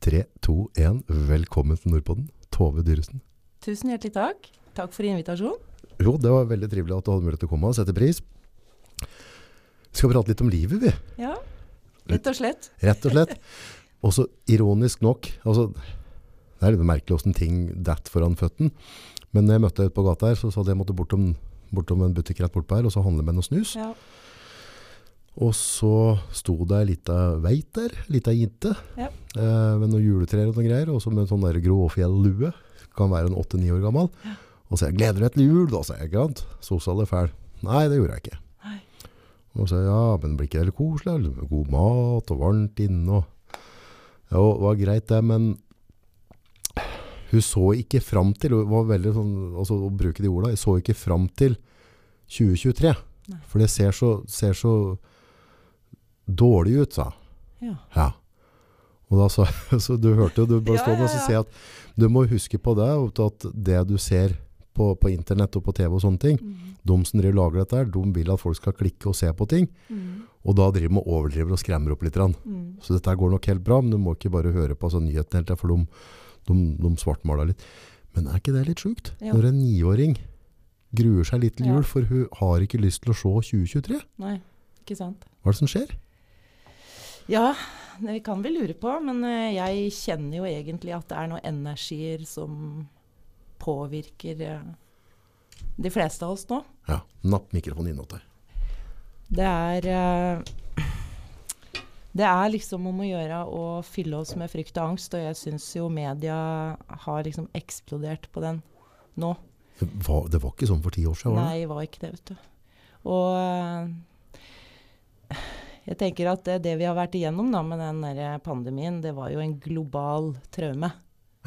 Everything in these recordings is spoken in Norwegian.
3, 2, 1. Velkommen til Nordpodden. Tove Dyresen. Tusen hjertelig takk. Takk for invitasjonen. Jo, det var veldig trivelig at du hadde mulighet til å komme og sette pris. Vi skal prate litt om livet, vi. Ja, rett og slett. Rett og slett. Også ironisk nok, altså, det er litt merkelig hvordan ting detter foran føtten. Men når jeg møtte deg ute på gata her, så sa de jeg måtte bortom, bortom en butikk rett bortpå her, og så handle med noe snus. Ja. Og så sto det ei lita veit der, lita jente, Ja. eh, med noen juletrær og noen greier, og så med en sånn der gråfjell-lue, kan være en 8-9 år gammel. Ja. Og så jeg, gleder du deg til jul da, sa jeg, ikke sant? Sosial er fæl. Nei, det gjorde jeg ikke. Nei. Og så ja, men blir ikke det litt koselig? God mat og varmt inne, og Jo, det var greit det, men hun så ikke fram til, hun var veldig sånn, altså å bruke de ordene, jeg så ikke fram til 2023. Nei. For det ser så, ser så dårlig ut, sa. Ja. Ja. Og da sa så du hørte jo, du bare Ja, stod ja, og sier at du må huske på det, at det du ser på, på internett og på TV og sånne ting, Mm. de som driver lager dette de vil at folk skal klikke og se på ting, Mm. og da driver de og overdriver og skremmer opp litt. Mm. Så dette går nok helt bra, men du må ikke bare høre på altså, nyhetene hele tiden, for de, de, de svartmaler litt. Men er ikke det litt sjukt? Ja. Når en niåring gruer seg litt til Ja. jul, for hun har ikke lyst til å se 2023. Nei, ikke sant. Hva er det som skjer? Ja, vi kan vel lure på, men eh, jeg kjenner jo egentlig at det er noen energier som påvirker eh, de fleste av oss nå. Ja, napp mikrofonen innåt der. Det er eh, Det er liksom om å gjøre å fylle oss med frykt og angst, og jeg syns jo media har liksom eksplodert på den nå. Det var, det var ikke sånn for ti år siden, var det? Nei, det var ikke det, vet du. Og jeg tenker at det, det vi har vært igjennom da, med den der pandemien, det var jo en global traume.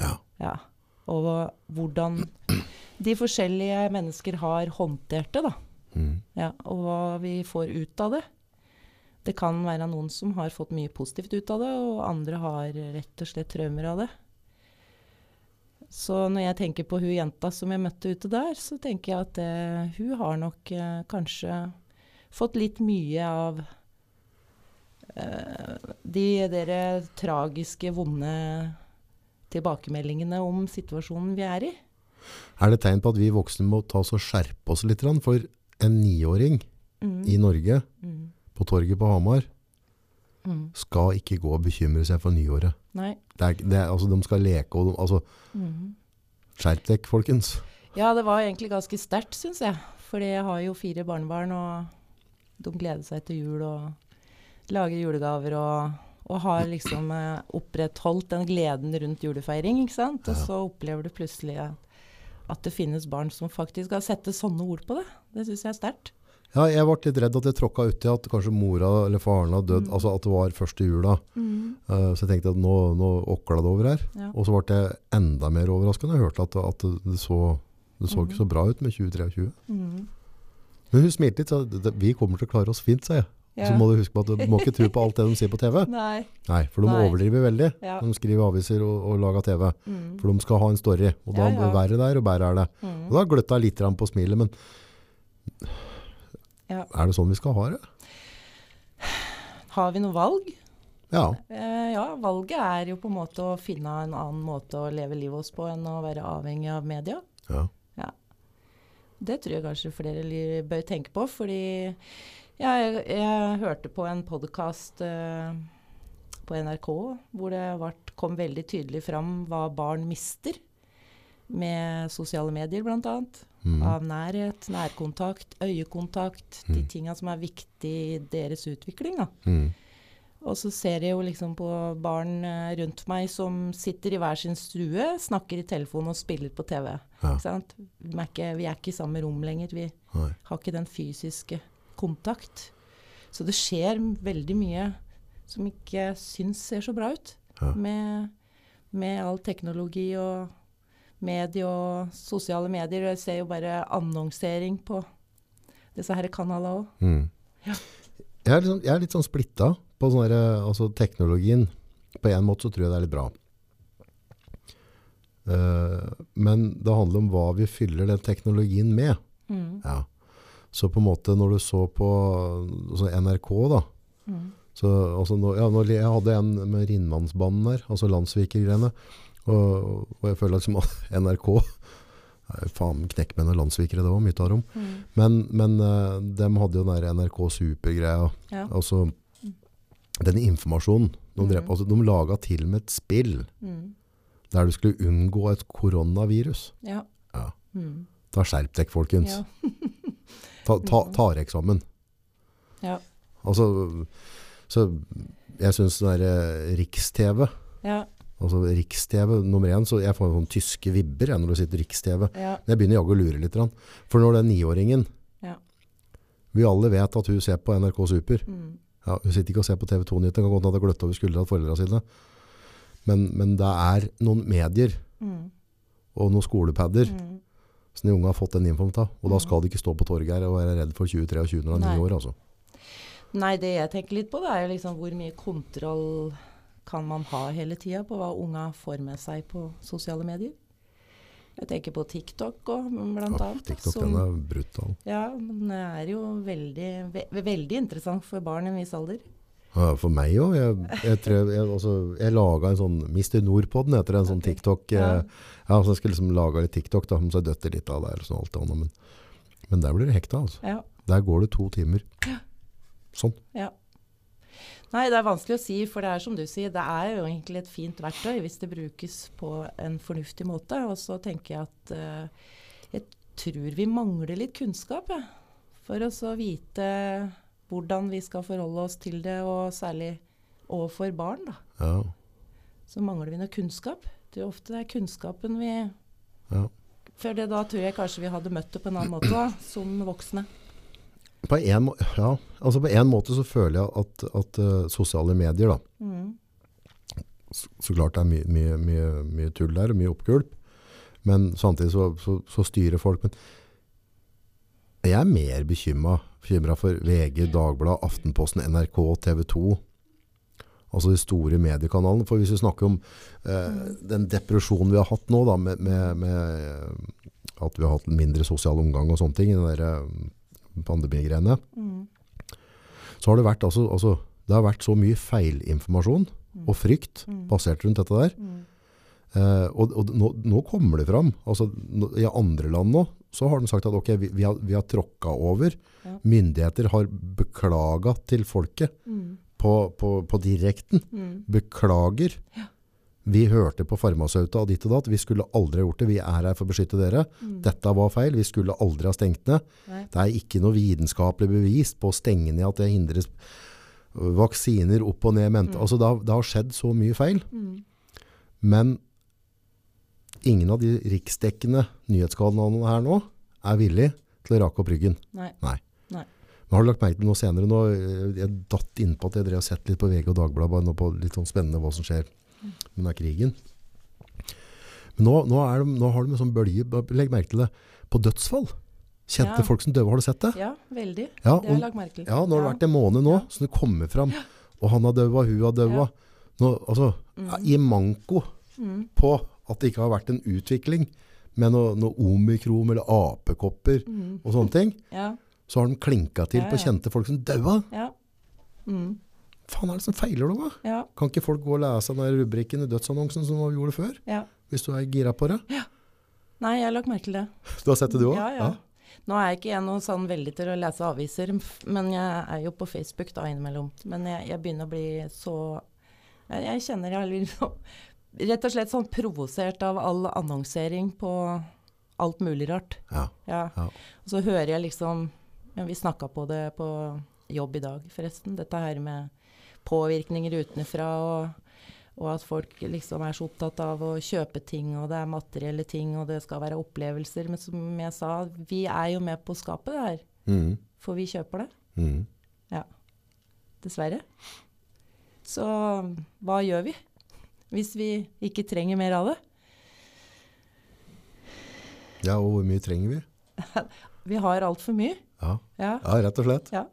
Ja. Ja. Og hvordan de forskjellige mennesker har håndtert det, da. Mm. Ja, og hva vi får ut av det. Det kan være noen som har fått mye positivt ut av det, og andre har rett og slett traumer av det. Så når jeg tenker på hun jenta som jeg møtte ute der, så tenker jeg at det, hun har nok eh, kanskje fått litt mye av eh, de dere tragiske, vonde tilbakemeldingene om situasjonen vi er i. Er det tegn på at vi voksne må ta oss og skjerpe oss litt? For en niåring Mm. i Norge, Mm. på torget på Hamar, Mm. skal ikke gå og bekymre seg for nyåret. Nei. Det er, det er, altså, de skal leke, og altså, Mm. skjerp dere, folkens. Ja, det var egentlig ganske sterkt, syns jeg. Fordi jeg har jo fire barnebarn, og de gleder seg til jul og lager julegaver og, og har liksom eh, opprettholdt den gleden rundt julefeiring, ikke sant. Og så opplever du plutselig at, at det finnes barn som faktisk har sette sånne ord på det. Det syns jeg er sterkt. Ja, jeg ble litt redd at jeg tråkka uti at kanskje mora eller faren hadde dødd, Mm. altså at det var første jula. Eh, så jeg tenkte at nå, nå åkla det over her. Ja. Og så ble jeg enda mer overraska da jeg hørte at, at det så, det så mm. ikke så bra ut med 2023. Mm. Men hun smilte litt, så det- vi kommer til å klare oss fint, sa jeg. Ja. Så må du huske på at du må ikke tro på alt det de sier på TV. Nei. Nei, for de Nei. overdriver veldig. Ja. De skriver aviser og, og lager TV. Mm. For de skal ha en story, og da Ja, ja. verre der og verre er det. Mm. Og da gløtta jeg litt på smilet, men Ja. er det sånn vi skal ha det? Har vi noe valg? Ja. Eh, ja, valget er jo på en måte å finne en annen måte å leve livet oss på enn å være avhengig av media. ja. Det tror jeg kanskje flere bør tenke på, fordi jeg, jeg hørte på en podkast uh, på NRK hvor det vart, kom veldig tydelig fram hva barn mister med sosiale medier, bl.a. Mm. Av nærhet, nærkontakt, øyekontakt, de Mm. tinga som er viktig i deres utvikling. da. Mm. Og så ser jeg jo liksom på barn eh, rundt meg som sitter i hver sin stue, snakker i telefon og spiller på TV. Ja. Vi er ikke, vi er ikke i samme rom lenger. Vi Nei. har ikke den fysiske kontakt. Så det skjer veldig mye som ikke syns ser så bra ut. Ja. Med, med all teknologi og medie og sosiale medier. Jeg ser jo bare annonsering på disse her kanalene òg. Mm. Ja. Jeg, er sånn, jeg er litt sånn splitta på sånn der, altså teknologien. På en måte så tror jeg det er litt bra. Uh, men det handler om hva vi fyller den teknologien med. Mm. Ja. Så på en måte når du så på så NRK da, Mm. Så, altså, ja, jeg hadde en med Rinnmannsbanen der, altså landsvikergreiene. Og, og jeg føler liksom at NRK Faen, knekkmenn og landsvikere, det var mye av dem. Mm. Men, men uh, de hadde jo den der NRK Super-greia. Ja. Altså, den informasjonen de, drev, Mm. altså, de laga til med et spill Mm. der du skulle unngå et koronavirus. Ja. Ja. Mm. Ta skjerp dere, folkens. Ja. Ta, ta, ta eksamen. sammen. Ja. Altså, så jeg syns det derre Riks-TV Ja. Altså Riks-TV nummer én, så jeg får sånne tyske vibber jeg, når du sitter Riks-TV. Ja. Men Jeg begynner jaggu å lure litt. For når den niåringen Ja. Vi alle vet at hun ser på NRK Super. Mm. Ja, hun sitter ikke og ser på TV 2-nyhetene. Kan godt har gløtt over skuldra til foreldrene sine. Men, men det er noen medier Mm. og noen skolepadder Mm. Som de unge har fått den infoen da. Og da skal de ikke stå på torget her og være redd for 2023 når de er ni år. altså. Nei, det jeg tenker litt på, det er jo liksom hvor mye kontroll kan man ha hele tida på hva unga får med seg på sosiale medier. Jeg tenker på TikTok og blant Ja, annet. TikTok som- den er brutal. Ja, men det er jo veldig, ve veldig interessant for barn i en viss alder. For meg òg. Jeg, jeg, tror- jeg, altså, jeg laga en sånn Mr. Nordpodden etter det, en sånn TikTok. Ja. Ja. Ja, så jeg skulle liksom lage litt TikTok, da, så jeg døtte litt av og Sånn, alt det men, men der blir det hekta. Altså. Ja. Der går det to timer. Sånn. Ja. Nei, det er vanskelig å si, for det er som du sier, det er jo egentlig et fint verktøy hvis det brukes på en fornuftig måte. Og så tenker jeg at uh, jeg tror vi mangler litt kunnskap, jeg. For å så vite hvordan vi skal forholde oss til det, og særlig overfor barn, da. Ja. Så mangler vi noe kunnskap. Det er ofte det er kunnskapen vi ja. For det, da tror jeg kanskje vi hadde møtt det på en annen måte, da, som voksne. På en, ja, altså på en måte så føler jeg at, at uh, sosiale medier, da, Mm. så, så klart det er mye, mye, mye, mye tull der, og mye oppgulp, men samtidig så, så, så styrer folk. Men jeg er mer bekymra for VG, Dagbladet, Aftenposten, NRK, TV 2. Altså de store mediekanalene. For hvis vi snakker om eh, den depresjonen vi har hatt nå, da, med, med, med eh, at vi har hatt mindre sosial omgang og sånne ting, i den der eh, pandemigreiene, Mm. så har det vært, altså, altså, det har vært så mye feilinformasjon og frykt Mm. basert rundt dette der. Mm. Eh, og og nå, nå kommer det fram. Altså, I andre land nå så har de sagt at ok, vi, vi har, vi har tråkka over. Ja. Myndigheter har beklaga til folket Mm. på, på, på direkten. Mm. Beklager. Vi hørte på farmasauta og ditt og datt. Vi skulle aldri ha gjort det. Vi er her for å beskytte dere. Mm. Dette var feil. Vi skulle aldri ha stengt ned. Nei. Det er ikke noe vitenskapelig bevist på å stenge ned at det hindres vaksiner opp og ned. Mm. Altså, det, har, det har skjedd så mye feil. Mm. Men ingen av de riksdekkende nyhetskanalene her nå er villig til å rake opp ryggen. Nei. Men har du lagt merke til noe senere nå? Jeg datt innpå at jeg drev og sett litt på VG og Dagbladet, bare på litt sånn spennende hva som skjer med denne krigen. Men nå, nå, de, nå har de en sånn bølge, legg merke til det, på dødsfall. Kjente Ja. folk som døve, har du sett det? Ja, veldig. Ja, Det har jeg lagt merke til. ja nå har det vært en måned nå, så det kommer fram. Og han har døva, hun har. Nå, altså, Mm. I manko Mm. på at det ikke har vært en utvikling med noe, noe omikrom eller apekopper Mm. og sånne ting, Ja. så har de klinka til Ja, på kjente folk som daua. Ja. Mm. Faen er det som feiler dem da? Ja. Kan ikke folk gå og lese den rubrikken i dødsannonsen som vi gjorde før? ja. Hvis du er gira på det. Nei, jeg har lagt merke til det. Du har sett det du også? Ja, ja. Nå er jeg ikke jeg noe sånn veldig til å lese aviser, men jeg er jo på Facebook da innimellom. Men jeg, jeg begynner å bli så Jeg, jeg kjenner jeg har litt så- rett og slett sånn provosert av all annonsering på alt mulig rart. Ja. Ja. Ja. Og så hører jeg liksom ja, Vi snakka på det på jobb i dag, forresten. Dette her med påvirkninger utenfra, og, og at folk liksom er så opptatt av å kjøpe ting, og det er materielle ting, og det skal være opplevelser. Men som jeg sa, vi er jo med på å skape det her. Mm. For vi kjøper det. Mm. Dessverre. Så hva gjør vi hvis vi ikke trenger mer av det? ja, og hvor mye trenger vi? Vi har altfor mye. Ja. Ja. ja, rett og slett. Ja.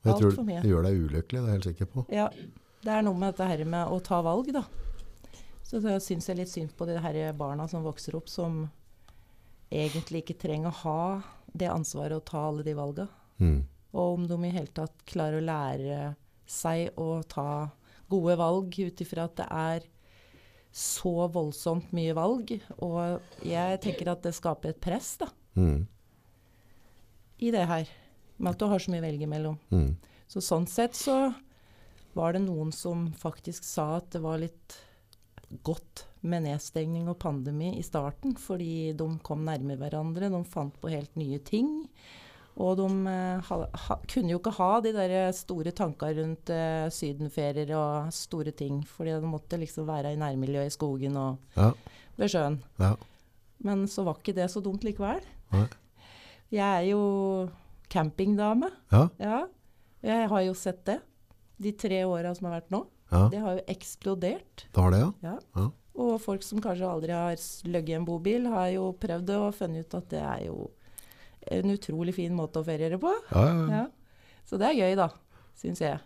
Og jeg alt tror det gjør deg ulykkelig, det er jeg helt sikker på. Ja, det er noe med dette her med å ta valg, da. Så da syns jeg litt synd på de her barna som vokser opp, som egentlig ikke trenger å ha det ansvaret å ta alle de valga. Mm. Og om de i hele tatt klarer å lære seg å ta gode valg ut ifra at det er så voldsomt mye valg. Og jeg tenker at det skaper et press da, Mm. i det her, med at du har så mye å velge mellom. Mm. Så sånn sett så var det noen som faktisk sa at det var litt godt med nedstengning og pandemi i starten, fordi de kom nærme hverandre, de fant på helt nye ting. Og de eh, ha, ha, kunne jo ikke ha de der store tankene rundt eh, sydenferier og store ting, fordi de måtte liksom være i nærmiljøet i skogen og Ja. ved sjøen. Ja. Men så var ikke det så dumt likevel. Nei. Jeg er jo campingdame. Ja. Ja, jeg har jo sett det. De tre åra som har vært nå. Det har jo eksplodert. Det har det, ja. Ja. Ja. Og folk som kanskje aldri har løgget i en bobil, har jo prøvd det og funnet ut at det er jo en utrolig fin måte å feriere på. Ja, ja, ja. Så det er gøy, da, syns jeg.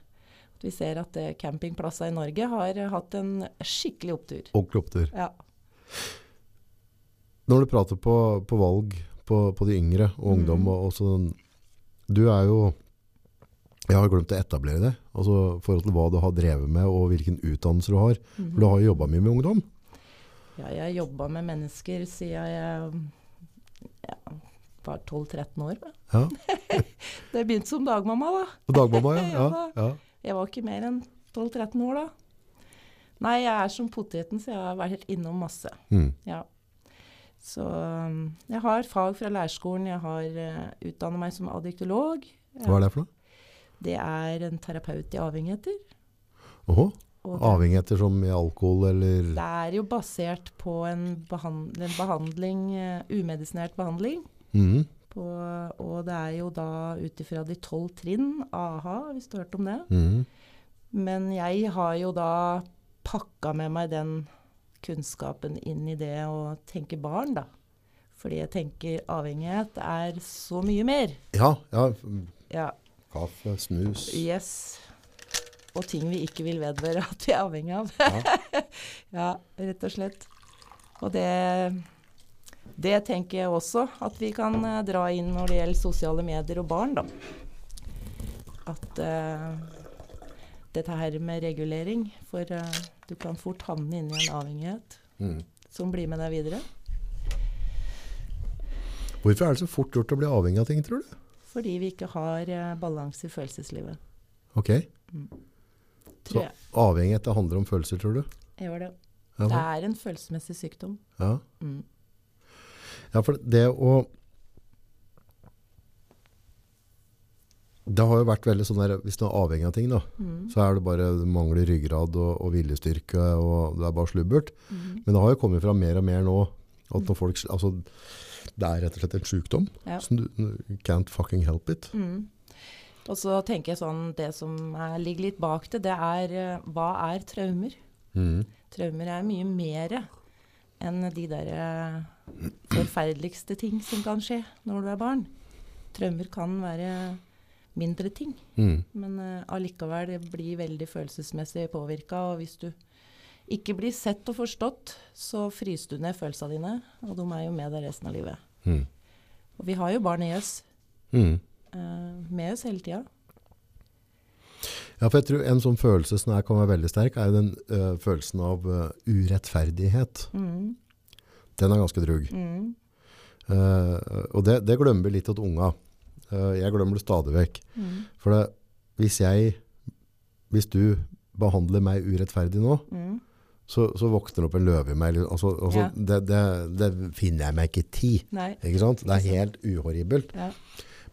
At vi ser at uh, campingplassene i Norge har hatt en skikkelig opptur. Ordentlig opptur. Ja. Når du prater på, på valg på, på de yngre og ungdom, mm. og, og sånn, du er jo Jeg har glemt å etablere det. Altså forhold til hva du har drevet med og hvilken utdannelse du har. For du har jo jobba mye med ungdom. Ja, jeg har jobba med mennesker siden jeg ja, var 12-13 år. Ja. Det begynte som dagmamma, da. Dagmamma, ja. ja, Ja. Jeg var ikke mer enn 12-13 år da. Nei, jeg er som poteten, så jeg har vært innom masse. Mm. Ja. Så um, jeg har fag fra lærerskolen. Jeg har uh, utdannet meg som addiktolog. Hva er det for noe? Det er en terapeut i avhengigheter. Oho. Avhengigheter som i alkohol eller det er jo basert på en, behand en behandling, uh, umedisinert behandling. Mhm. På, og det er jo da ut ifra de tolv trinn, AHA, hvis du har hørt om det. Mm. Men jeg har jo da pakka med meg den kunnskapen inn i det å tenke barn, da. Fordi jeg tenker avhengighet er så mye mer. Ja, ja. Ja, Kaffe, snus. yes. Og ting vi ikke vil vedvare at vi er avhengig av. Ja. ja, rett og slett. Og det, det tenker jeg også at vi kan eh, dra inn når det gjelder sosiale medier og barn, da. At uh, dette her med regulering For uh, du kan fort havne inn i en avhengighet mm. som blir med deg videre. Hvorfor er det så fort gjort å bli avhengig av ting, tror du? Fordi vi ikke har uh, balanse i følelseslivet. Ok. Så avhengighet det handler om følelser, tror du? Jeg gjør det. Ja, Det er en følelsesmessig sykdom. ja. Mm. Ja, for det å Det har jo vært veldig sånn der, hvis du er avhengig av ting da, Mm. så er det bare du mangler ryggrad og, og viljestyrke, og det er bare slubbert. Mm. Men det har jo kommet fram mer og mer nå, at når folk, altså, det er rett og slett en sykdom, Ja. som du can't fucking help it. Mm. Og så tenker jeg sånn, det som er, ligger litt bak det, det er eh, hva er traumer? Mhm. Traumer er mye mer enn de der eh, forferdeligste ting som kan skje når du er barn. Traumer kan være mindre ting, mm. men uh, allikevel blir veldig følelsesmessig påvirka. Og hvis du ikke blir sett og forstått, så fryser du ned følelsene dine, og de er jo med deg resten av livet. Mm. Og vi har jo barn i oss, Mm. Uh, med oss hele tida. Ja, for jeg tror en sånn følelse som kan være veldig sterk, er jo den øh, følelsen av øh, urettferdighet. Mm, Den er ganske drug. mm, Uh, og det, det glemmer litt at unga. Jeg glemmer det stadig vekk. mm, For det, hvis jeg, hvis du behandler meg urettferdig nå, mm. så, så våkner det opp en løve i meg. Altså, altså, Ja. det, det, det finner jeg meg ikke i? Det er helt uhorribelt. Ja.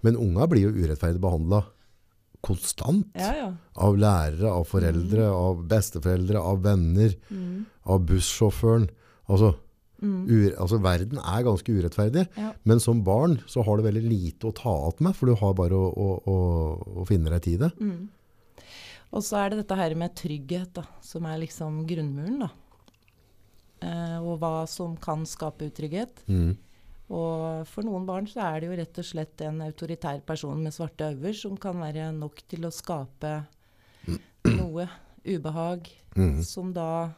Men unga blir jo urettferdig behandla konstant. ja, ja. Av lærere, av foreldre, av besteforeldre, av venner, Mm, av bussjåføren. Altså, mm. altså verden er ganske urettferdig. Ja. Men som barn så har du veldig lite å ta att med, for du har bare å, å, å, å finne deg i det. Mm. Og så er det dette her med trygghet, da, som er liksom grunnmuren, da. Eh, og hva som kan skape utrygghet. Mm. Og for noen barn så er det jo rett og slett en autoritær person med svarte øyne som kan være nok til å skape noe ubehag Mm. som da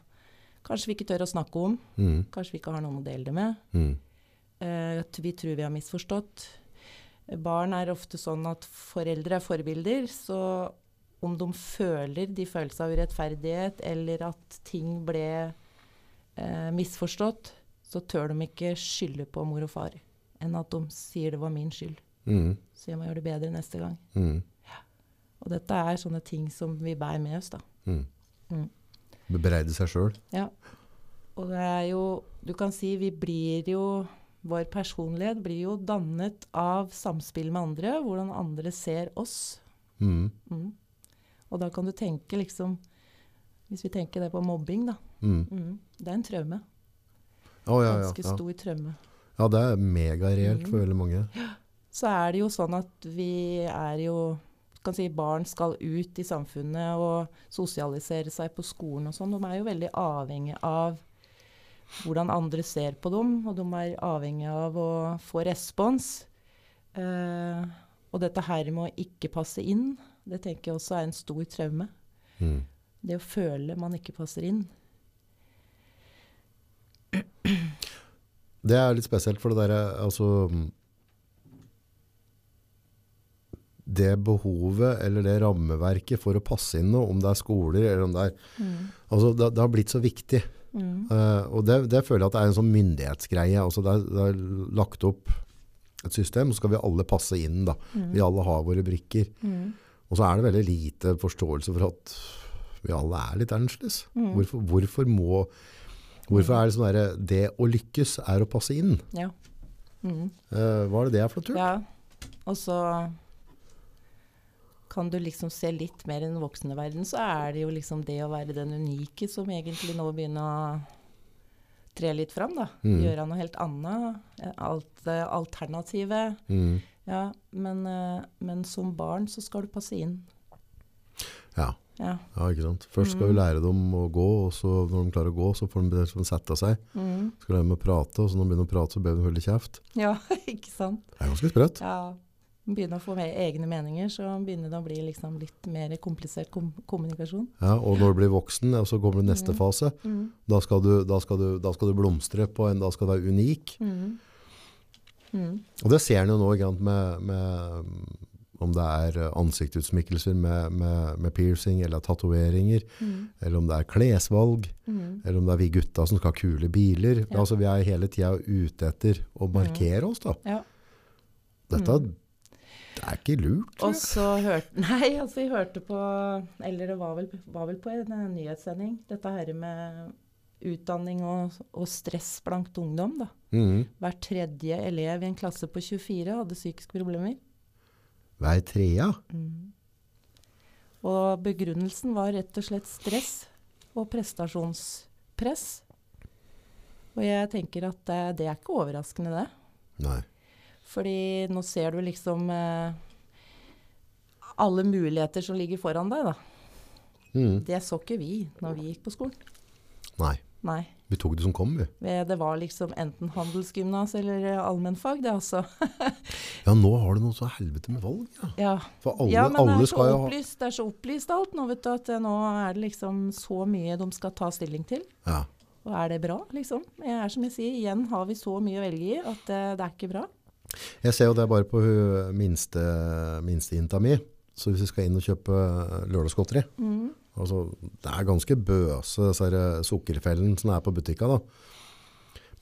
kanskje vi ikke tør å snakke om, Mm. kanskje vi ikke har noen å dele det med. Mm. Eh, at vi tror vi har misforstått. Barn er ofte sånn at foreldre er forbilder, så om de føler de følelsene av urettferdighet, eller at ting ble eh, misforstått, så tør de ikke skylde på mor og far. Enn at de sier det var min skyld. Mm. Så jeg må gjøre det bedre neste gang. Mm. Og dette er sånne ting som vi bærer med oss, da. Mm. Mm. Bebreide seg sjøl. Ja. Og det er jo Du kan si vi blir jo Vår personlighet blir jo dannet av samspill med andre, hvordan andre ser oss. Mm. Mm. Og da kan du tenke liksom Hvis vi tenker det på mobbing, da. Det er en traume. Å, ja, ja, Ganske ja. stor traume. ja, det er megareelt for Mm. veldig mange. Så er det jo sånn at vi er jo kan si Barn skal ut i samfunnet og sosialisere seg på skolen og sånn. De er jo veldig avhengig av hvordan andre ser på dem, og de er avhengig av å få respons. Uh, og dette her med å ikke passe inn, det tenker jeg også er en stor traume. Mm. Det å føle man ikke passer inn. Det er litt spesielt, for det derre altså Det behovet eller det rammeverket for å passe inn noe, om det er skoler eller om det er altså Det, det har blitt så viktig. Mm. Uh, og det, det føler jeg at det er en sånn myndighetsgreie. Altså det, er, det er lagt opp et system, så skal vi alle passe inn. da. Vi alle har våre brikker. Mm. Og så er det veldig lite forståelse for at vi alle er litt annerledes. Mm. Hvorfor, hvorfor må Hvorfor er det sånn derre Det å lykkes er å passe inn? Ja. Mm. Uh, hva er det det er for noe tull? Ja, og så kan du liksom se litt mer i den voksne verden, så er det jo liksom det å være den unike som egentlig nå begynner å tre litt fram, da. Mm. Gjøre noe helt annet. eh, Alt eh, alternativet. Mm. Ja, men, eh, men som barn så skal du passe inn. Ja. Ja. ja, ikke sant. Først skal Mm. vi lære dem å gå, og så når de klarer å gå, så får de liksom sette seg. Mm. Skal de dem å prate, og så når de begynner å prate, så ber de holde kjeft. ja, ikke sant. Det er ganske sprøtt. Ja. Begynner å få mer egne meninger, så begynner det å bli liksom litt mer komplisert kom kommunikasjon. Ja, og når du blir voksen, og så kommer det neste Mm. fase. Mm. Da skal, du, da, skal du, da skal du blomstre på en, da skal du være unik. Mm. Mm. Og det ser en jo nå ikke sant, med, med om det er eh, ansiktsutsmykkelser med, med, med piercing eller tatoveringer, Mm. eller om det er klesvalg, Mm. eller om det er vi gutta som skal ha kule biler. Ja. Altså, vi er hele tida ute etter å markere oss. Da. Ja. Dette Mm. det er ikke lurt. Og så hørte Nei, altså vi hørte på Eller det var vel, var vel på en eh, nyhetssending. Dette her med utdanning og, og stress blant ungdom. da. Mm. Hver tredje elev i en klasse på 24 hadde psykiske problemer. Hver trea. Mm. Og begrunnelsen var rett og slett stress og prestasjonspress. Og jeg tenker at det, det er ikke overraskende, det. Nei. Fordi nå ser du liksom eh, alle muligheter som ligger foran deg, da. Mm. Det så ikke vi når vi gikk på skolen. Nei. Nei. Vi tok det som kom, vi. Det det var liksom enten handelsgymnas eller eh, allmennfag, det altså. Ja, nå har du noe så helvete med valg. Ja. Ja. For alle, ja, men det er, skal jo ha opplyst, det er så opplyst alt nå, vet du, at eh, nå er det liksom så mye de skal ta stilling til. ja. Og er det bra, liksom? Jeg er som jeg sier, igjen har vi så mye å velge i at det, det er ikke bra. Jeg ser jo det bare på minstejenta minste, mi. Så hvis vi skal inn og kjøpe lørdagsgodteri Mm. Altså, Det er ganske bøse sukkerfellen som er på butikka. da.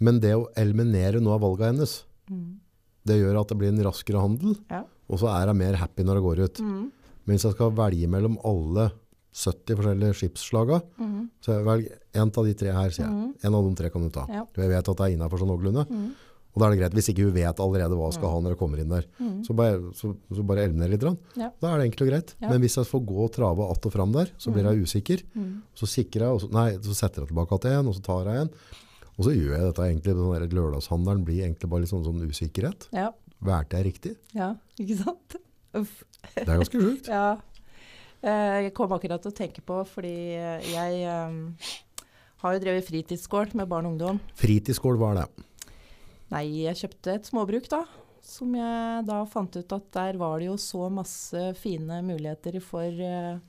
Men det å eliminere noe av valgene hennes, Mm. det gjør at det blir en raskere handel. Ja. Og så er hun mer happy når det går ut. Mm. Men hvis jeg skal velge mellom alle 70 forskjellige skipsslaga, Mm. så velg en av de tre her, sier jeg. Mm. En av de tre kan du ta. Ja. Jeg vet at det er innafor sånn noenlunde. Mm. Og da er det greit, hvis ikke hun vet allerede hva hun skal ha når hun kommer inn der. Mm. Så bare, så, så bare eliminere litt. Ja. Da er det enkelt og greit. Ja. Men hvis jeg får gå og trave att og fram der, så blir jeg usikker. Mm. Så sikrer jeg, og så, nei, så setter jeg tilbake til en, og så tar jeg en. Og så gjør jeg dette egentlig, den lørdagshandelen blir egentlig bare litt sånn, sånn usikkerhet. Ja. Valgte jeg riktig? ja, ikke sant? Uff. Det er ganske sjukt. Ja. Eh, Jeg kom akkurat til å tenke på, fordi eh, jeg um, har jo drevet fritidsgård med barn og ungdom. Fritidsgård var det. Nei, jeg kjøpte et småbruk da, som jeg da fant ut at der var det jo så masse fine muligheter for eh,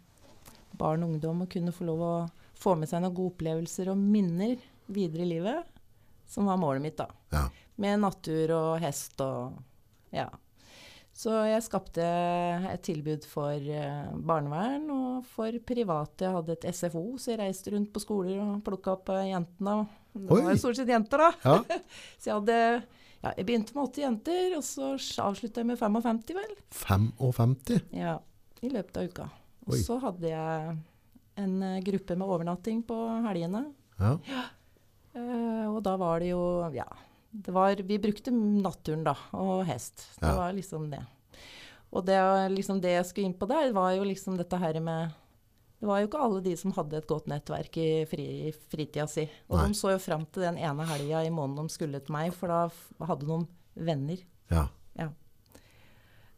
barn og ungdom å kunne få lov å få med seg noen gode opplevelser og minner videre i livet, som var målet mitt da. Ja. Med natur og hest og ja. Så jeg skapte et tilbud for eh, barnevern og for private. Jeg hadde et SFO, så jeg reiste rundt på skoler og plukka opp eh, jentene. Det var jo stort sett jenter, da. Ja. Så jeg hadde ja, Jeg begynte med 80 jenter, og så avslutta jeg med 55, vel. 55. Ja, I løpet av uka. Og Oi. så hadde jeg en eh, gruppe med overnatting på helgene. Ja. Eh, og da var det jo Ja. Det var, vi brukte naturen, da, og hest. Det Ja. var liksom det. Og det, liksom det jeg skulle inn på der, var jo liksom dette her med Det var jo ikke alle de som hadde et godt nettverk i, fri, i fritida si. Og Nei. de så jo fram til den ene helga i måneden de skulle til meg, for da hadde de venner. ja.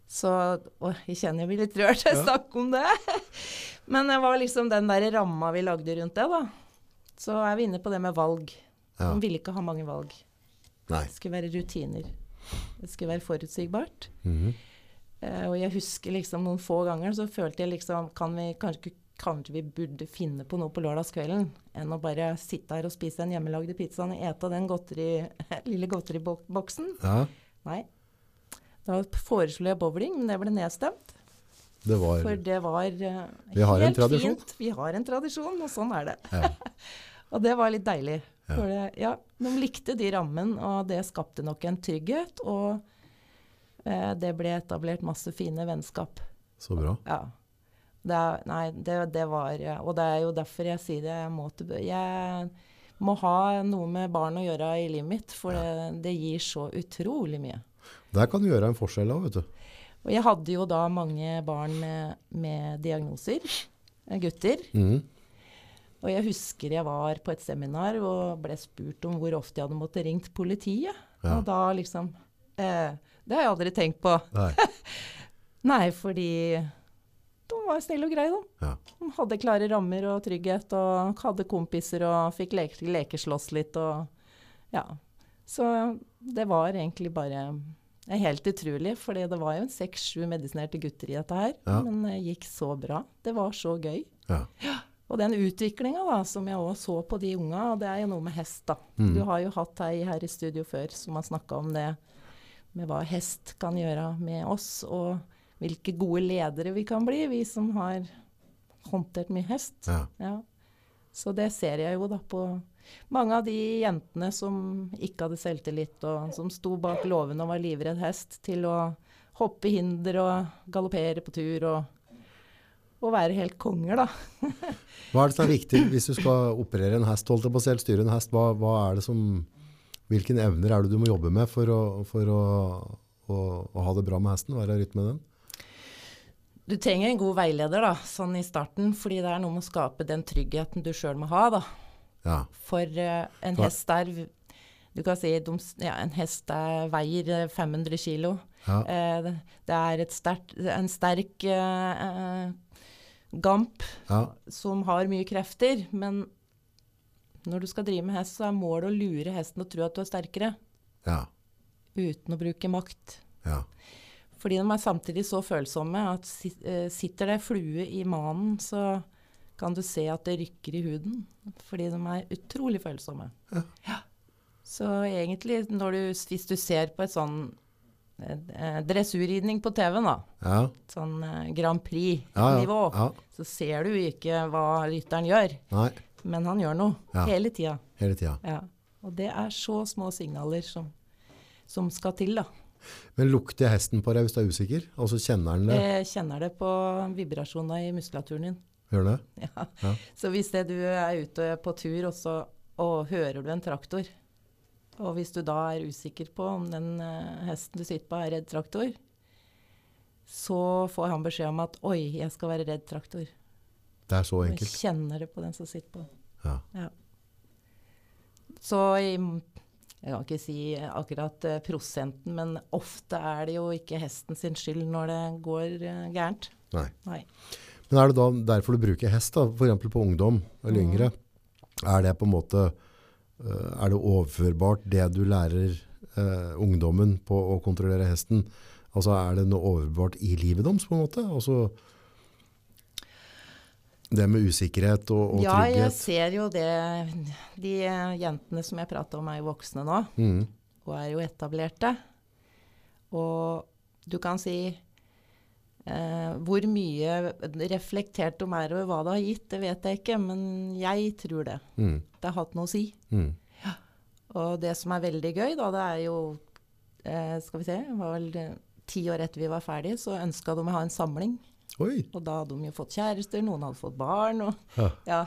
Så Å, jeg kjenner jeg blir litt rørt til å Ja. om det. Men det var liksom den der ramma vi lagde rundt det, da. Så er vi inne på det med valg. ja. De ville ikke ha mange valg. Nei. Det skulle være rutiner. Det skulle være forutsigbart. Mm -hmm. uh, og jeg husker liksom noen få ganger så følte jeg liksom kan vi, kanskje, kanskje vi burde finne på noe på lørdagskvelden enn å bare sitte her og spise den hjemmelagde pizzaen og ete den godteri, lille godteriboksen. Ja. Nei. Da foreslo jeg bowling, men det ble nedstemt. Det var For det var Vi har en helt fint. Vi har en tradisjon, og sånn er det. ja. Og det var litt deilig. Ja. Det, ja, de likte de rammen, og det skapte nok en trygghet. Og eh, det ble etablert masse fine vennskap. Så bra. Ja. Det, nei, det, det var Og det er jo derfor jeg sier det. Jeg må, jeg må ha noe med barn å gjøre i livet mitt, for det, det gir så utrolig mye. Der kan du gjøre en forskjell òg, vet du. Og jeg hadde jo da mange barn med, med diagnoser. Gutter. Mhm. Og jeg husker jeg var på et seminar og ble spurt om hvor ofte jeg hadde måttet ringt politiet. Ja. Og da liksom eh, Det har jeg aldri tenkt på. Nei. Nei, fordi de var snille og greie, de. Ja. De hadde klare rammer og trygghet og hadde kompiser og fikk leke, lekeslåss litt og Ja. Så det var egentlig bare eh, helt utrolig, for det var jo en seks-sju medisinerte gutter i dette her. Ja. Men det gikk så bra. Det var så gøy. Ja. Og den utviklinga som jeg òg så på de unga, det er jo noe med hest, da. Mm. Du har jo hatt ei her i studio før som har snakka om det med hva hest kan gjøre med oss, og hvilke gode ledere vi kan bli, vi som har håndtert mye hest. Ja. Ja. Så det ser jeg jo da på mange av de jentene som ikke hadde selvtillit, og som sto bak låven og var livredd hest, til å hoppe hinder og galoppere på tur og, og være helt konger, da. Hva er det som er viktig hvis du skal operere en hest, holdt jeg på å styre en hest? Hva, hva er det som, hvilke evner er det du må jobbe med for å, for å, å, å ha det bra med hesten? Være i rytme med den? Du trenger en god veileder da, sånn i starten, fordi det er noe med å skape den tryggheten du sjøl må ha. da. Ja. For uh, en hest der du kan si de, ja, en hest der veier eh, 500 kilo. Ja. Eh, det, er et sterkt, en sterk eh, eh, gamp Ja. som har mye krefter, men når du skal drive med hest, så er målet å lure hesten og tro at du er sterkere, Ja. uten å bruke makt. Ja. Fordi de er samtidig så følsomme at eh, sitter det flue i manen, så kan du se at det rykker i huden. Fordi de er utrolig følsomme. Ja. Så egentlig, når du, hvis du ser på et sånn dressurridning på TV-en, da, Ja. sånn eh, Grand Prix-nivå, ja. så ser du ikke hva rytteren gjør. Nei, Men han gjør noe. Ja. Hele tida. hele tida. Ja. Og det er så små signaler som, som skal til, da. Men lukter hesten på deg hvis du er usikker? Og så kjenner den det? Jeg kjenner det på vibrasjoner i muskulaturen din. Gjør det? Ja. Ja. Så hvis det du er ute på tur, og så og hører du en traktor, og hvis du da er usikker på om den eh, hesten du sitter på er redd traktor, så får han beskjed om at 'oi, jeg skal være redd traktor'. Det er så enkelt. jeg kjenner det på den som sitter på. Ja. Så i, jeg kan ikke si akkurat eh, prosenten, men ofte er det jo ikke hesten sin skyld når det går eh, gærent. Nei. Nei. Men er det da derfor du bruker hest, da? eksempel på ungdom eller yngre? yngre? Er det på en måte er det overførbart det du lærer eh, ungdommen på å kontrollere hesten? Altså er det noe overførbart i livet deres på en måte? Altså det med usikkerhet og, og ja, jeg ser jo det. De eh, jentene som jeg prater om er jo voksne nå, Mm. og er jo etablerte. Og Du kan si eh, hvor mye reflektert de er over hva det har gitt, det vet jeg ikke, men jeg tror det. Mm. Det har hatt noe å si. Mm. Og det som er veldig gøy, da, det er jo eh, Skal vi se, var vel eh, ti år etter vi var ferdige, så ønska de å ha en samling. Oi. Og da hadde de jo fått kjærester, noen hadde fått barn. Og, Ja. ja.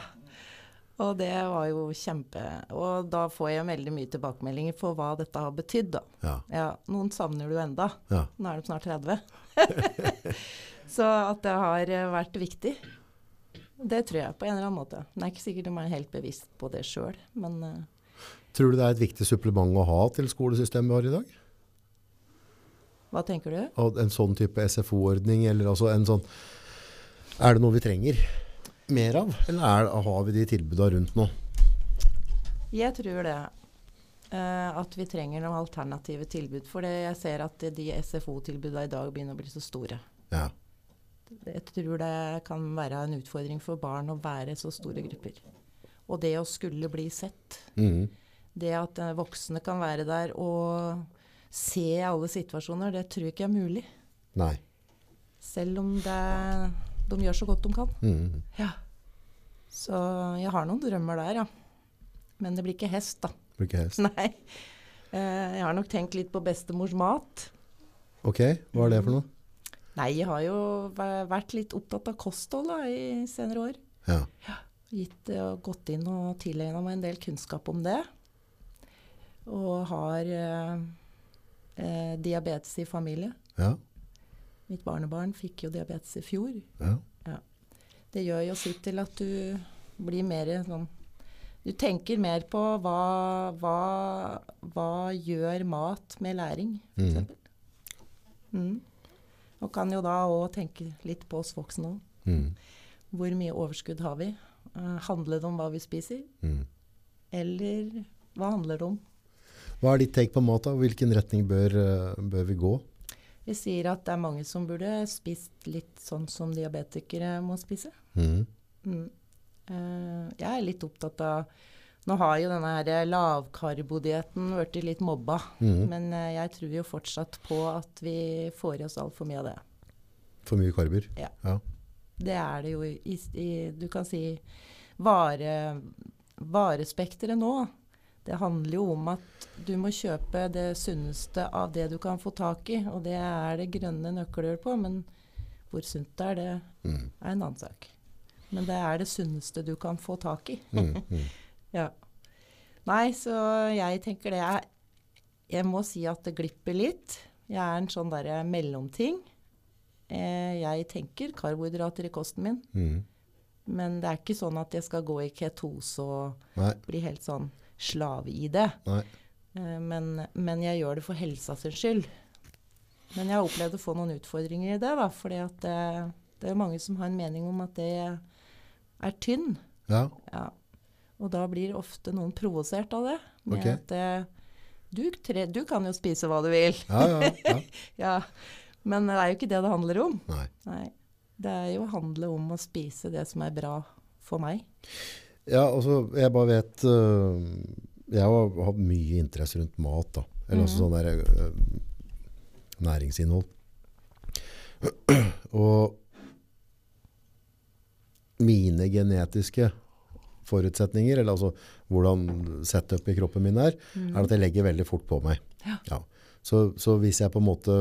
og det var jo kjempe Og da får jeg veldig mye tilbakemeldinger for hva dette har betydd, da. Ja. Ja, noen savner du enda. Ja. Nå er de snart 30. så at det har eh, vært viktig, det tror jeg på en eller annen måte. Det er ikke sikkert de er helt bevisst på det sjøl, men eh, Tror du det er et viktig supplement å ha til skolesystemet vi har i dag? hva tenker du? Og en sånn type SFO-ordning, eller altså en sånn Er det noe vi trenger mer av, eller er, har vi de tilbudene rundt nå? Jeg tror det. Eh, at vi trenger noen alternative tilbud. For jeg ser at de SFO-tilbudene i dag begynner å bli så store. Ja. Jeg tror det kan være en utfordring for barn å være så store grupper. Og det å skulle bli sett. Mm. Det at eh, voksne kan være der og se alle situasjoner, det tror jeg ikke er mulig. Nei. Selv om det, de gjør så godt de kan. Mm. Ja. Så jeg har noen drømmer der, ja. Men det blir ikke hest, da. Blir ikke hest. Nei. Eh, jeg har nok tenkt litt på bestemors mat. Ok, hva er det for noe? Nei, jeg har jo vært litt opptatt av kosthold da, i senere år. Ja. Gitt, eh, og gått inn og tilegna meg en del kunnskap om det. Og har eh, eh, diabetes i familie. Ja. Mitt barnebarn fikk jo diabetes i fjor. ja. Det gjør jo sitt til at du blir mer sånn Du tenker mer på hva, hva, hva gjør mat med læring, f.eks. Mm. Og kan jo da òg tenke litt på oss voksne òg. Mm. Hvor mye overskudd har vi? Uh, handler det om hva vi spiser? Mm. Eller hva handler det om? Hva er ditt take på mat? da? Hvilken retning bør, eh, bør vi gå? Vi sier at det er mange som burde spist litt sånn som diabetikere må spise. Mm. Mm. Eh, jeg er litt opptatt av Nå har jo denne her lavkarbodietten blitt litt mobba. Mhm. Men eh, jeg tror jo fortsatt på at vi får i oss altfor mye av det. For mye karber? Ja. Ja. Det er det jo i, i Du kan si vare, varespekteret nå. Det handler jo om at du må kjøpe det sunneste av det du kan få tak i. Og det er det grønne nøkkelhull på. Men hvor sunt det er, det Mhm. er en annen sak. Men det er det sunneste du kan få tak i. Mm, mm. Ja. Nei, så jeg tenker det er Jeg må si at det glipper litt. Jeg er en sånn derre mellomting. Eh, jeg tenker karbohydrater i kosten min, Mm. men det er ikke sånn at jeg skal gå i ketose og Nei. bli helt sånn slave i det. Eh, men, men jeg gjør det for helsa sin skyld. Men jeg har opplevd å få noen utfordringer i det, da. For det, det er mange som har en mening om at det er tynn. Ja. Ja. Og da blir ofte noen provosert av det. Med okay. at eh, du, tre, du kan jo spise hva du vil. Ja, ja, ja. Ja. Men det er jo ikke det det handler om. Nei. Nei. Det er jo handle om å spise det som er bra for meg. Ja, altså, jeg bare vet uh, Jeg har hatt mye interesse rundt mat, da. Eller også Mhm. sånn der uh, næringsinnhold. Og mine genetiske forutsetninger, eller altså hvordan setup i kroppen min er, er at jeg legger veldig fort på meg. Ja. Så, så hvis jeg på en måte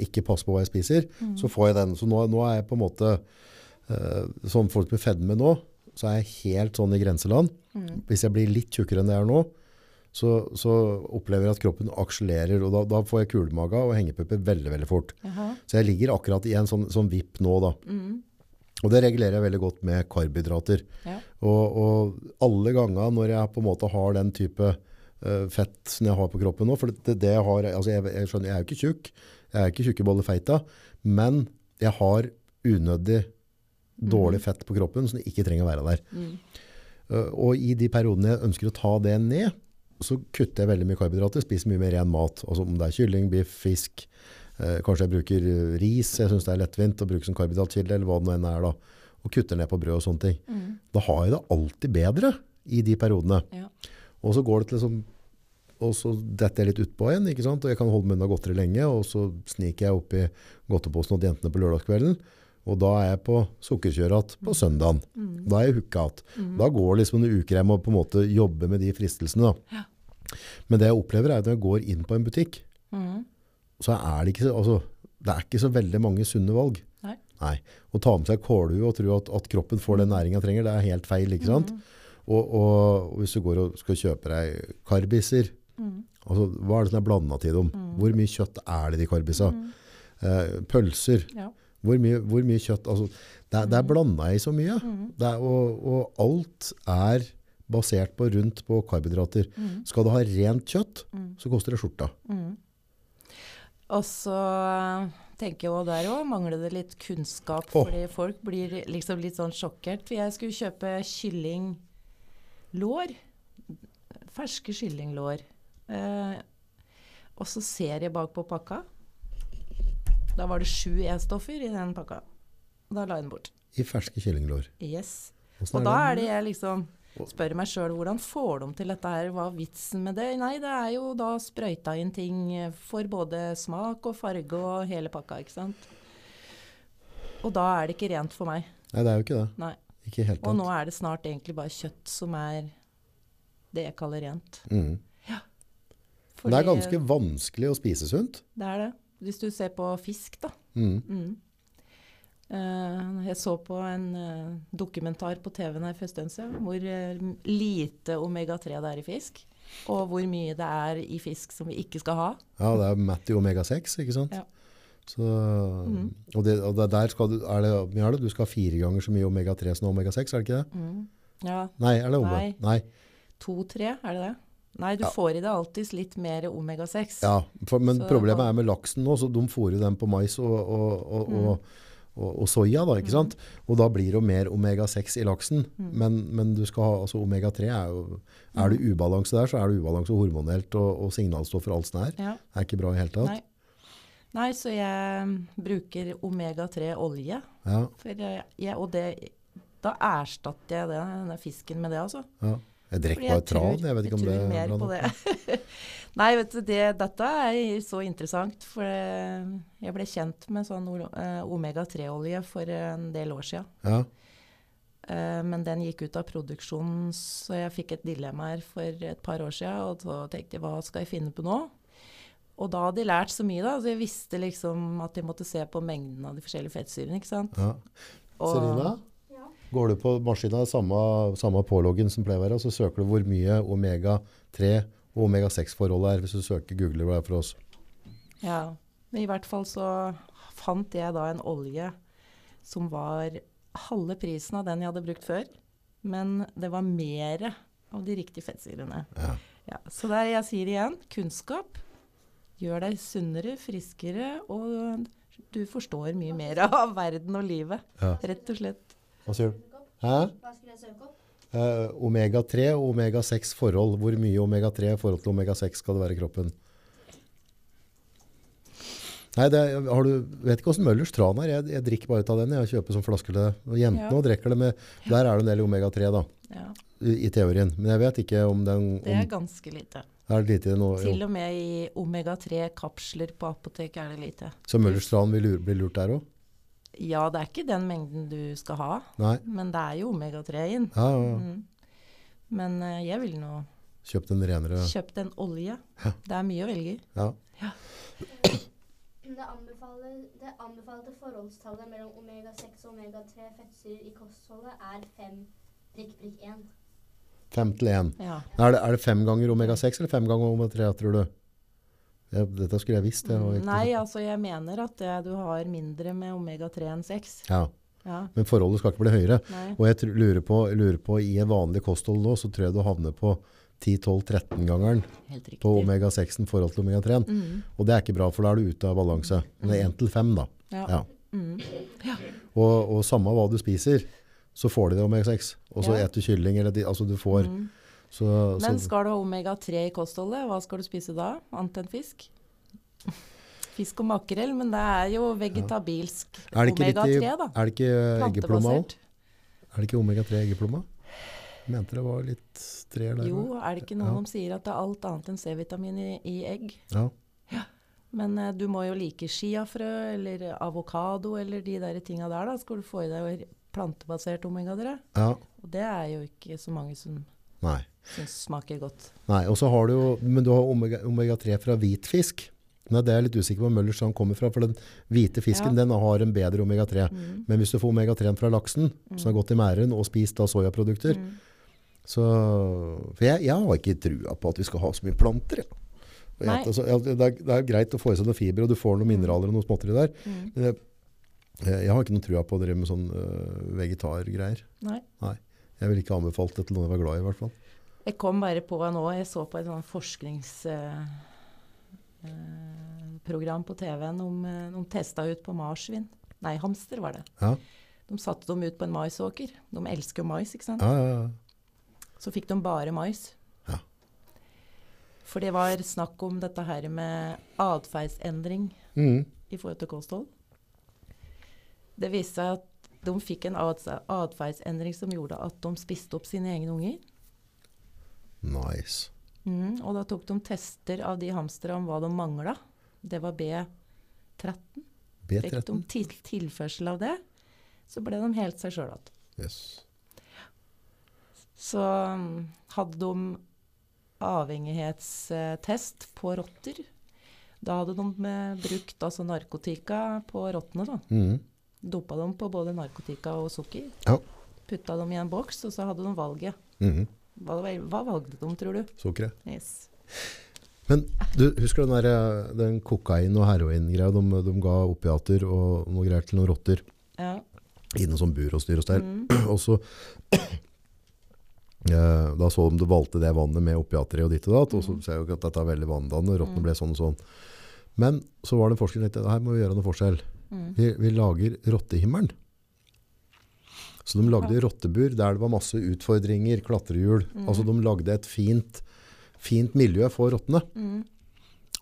ikke passer på hva jeg spiser, Mm. så får jeg den. Så nå, nå er jeg på en måte Sånn folk med fedme nå, så er jeg helt sånn i grenseland. Mm. Hvis jeg blir litt tjukkere enn det er nå, så, så opplever jeg at kroppen akselererer, og da, da får jeg kulemage og hengepupper veldig, veldig fort. Aha. Så jeg ligger akkurat i en sånn, sånn vipp nå da. Mm. Og det regulerer jeg veldig godt med karbohydrater. Ja. Og, og alle ganger når jeg på en måte har den type eh, fett som jeg har på kroppen nå, for det, det jeg har, altså jeg, jeg skjønner, jeg er jo ikke tjukk, jeg er ikke tjukkebollefeita, men jeg har unødig dårlig fett på kroppen som ikke trenger å være der. Mm. Eh, og i de periodene jeg ønsker å ta det ned, så kutter jeg veldig mye karbohydrater, spiser mye mer ren mat. Altså om det er kylling, biff, fisk, kanskje jeg bruker eh, ris, jeg synes det er lettvint å bruke som karbohydratkilde, eller hva det nå enn er da, og kutter ned på brød og sånne ting. Mm. Da har jeg det alltid bedre i de periodene. Ja. Og så går det til liksom, og så detter jeg litt utpå igjen, ikke sant? og jeg kan holde meg unna godteri lenge, og så sniker jeg opp i godteposen til jentene på lørdagskvelden, og da er jeg på sukkerkjøret igjen på søndagen. Da er jeg hooka igjen. Da går det liksom noen uker jeg må på en måte jobbe med de fristelsene. Da. Men det jeg opplever er at når jeg går inn på en butikk, Mm. Så er det ikke, så- altså, det er ikke så veldig mange sunne valg. Nei. Nei. Å ta med seg kålhue og tro at, at kroppen får den næringen trenger, det er helt feil, ikke sant? Og, og, og hvis du går og skal kjøpe deg karbiser, altså, hva er det som er blandet til dem? Hvor mye kjøtt er det i de karbisa? Eh, pølser, Ja. hvor mye, hvor mye kjøtt? Altså, det, er- det er blandet i så mye. Det er, og, og alt er basert på rundt på karbohydrater. Skal du ha rent kjøtt, så koster det skjorta. Og så tenker jeg der òg mangler det litt kunnskap, oh. fordi folk blir liksom litt sånn sjokkert. For jeg skulle kjøpe kyllinglår. Ferske kyllinglår. Eh, og så ser jeg bak på pakka. Da var det sju E-stoffer i den pakka. Da la jeg den bort. I ferske kyllinglår. Yes. Og da er det jeg liksom spør meg sjøl hvordan får de til dette her, hva er vitsen med det? Nei, det er jo da sprøyta inn ting for både smak og farge og hele pakka, ikke sant. Og da er det ikke rent for meg. Nei, det er jo ikke det. Nei. Ikke helt Og nå er det snart egentlig bare kjøtt som er det jeg kaller rent. Mm. Fordi- Det er ganske vanskelig å spise sunt. Det er det. Hvis du ser på fisk, da. Mm. Mm. Eh, jeg så på en eh, dokumentar på TV-en her for en stund siden, hvor eh, lite omega-3 det er i fisk. Og hvor mye det er i fisk som vi ikke skal ha. Ja, det er Matty omega-6, ikke sant? Ja. Så, og, det, og det der skal du, er det, er det? Du skal ha fire ganger så mye omega-3 som omega-6, er det ikke det? Mm. Ja, Nei, er det omega? Nei. Nei. to-tre, er det det? Nei, du får i deg alltid litt mer omega-6. Ja, for, men Så- problemet er med laksen nå, så de fôrer den på mais og, og, og, Mm. Og, og, soya. da, ikke sant? Og da blir det mer omega-6 i laksen. Mm. Men, men du skal ha, altså omega-3 er jo, er det ubalanse der, så er det ubalanse hormonelt og, og signalstoffer og alt sånt her. Ja. Det er ikke bra i hele tatt. Nei. Nei, så jeg bruker omega-3-olje. Ja, For jeg, jeg, og det, da erstatter jeg det, denne fisken med det, altså. ja. Jeg drikker bare tran, jeg vet ikke om det tror er mer på det. Nei, vet du, det, dette er så interessant. For eh, jeg ble kjent med sånn eh, omega-3-olje for en del år siden. Ja, Eh, men den gikk ut av produksjonen, så jeg fikk et dilemma her for et par år siden. Og så tenkte jeg, hva skal jeg finne på nå? Og da hadde jeg lært så mye, da. Så jeg visste liksom at jeg måtte se på mengden av de forskjellige fettsyrene, ikke sant. ja. Og- Serina, Ja. går du på maskina, samme, samme påloggen som pleier å være, og så søker du hvor mye omega-3 og omega-6-forholdet er, hvis du søker googler det for oss. Ja, men i hvert fall så fant jeg da en olje som var halve prisen av den jeg hadde brukt før. Men det var mer av de riktige fettsyrene. Ja. Ja, så der jeg sier igjen, kunnskap gjør deg sunnere, friskere, og du forstår mye mer av verden og livet. Ja. Rett og slett. Hva sier du? Hæ? Hva skulle jeg søke opp? Eh, omega-3 og omega-6 forhold. Hvor mye omega-3 i forhold til omega-6 skal det være i kroppen? Nei, det, har du, vet ikke hvordan Møllers tran er. Jeg, jeg drikker bare ut av den. Jeg kjøper som flaske til jentene Ja. og drikker det med, der er det en del omega-3 da, Ja, i, i teorien. Men jeg vet ikke om den, det er ganske lite. er det lite noe, Til og med i omega-3-kapsler på apotek er det lite. Så Møllers tran vil bli lurt der også? Ja, det er ikke den mengden du skal ha, Nei. men det er jo omega-3 inn. Ja, ja, ja. Mm. Men uh, jeg ville nå Kjøpt en renere. kjøpt en olje. Det er mye å velge i. Ja. Det, det anbefalte forholdstallet mellom omega-6 og omega-3 fettsyrer i kostholdet er 5 prikk prikk 1. 5 til 1. Ja. Er det, er det fem ganger omega-6 eller fem ganger omega-3, tror du? Ja, dette skulle jeg visst. Jeg, Nei, altså jeg mener at det, du har mindre med omega-3 enn 6. Ja, Ja, men forholdet skal ikke bli høyere. nei. Og jeg lurer på, lurer på, i en vanlig kosthold nå, så tror jeg du havner på 10-12-13-gangeren på omega-6-en forhold til omega-3. Mm. Og det er ikke bra, for da er du ute av balanse. Men det er 1 til 5 da. Ja. Ja. Mm. Og, og samme hva du spiser, så får du det omega-6. Og så Ja. eter du kylling, eller de, altså du får, Mm. Så, Men skal du ha omega-3 i kostholdet, hva skal du spise da, annet enn fisk? Fisk og makrell, men det er jo vegetabilsk i, omega-3 da. er det ikke eggeplomma òg? Er det ikke omega-3 eggeplomma? Mente det var litt treer der. Jo, er det ikke noen Ja. som sier at det er alt annet enn C-vitamin i, i egg? Ja. Men uh, du må jo like chiafrø eller avokado eller de der tinga der, da. Skal du få i deg plantebasert omega-3. ja. Og det er jo ikke så mange som Nei. syns smaker godt. Nei, og så har du jo, men du har omega- omega-3 fra hvitfisk. Nei, det er jeg litt usikker på hvor Møllers kommer fra, for den hvite fisken Ja. den har en bedre omega-3. Mm. Men hvis du får omega-3 fra laksen, som har gått i mæren og spist da sojaprodukter, Mm. så For jeg, jeg har ikke trua på at vi skal ha så mye planter. Ja. Nei. altså, det, er, det er greit å få i seg noe fiber, og du får noen mineraler og noe småtteri der. Mm. Men jeg, jeg har ikke noe trua på å drive med sånn uh, vegetargreier. Nei. Jeg ville ikke anbefalt det til noen jeg var glad i, i hvert fall. Jeg kom bare på nå, jeg så på et sånn forskningsprogram på TV-en om eh, de testa ut på marsvin. Nei, hamster var det. Ja, De satte dem ut på en maisåker. De elsker jo mais, ikke sant. ja, ja. ja. Så fikk de bare mais. Ja. For det var snakk om dette her med atferdsendring mm. i forhold til kosthold. Det viste seg at de fikk en atferdsendring som gjorde at de spiste opp sine egne unger. Nice. Mm, og da tok de tester av de hamsterne om hva de mangla. Det var B13. Fikk de B13. til, tilførsel av det, så ble de helt seg sjøl igjen. Yes. Så mm, hadde de avhengighetstest på rotter. Da hadde de eh, brukt altså narkotika på rottene. da. Mhm. Dopa dem på både narkotika og sukker. Ja. Putta dem i en boks, og så hadde de valget. Mhm. Hva, hva valgte de, tror du? Sukkeret. Yes. Men du husker den, der, eh, den kokain- og heroin-greia? De, de ga opiater og noe greier til noen rotter Ja. i noe sånn bur og styr og stell. Mm. Og så eh, Da så de det valgte det vannet med opiater i og ditt og datt, og så Mhm. ser jeg jo at dette er veldig vanndannende, rottene Mm. ble sånn og sånn. Men så var det en forsker som tenkte her må vi gjøre noe forskjell. Mm. Vi, vi lager rottehimmelen. Så de lagde rottebur der det var masse utfordringer, klatrehjul. Mm. Altså de lagde et fint, fint miljø for rottene. Mm.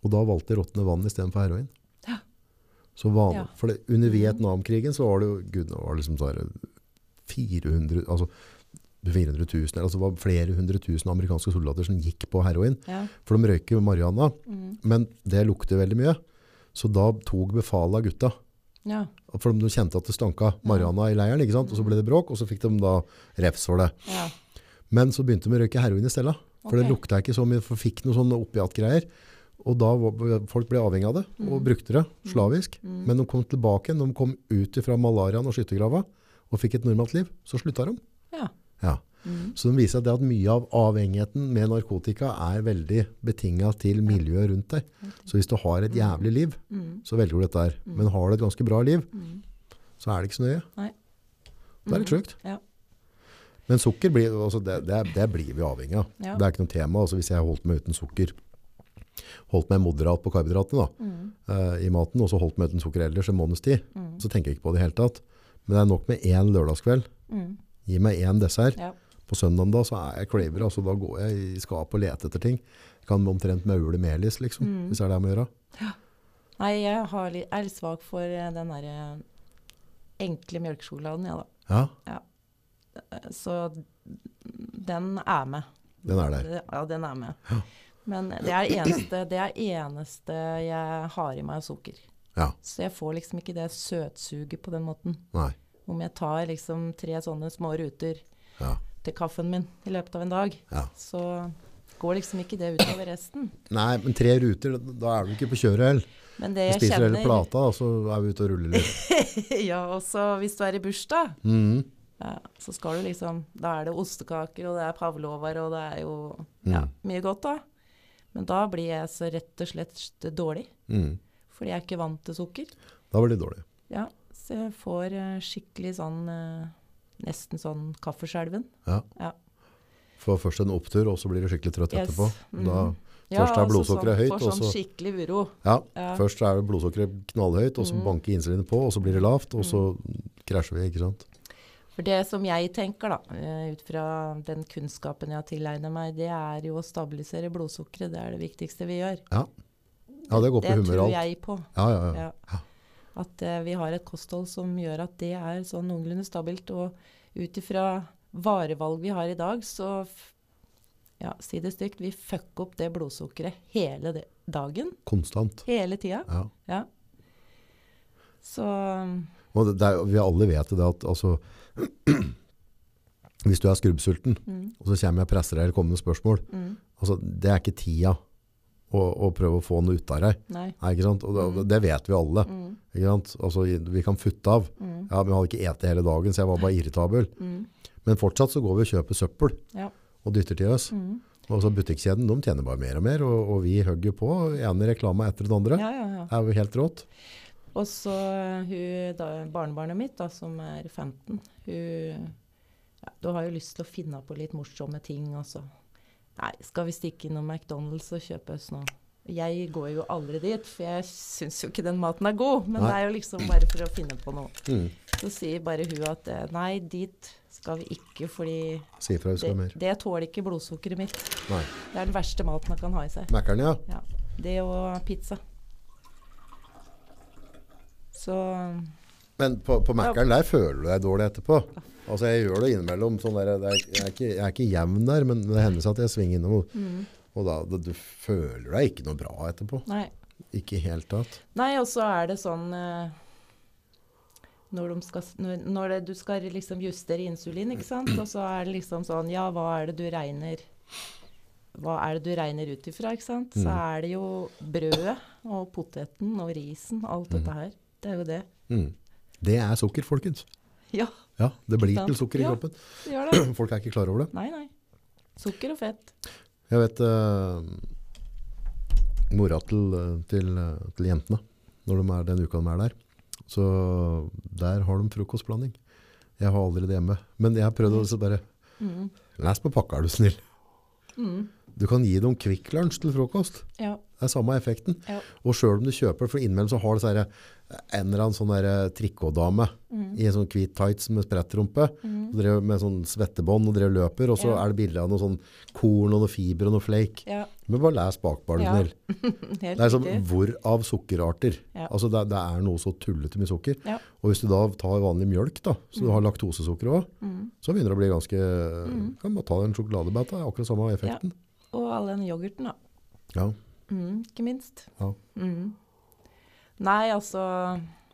Og da valgte rottene vann istedenfor heroin. Ja. Så van, Ja. for det, under Mhm. Vietnamkrigen så var det jo gud, det var liksom så 400, altså 400 000, altså det var flere hundre tusen amerikanske soldater som gikk på heroin. Ja. For de røyker marihuana, Mm. men det lukter veldig mye. Så da tok befalet av gutta. Ja. For de kjente at det stanka marihuana i leiren, ikke sant? og så ble det bråk, og så fikk de da refs for det. ja. Men så begynte de å røyke heroin i stedet. For det lukta ikke så mye, for fikk noen sånne opiatgreier. Og da folk ble avhengig av det, og Mm. brukte det slavisk. Mm. Men de kom tilbake de kom ut fra malariaen og skyttergrava, og fikk et normalt liv. Så slutta de. Ja. Ja. Mm. Så de viser at, det mye av avhengigheten med narkotika er veldig betinga til miljøet rundt deg. Så hvis du har et jævlig liv, Mm. så velger du dette her. Men har du et ganske bra liv, Mm. så er det ikke så nøye. Nei. Det er litt Mm. sjukt. Ja. Men sukker blir, altså det, det, det blir vi avhengig av. Ja. Det er ikke noe tema. Altså hvis jeg holdt meg uten sukker, holdt meg moderat på karbohydratene Mm. uh, i maten, og så holdt meg uten sukker ellers en måneds tid, Mm. så tenker jeg ikke på det i hele tatt. Men det er nok med én lørdagskveld. Mm. Gi meg én dessert. Ja. På søndagen da, så er jeg klever, Altså, da går jeg i skapet og leter etter ting. Jeg kan omtrent maule melis, liksom, Mm. hvis det er det jeg må gjøre. Ja. Nei, jeg har er litt svak for eh, den derre enkle melkesjokoladen, ja da. Ja, ja. Så den er med. den er der. Ja, den er med. Ja. Men det er eneste, det er eneste jeg har i meg av sukker. Ja, Så jeg får liksom ikke det søtsuget på den måten. nei. Om jeg tar liksom tre sånne små ruter Ja, til kaffen min i løpet av en dag, ja. så går liksom ikke det utover resten. Nei, men tre ruter, da er du ikke på kjøret heller. Men Du det jeg spiser hele plata, og så er vi ute og ruller litt. Ja, og så hvis du er i bursdag, Mhm. ja, så skal du liksom Da er det ostekaker, og det er pavlovaer, og det er jo ja, Mm. mye godt, da. Men da blir jeg så rett og slett dårlig. Mm. Fordi jeg er ikke vant til sukker. Da blir det dårlig. Ja, så jeg får eh, skikkelig sånn eh, Nesten sånn kaffeskjelven. Ja. Ja. Får først en opptur, og så blir du skikkelig trøtt Yes. etterpå. Mhm. Da, mm. Først er blodsukkeret blodsukkeret høyt, Får sånn skikkelig uro. ja, Ja. først er blodsukkeret knallhøyt, og så mm. banker insulinet på, og så blir det lavt, og så krasjer vi, ikke sant? For det som jeg tenker, da, eh, ut fra den kunnskapen jeg har tilegnet meg, det er jo å stabilisere blodsukkeret. Det er det viktigste vi gjør. Ja, ja det går på det tror jeg på. Ja, ja, ja. Ja. At eh, vi har et kosthold som gjør at det er sånn noenlunde stabilt. Og ut ifra varevalg vi har i dag, så ja, si det stygt, vi fucker opp det blodsukkeret hele det, dagen. Konstant. Hele tida. Ja. Ja. Så det, det er, vi alle vet det at altså, hvis du er skrubbsulten, mm, og så kommer jeg og presser deg eller kommer med spørsmål, mm, altså, det er ikke tida å, å prøve å få noe ut av deg. Nei. Nei? Og det, det vet vi alle. Mm? Altså, vi kan futte av. mm, Ja, men jeg hadde ikke spist hele dagen, så jeg var bare irritabel. mm, Men fortsatt så går vi og kjøper søppel Ja. og dytter til oss. mm. Og så butikkjeden, de tjener bare mer og mer, og, og vi hogger på. Ene reklame etter den andre. Ja, ja, ja. Det er jo helt rått. Og så barnebarnet mitt, da, som er 15, hun ja, Du har jo lyst til å finne på litt morsomme ting, og så Nei, skal vi stikke innom McDonald's og kjøpe oss noe? Jeg går jo aldri dit, for jeg syns jo ikke den maten er god. Men Nei. det er jo liksom bare for å finne på noe. Mm. Så sier bare hun at eh, nei, dit skal vi ikke, fordi Si du det, mer. det tåler ikke blodsukkeret mitt. Nei. Det er den verste maten man kan ha i seg. Mækkern, ja. Ja, det og pizza. Så Men på, på Mækkern, der føler du deg dårlig etterpå. Altså, jeg gjør det innimellom. Sånn der, det er, jeg, er ikke, jeg er ikke jevn der, men det hender seg at jeg svinger innom. mm, Og da, da, du føler deg ikke noe bra etterpå. Nei. Ikke i helt tatt. Nei, og så er det sånn eh, når, de skal, når, når det, du skal liksom justere insulin, ikke sant? Og så er det liksom sånn Ja, hva er det du regner Hva er det du regner ut ifra, ikke sant? Så Mm. er det jo brødet og poteten og risen, alt Mm. dette her. Det er jo det. Mm. Det er sukker, folkens. Ja, Ja, det blir til sukker i Ja. kroppen. det gjør det. Folk er ikke klar over det. Nei, nei. Sukker og fett. Jeg vet uh, mora til, eh, til, eh, til jentene, når de er den uka de er der. Så der har de frokostblanding. Jeg har aldri det hjemme. Men jeg har prøvd å bare Mm. Les på pakka, er du snill. Mm. Du kan gi dem Kvikk Lunsj til frokost. Ja. Det er samme effekten. Ja. Og sjøl om du kjøper, for innimellom så har det en eller annen sånn der trikotdame Mm. i en sånn hvit tights med sprettrumpe, Mm. og drev med sånn svettebånd og drev løper, og så Ja. er det bilde av noe sånn korn og noe fiber og noe flake. ja. Men bare les bakbarnet bare du snill. Det er sånn, hvor av sukkerarter? Ja. Altså det, det er noe så tullete med sukker. Ja. Og hvis du da tar vanlig mjølk, da, så du har laktosesukker også, Mm. så begynner det å bli ganske... Mm. Kan bare ta en sjokoladebet, det er akkurat samme effekten. Og all den yoghurten, da. Ja. Mm, ikke minst. Ja. Mm. Nei, altså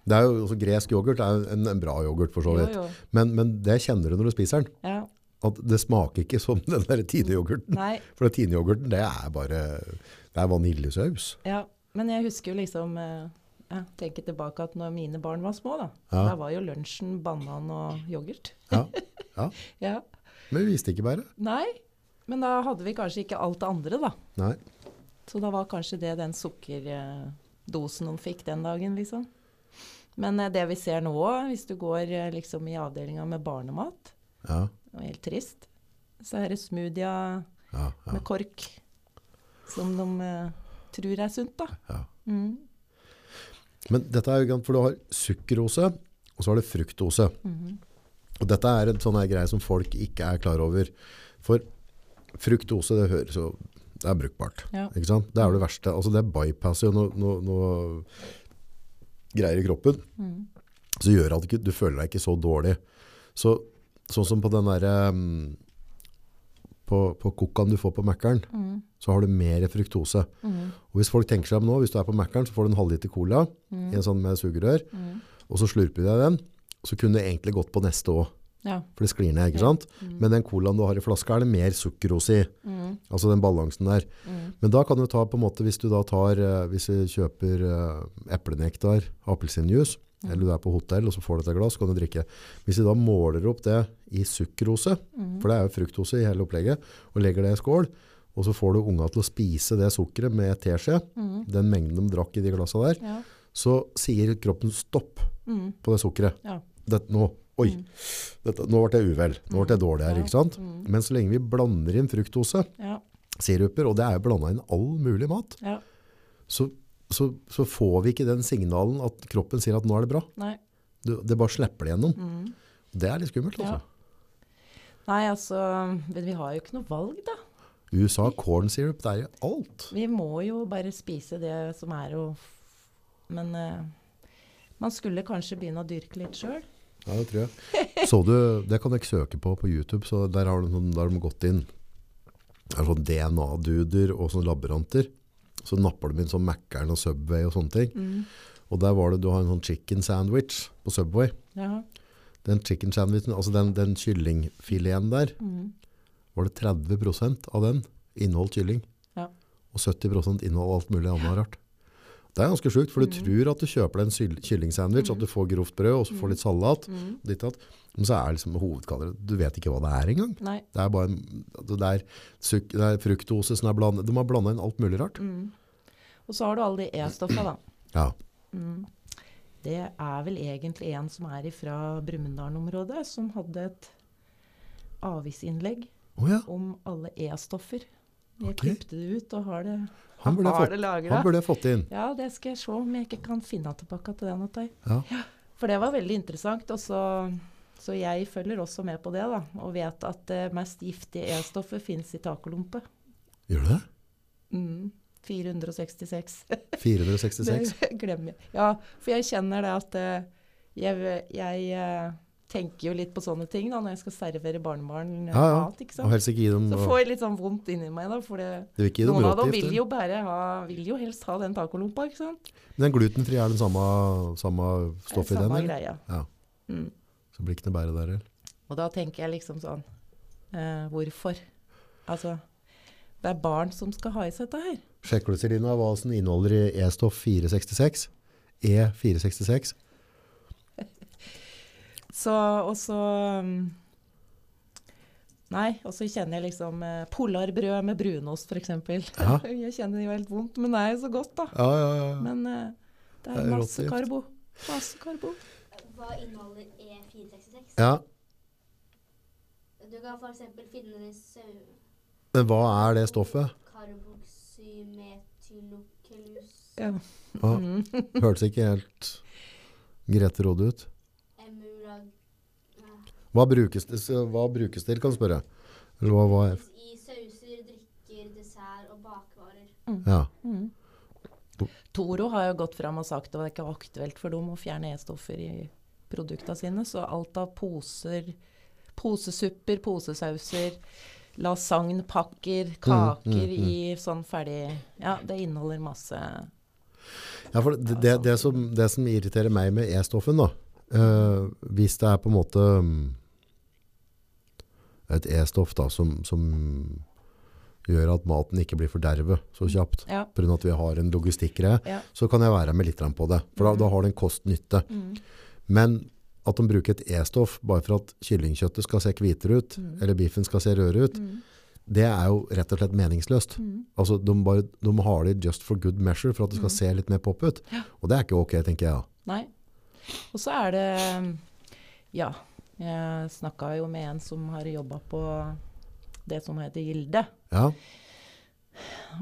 Det er jo også gresk yoghurt, er en, en bra yoghurt for så vidt. jo. Men, men det kjenner du når du spiser den. Ja. At det smaker ikke som den der Tine-yoghurten. For Tine-yoghurten, det er bare det er vaniljesaus. Ja. Men jeg husker jo liksom jeg tenker tilbake at når mine barn var små, da. Ja. Da var jo lunsjen banan og yoghurt. Ja. ja. Ja. Men vi visste ikke bare. Nei. Men da hadde vi kanskje ikke alt det andre, da. Nei. Så da var kanskje det den sukkerdosen hun fikk den dagen, liksom. Men eh, det vi ser nå, hvis du går eh, liksom i avdelinga med barnemat, Ja. det var helt trist, så er det smoothie Ja. Ja. med kork som de uh, tror er sunt, da. ja. Mm. Men dette er jo gant, for du har sukkerose, og så har du fruktose. Mhm. Og dette er en sånn greie som folk ikke er klar over. For fruktose, det høres jo, det er brukbart. Ja. Ikke sant? Det er jo det verste. Altså det bypasser jo noe, noe, noe greier i kroppen, Mm. Så gjør at du, du føler deg ikke så dårlig. Så, sånn som på den derre um, på, på kokaen du får på Mækkern, Mm. så har du mer fruktose. Mm. Og hvis folk tenker seg om nå, hvis du er på Mækkern, så får du en halvliter cola Mm. i en sånn med sugerør, Mm. og så slurper du deg den, så kunne du egentlig gått på neste også. Ja. For det sklir ned, ikke sant? Mm. Men den colaen du har i flaska er det mer sukkerose i. Mm. Altså den balansen der. Mm. Men da kan du ta på en måte, hvis du da tar, eh, hvis du kjøper uh, eplenektar, appelsinjuice, Mm. eller du er på hotell og så får du et glass, kan du drikke. Hvis du da måler opp det i sukkerose, Mm. for det er jo fruktose i hele opplegget, og legger det i skål, og så får du unga til å spise det sukkeret med teskje, Mm. den mengden de drakk i de glassene der, Ja. så sier kroppen stopp på det sukkeret. Ja. Det, nå, oi, Mm. dette, nå ble jeg uvel, nå ble jeg dårlig her, ikke sant? Mm. Men så lenge vi blander inn fruktose, Ja. siruper, og det er jo blandet inn all mulig mat, Ja. så, så, så får vi ikke den signalen at kroppen sier at nå er det bra. Nei. Det bare slipper det gjennom. Mm. Det er litt skummelt, altså. Nei, altså Men vi har jo ikke noe valg, da. USA, corn syrup, det er jo alt. Vi må jo bare spise det som er å Men uh, man skulle kanskje begynne å dyrke litt sjøl. Ja, det tror jeg. Så du, det kan dere søke på på YouTube, så der har de, sånn- der har de gått inn. Det er sånn DNA-duder og sånne laboranter. Så napper de inn sånn Mac-eren og Subway og sånne ting. Mm. Og der var det, du har en sånn chicken sandwich på Subway. Ja. Den chicken sandwichen, altså den, den kyllingfileten der, Mm. var det 30% av den inneholdt kylling. Ja. Og 70% inneholdt alt mulig annet rart. Det er ganske sjukt, for du Mm. tror at du kjøper deg en kyllingsandwich, mm. at du får grovt brød, og så får litt salat, Mm. ditt. Men så er liksom hovedkalleret, du vet ikke hva det er engang. Nei. Det er bare en, altså det er, det er fruktose som er blandet, de har blanda inn alt mulig rart. Mm. Og så har du alle de E-stoffa, da. Ja, Mm. Det er vel egentlig en som er fra Brumunddal-området, som hadde et avisinnlegg oh, ja, om alle E-stoffer. Jeg okay. klippet det ut og har det, han burde, har det lagra. han burde fått inn. Ja, det skal jeg se om jeg ikke kan finne tilbake til den. Ottar. Ja. For det var veldig interessant. Og så, så jeg følger også med på det, da. Og vet at det mest giftige E-stoffet fins i tacolompe. Gjør det? Mm. 466. 466? Det glemmer jeg. Ja, for jeg kjenner det at eh, jeg, jeg eh, tenker jo litt på sånne ting da, når jeg skal servere barnebarn Ja, ja. mat. ikke Og sant? helst ikke gi dem, Så får jeg litt sånn vondt inni meg, da. For noen av dem vil jo bare ha, vil jo helst ha den tacolompa, ikke sant? Men den glutenfri er den samme, samme stoffet i den, Samme greia. Ja. Mm. Så blir ikke noe bedre der, eller? Og da tenker jeg liksom sånn eh, Hvorfor? Altså, det er barn som skal ha i seg dette her. Sjekker du, Selina, hva som inneholder i E-stoff 466? E466? Så, og så um, Nei, og så kjenner jeg liksom eh, Polarbrød med brunost, f.eks. Ja. jeg kjenner det jo helt vondt, men det er jo så godt, da. Ja, ja, ja. Men eh, det Det er er masse råtgift. karbo. Masse karbo. Hva inneholder E E466? ja. Du kan f.eks. finne det i sau... Men hva er det stoffet? Karboksymetylokelus. Ja. Mm. Hørtes ikke helt Grete Råd ut. Hva brukes det, hva brukes til, kan du spørre? Eller hva, hva er I sauser, drikker, dessert og bakvarer. Ja. Mm. Toro har jo gått fram og sagt at det ikke er aktuelt for dem å fjerne E-stoffer i produktene sine. Så alt av poser, posesupper, posesauser, lasagnepakker, kaker mm, mm. i sånn ferdig Ja, det inneholder masse Ja, for det, det, det, som, det som irriterer meg med E-stoffen, da, uh, hvis det er på en måte mm, et E-stoff da, som, som gjør at maten ikke blir fordervet så kjapt, Ja. av at vi har en logistikkgreie, ja. så kan jeg være med litt på det. For da, Mhm. da har det en kost-nytte. Mm. Men at de bruker et E-stoff bare for at kyllingkjøttet skal se hvitere ut, mm. eller biffen skal se rødere ut, Mm. det er jo rett og slett meningsløst. Mm. Altså, de, bare, de har det just for good measure, for at det skal Mhm. se litt mer pop ut. Ja. Og det er ikke ok, tenker jeg. Nei. Og så er det Ja, jeg snakka jo med en som har jobba på det som heter Gilde. Ja,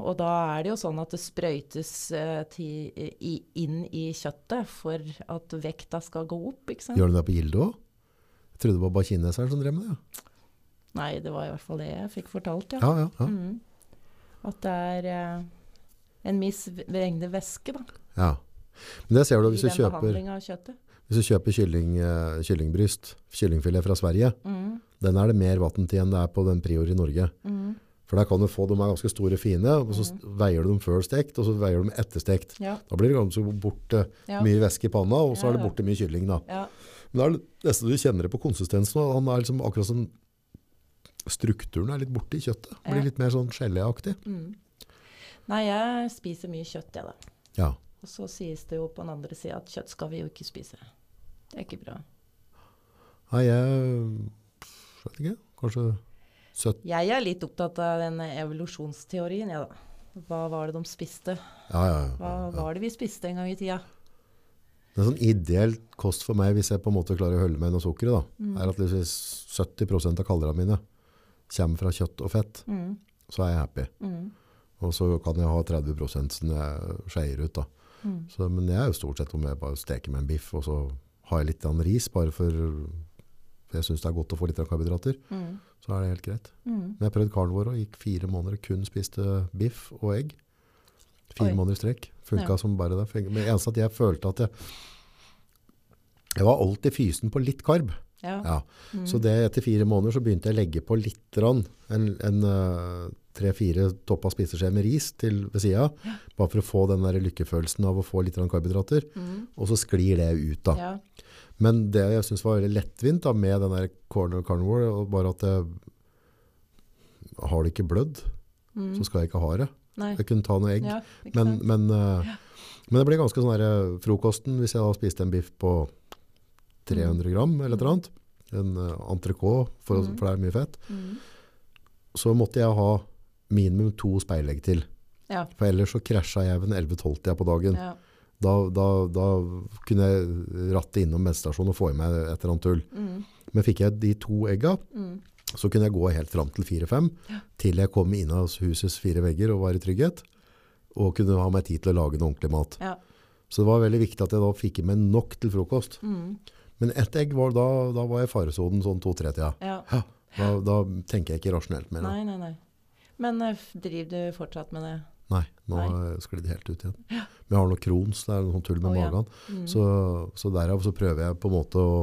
Og da er det jo sånn at det sprøytes eh, ti, i, inn i kjøttet for at vekta skal gå opp, ikke sant? Gjør du det på Gilde òg? Jeg trodde det var bare kineseren som drev med det. Ja, Nei, det var i hvert fall det jeg fikk fortalt, ja. ja. ja. Mm. At det er eh, en misvrengende væske da, ja. Men det ser du i hvis du den kjøper, behandlinga av kjøttet. Hvis du kjøper kylling, eh, kyllingbryst, kyllingfilet fra Sverige. Mm. Den er det mer vann til enn det er på den Prior i Norge. Mm. For der kan du få, de er ganske store og fine, og så mm. veier du dem før stekt, og så veier du dem etter stekt. Ja, Da blir det ganske borte ja, mye væske i panna, og så Ja, er det borte mye kylling da. ja. Men det er det du kjenner det på konsistensen, og han er liksom akkurat som strukturen er litt borte i kjøttet. Blir litt mer sånn geléaktig. Mm. Nei, jeg spiser mye kjøtt, jeg da. Ja. Og så sies det jo på den andre sida at kjøtt skal vi jo ikke spise. Det er ikke bra. Nei, jeg vet ikke, kanskje søtt. Jeg er litt opptatt av den evolusjonsteorien, jeg da. Hva var det de spiste? Ja, ja, ja, Hva var det vi spiste en gang i tida? Det er sånn ideell kost for meg, hvis jeg på en måte klarer å holde meg noe sukker, da, Mm. er at hvis 70% av kalderne mine kommer fra kjøtt og fett, Mm. så er jeg happy. Mm. Og så kan jeg ha 30% som jeg skeier ut da. Mm. Så, men jeg er jo stort sett om jeg bare steker med en biff, og så har jeg litt ris, bare for, for jeg synes det er godt å få litt karbohydrater, Mm. så er det helt greit. Mm. Men jeg prøvde carnivore og gikk fire måneder og kun spiste biff og egg. Fire Oi. måneder i strekk. Funka Ja. som bare det. Men eneste at jeg følte at jeg Jeg var alltid fysen på litt karb. Ja. Ja. Mm. Så det etter fire måneder så begynte jeg å legge på litt rann, en, en eh, tre-fire toppa spiseskje med ris til ved sida, bare for å få den der lykkefølelsen av å få litt karbohydrater. Mm. Og så sklir det ut da. Ja. Men det jeg synes var veldig lettvint da, med den der corner carnivore, bare at jeg har det ikke blødd, Mm. så skal jeg ikke ha det. Nei. Jeg kunne ta noe egg. Ja, Men, men, eh, men det ble ganske sånn der, eh, frokosten, hvis jeg da spiste en biff på 300 gram eller et eller annet, en uh, entrecôte, for, Mm. for det er mye fett, Mm. så måtte jeg ha minimum to speilegg til. Ja. For ellers så krasja jeg ved en 11-12-tida på dagen. Ja. Da, da, da kunne jeg ratte innom bensinstasjonen og få i meg et eller annet tull. Mm. Men fikk jeg de to egga, Mm. så kunne jeg gå helt fram til 4-5, til jeg kom inn av husets fire vegger og var i trygghet, og kunne ha meg tid til å lage noe ordentlig mat. Ja. Så det var veldig viktig at jeg da fikk i meg nok til frokost. Mm. Men ett egg, var, da, da var jeg i faresonen sånn to-tre-tida. ja. Ja, da, da tenker jeg ikke rasjonelt mer. Nei, nei, nei. Men eh, driver du fortsatt med det? Nei, nå Nei. har jeg sklidd helt ut igjen. Men jeg har noe krons, det er noe sånn tull med ja. magen. Mm. Så, så derav så prøver jeg på en måte å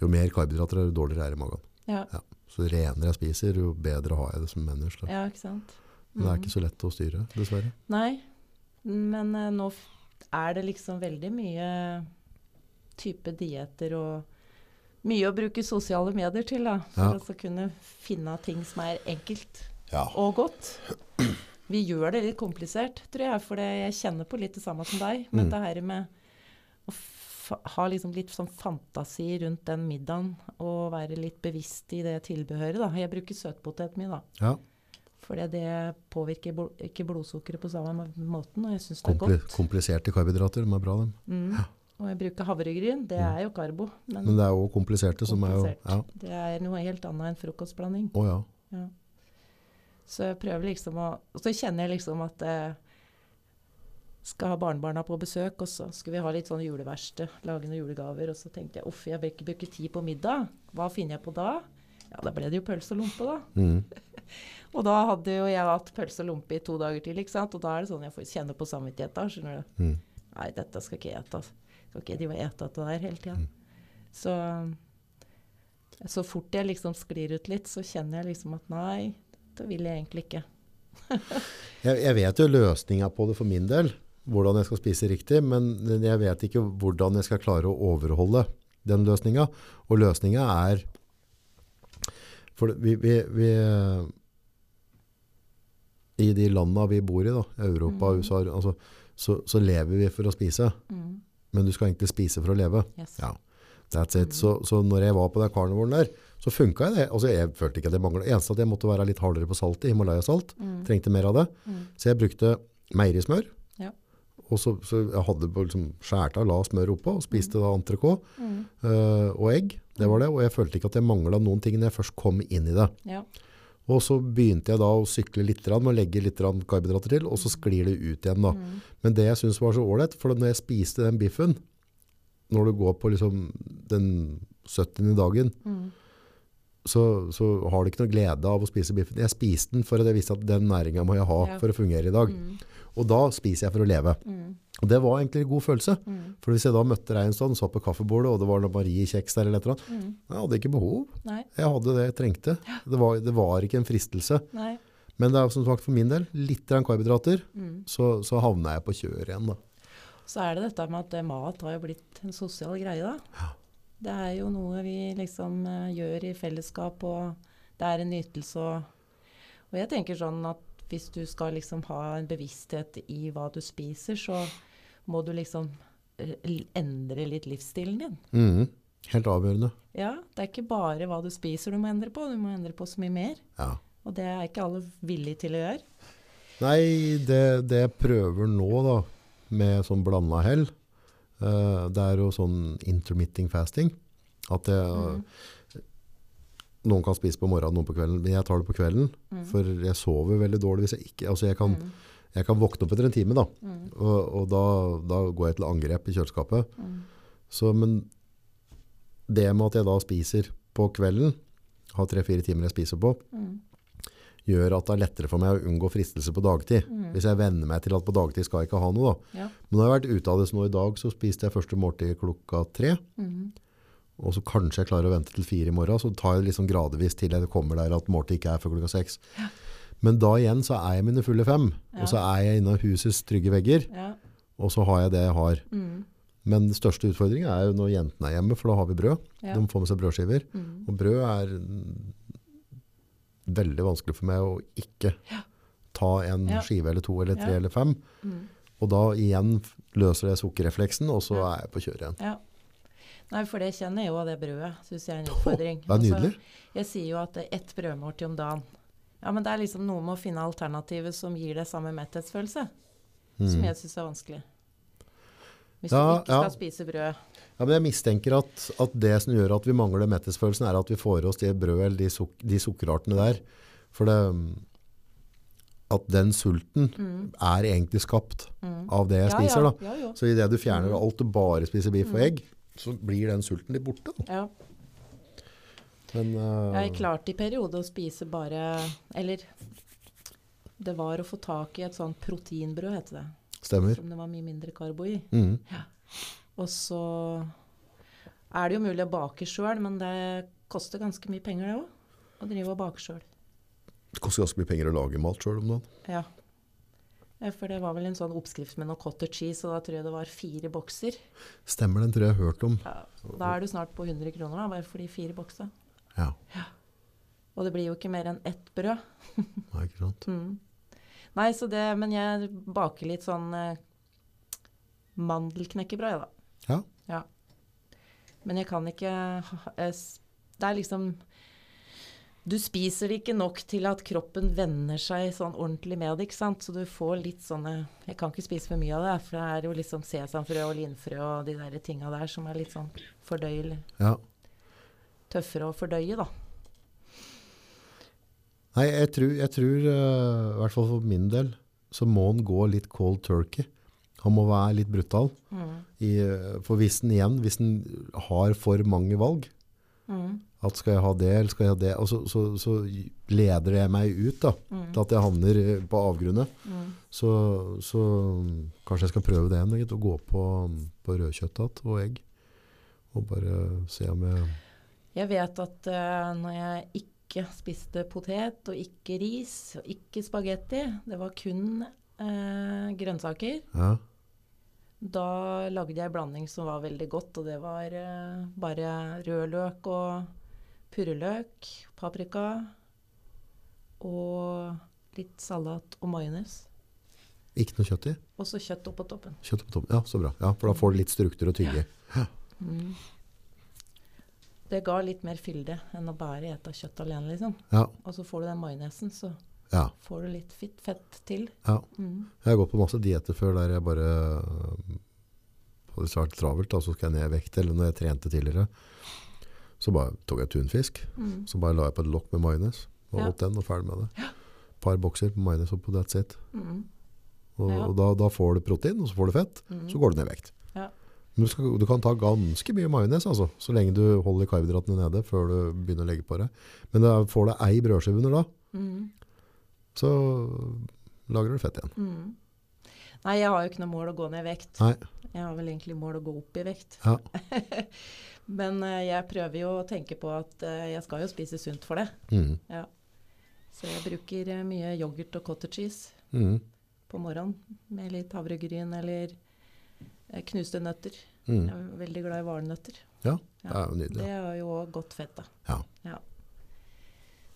Jo mer karbohydrater, jo dårligere er det i magen. Ja. Ja. Så jo renere jeg spiser, jo bedre har jeg det som menneske. ja, ikke sant. Men det er Mm. ikke så lett å styre, dessverre. Nei, men uh, nå er det liksom veldig mye type dietter og mye å bruke sosiale medier til, da. For Ja. å så kunne finne ting som er enkelt Ja. og godt. Vi gjør det litt komplisert, tror jeg, for jeg kjenner på litt det samme som deg. Men Mm. det her med å ha liksom litt sånn fantasi rundt den middagen, og være litt bevisst i det tilbehøret, da. Jeg bruker søtpotet mye, da. ja. For det påvirker bl ikke blodsukkeret på samme må- måten, og jeg syns det er godt. kompliserte karbohydrater, de er bra, dem. Mm. Og jeg bruker havregryn. Det er jo karbo. Men, Men det er jo kompliserte som er jo Ja. det er noe helt annet enn frokostblanding. Å ja. Ja. Så jeg prøver liksom å Og så kjenner jeg liksom at jeg skal ha barnebarna på besøk, og så skal vi ha litt sånn juleverksted, lage noen julegaver. Og så tenkte jeg uff, jeg vil ikke bruke tid på middag. Hva finner jeg på da? Ja, da ble det jo pølse og lompe, da. Mm. Og da hadde jo jeg hatt pølse og lompe i to dager til, ikke sant. Og da er det sånn jeg får kjenne på samvittighet da, skjønner du. Mm. Nei, dette skal ikke jeg ete. altså. Skal ikke drive og ete det der hele tida. Mm. Så så fort jeg liksom sklir ut litt, så kjenner jeg liksom at nei, det vil jeg egentlig ikke. Jeg, jeg vet jo løsninga på det for min del, hvordan jeg skal spise riktig, men jeg vet ikke hvordan jeg skal klare å overholde den løsninga. Og løsninga er For vi, vi, vi I de landa vi bor i, da, Europa, Mm. USA, altså, så, så lever vi for å spise. Mm. Men du skal egentlig spise for å leve. Yes. Ja, that's it. Så, så når jeg var på den karnevoren der, så funka det. Altså, jeg følte ikke at det manglet. Eneste at jeg måtte være litt hardere på saltet, Himalaya-salt. Mm. Trengte mer av det. Mm. Så jeg brukte meierismør. Ja. Og så, så jeg hadde liksom skåret av, la smør oppå, og spiste da entrecôte Mm. øh, og egg. Det var det. Og jeg følte ikke at jeg mangla noen ting når jeg først kom inn i det. Ja. Og så begynte jeg da å sykle litt og legge litt karbohydrater til, og så sklir det ut igjen da. Mm. Men det jeg syns var så ålreit, for når jeg spiste den biffen, når du går på liksom den 70. dagen, Mm. så, så har du ikke noe glede av å spise biffen. Jeg spiste den for at jeg visste at den næringa må jeg ha Ja. for å fungere i dag. Mm. Og da spiser jeg for å leve. Og det var egentlig en god følelse. Mm. For hvis jeg da møtte deg så satt på kaffebordet, og det var noe Marie-kjeks der eller et eller annet, Mm. jeg hadde ikke behov. Nei. Jeg hadde det jeg trengte. Det var, det var ikke en fristelse. Nei. Men det er som sagt for min del, litt karbohydrater, Mm. så, så havner jeg på kjøret igjen da. Så er det dette med at eh, mat har jo blitt en sosial greie, da. Det er jo noe vi liksom eh, gjør i fellesskap, og det er en nytelse. Og, og jeg tenker sånn at hvis du skal liksom ha en bevissthet i hva du spiser, så må du liksom eh, endre litt livsstilen din. Mm. Helt avgjørende. Ja, det er ikke bare hva du spiser du må endre på, du må endre på så mye mer. Ja. Og det er ikke alle villige til å gjøre. Nei, det, det jeg prøver nå da, med sånn blanda hell, uh, det er jo sånn intermitting fasting. At jeg, Mm. noen kan spise på morgenen, noen på kvelden, men jeg tar det på kvelden, Mm. for jeg sover veldig dårlig hvis jeg ikke, altså jeg kan, Mm. Jeg kan våkne opp etter en time da, Mm. og, og da, da går jeg til angrep i kjøleskapet. Mm. Så, men det med at jeg da spiser på kvelden, har tre-fire timer jeg spiser på, Mm. gjør at det er lettere for meg å unngå fristelse på dagtid. Hvis jeg venner meg til at på dagtid skal jeg ikke ha noe. Da. Ja. Men når jeg har vært ute av det, så nå i dag så spiste jeg første måltid klokka tre. Mhm. Og så kanskje jeg klarer å vente til fire i morgen, så tar jeg det liksom gradvis til jeg kommer der at måltid ikke er før klokka seks. Men da igjen så er jeg mine fulle fem, Ja. og så er jeg innom husets trygge vegger, Ja. og så har jeg det jeg har. Mm. Men den største utfordringen er jo når jentene er hjemme, for da har vi brød. Ja. De får med seg brødskiver. Mm. Og brød er veldig vanskelig for meg å ikke ta en skive eller to eller tre eller fem. Mm. Og da igjen løser det sukkerrefleksen, og så er jeg på kjøret igjen. Ja. Nei, for det kjenner jeg jo av det brødet. Syns jeg er en utfordring. det er nydelig. Altså, jeg sier jo at det er ett brødmåltid om dagen. Ja, men det er liksom noe med å finne alternativet som gir deg samme metthetsfølelse, som jeg syns er vanskelig. Hvis Mm. Ja, du ikke ja. skal spise brød. Ja, men jeg mistenker at, at det som gjør at vi mangler metthetsfølelsen, er at vi får i oss det brødet eller de, suk de sukkerartene der. For det, mm, at den sulten er egentlig skapt av det jeg Mm. Ja, spiser. ja. Da. Ja, ja. Så idet du fjerner alt og bare spiser biff og egg, så blir den sulten litt borte. Da. Ja. Men, uh, Jeg klarte i periode å spise bare Eller det var å få tak i et sånt proteinbrød, heter det. stemmer. Som det var mye mindre karbo i. Mhm. Og så er det jo mulig å bake sjøl, men det koster ganske mye penger, det òg. Å drive og bake sjøl. Det koster ganske mye penger å lage mat sjøl om dagen. Ja. Ja, For det var vel en sånn oppskrift med noe cottage cheese, og da tror jeg det var fire bokser. Stemmer, den tror jeg jeg har hørt om. Ja, da er du snart på 100 kroner, da, bare for de fire boksa. Ja, Og det blir jo ikke mer enn ett brød. Nei, ikke sant. Mm. Nei, så det Men jeg baker litt sånn eh, mandelknekkebrød, jeg, da. Ja. Ja. Men jeg kan ikke eh, Det er liksom Du spiser det ikke nok til at kroppen venner seg sånn ordentlig med det, ikke sant. Så du får litt sånne Jeg kan ikke spise for mye av det, for det er jo liksom sesamfrø og linfrø og de der tinga der som er litt sånn fordøyelig. ja. Tøffere å fordøye, da. Nei, jeg tror, jeg tror uh, i hvert fall for min del, så må han gå litt cold turkey. Han må være litt brutal. Mm. I, eh, for hvis han igjen, hvis han har for mange valg, Mm. at skal jeg ha det, eller skal jeg ha det, og så, så, så leder jeg meg ut da, Mm. til at jeg havner eh, på avgrunnet. Mm. Så, så kanskje jeg skal prøve det igjen, å gå på, på rødkjøtt igjen, og egg. Og bare se om jeg... Jeg vet at uh, når jeg ikke spiste potet og ikke ris og ikke spagetti, det var kun uh, grønnsaker, Ja, da lagde jeg blanding som var veldig godt, og det var uh, bare rødløk og purreløk, paprika og litt salat og majones. ikke noe kjøtt i. Og så kjøtt oppå toppen. Kjøtt på toppen. Ja, så bra. Ja, for da får du litt struktur å tygge. Mm. Det ga litt mer fylde enn å bare ete kjøtt alene, liksom. Ja, Og så får du den majonesen, så ja, får du litt fitt, fett til. ja. Mm. Jeg har gått på masse dieter før der jeg bare øh, hadde svært travelt, og så skal jeg ned i vekt, eller når jeg trente tidligere, så bare tok jeg tunfisk, Mm. så bare la jeg på et lokk med majones, og åt den og ferdig med det. par bokser på majones oppå that's it. Mm. Og, og da, da får du protein, og så får du fett, Mm. så går du ned i vekt. Du, skal, du kan ta ganske mye majones, altså, så lenge du holder karbohydratene nede før du begynner å legge på deg. Men da får du ei brødskive under da, Mm. så lager du fett igjen. Mm. Nei, jeg har jo ikke noe mål å gå ned i vekt. Nei. Jeg har vel egentlig mål å gå opp i vekt. Ja. Men eh, jeg prøver jo å tenke på at eh, jeg skal jo spise sunt for det. Mm. Ja. Så jeg bruker eh, mye yoghurt og cottage cheese Mm. på morgenen med litt havregryn eller knuste nøtter. Mm. Jeg er veldig glad i valnøtter. Ja, det er jo nydelig. Det er jo godt fett, da. Ja.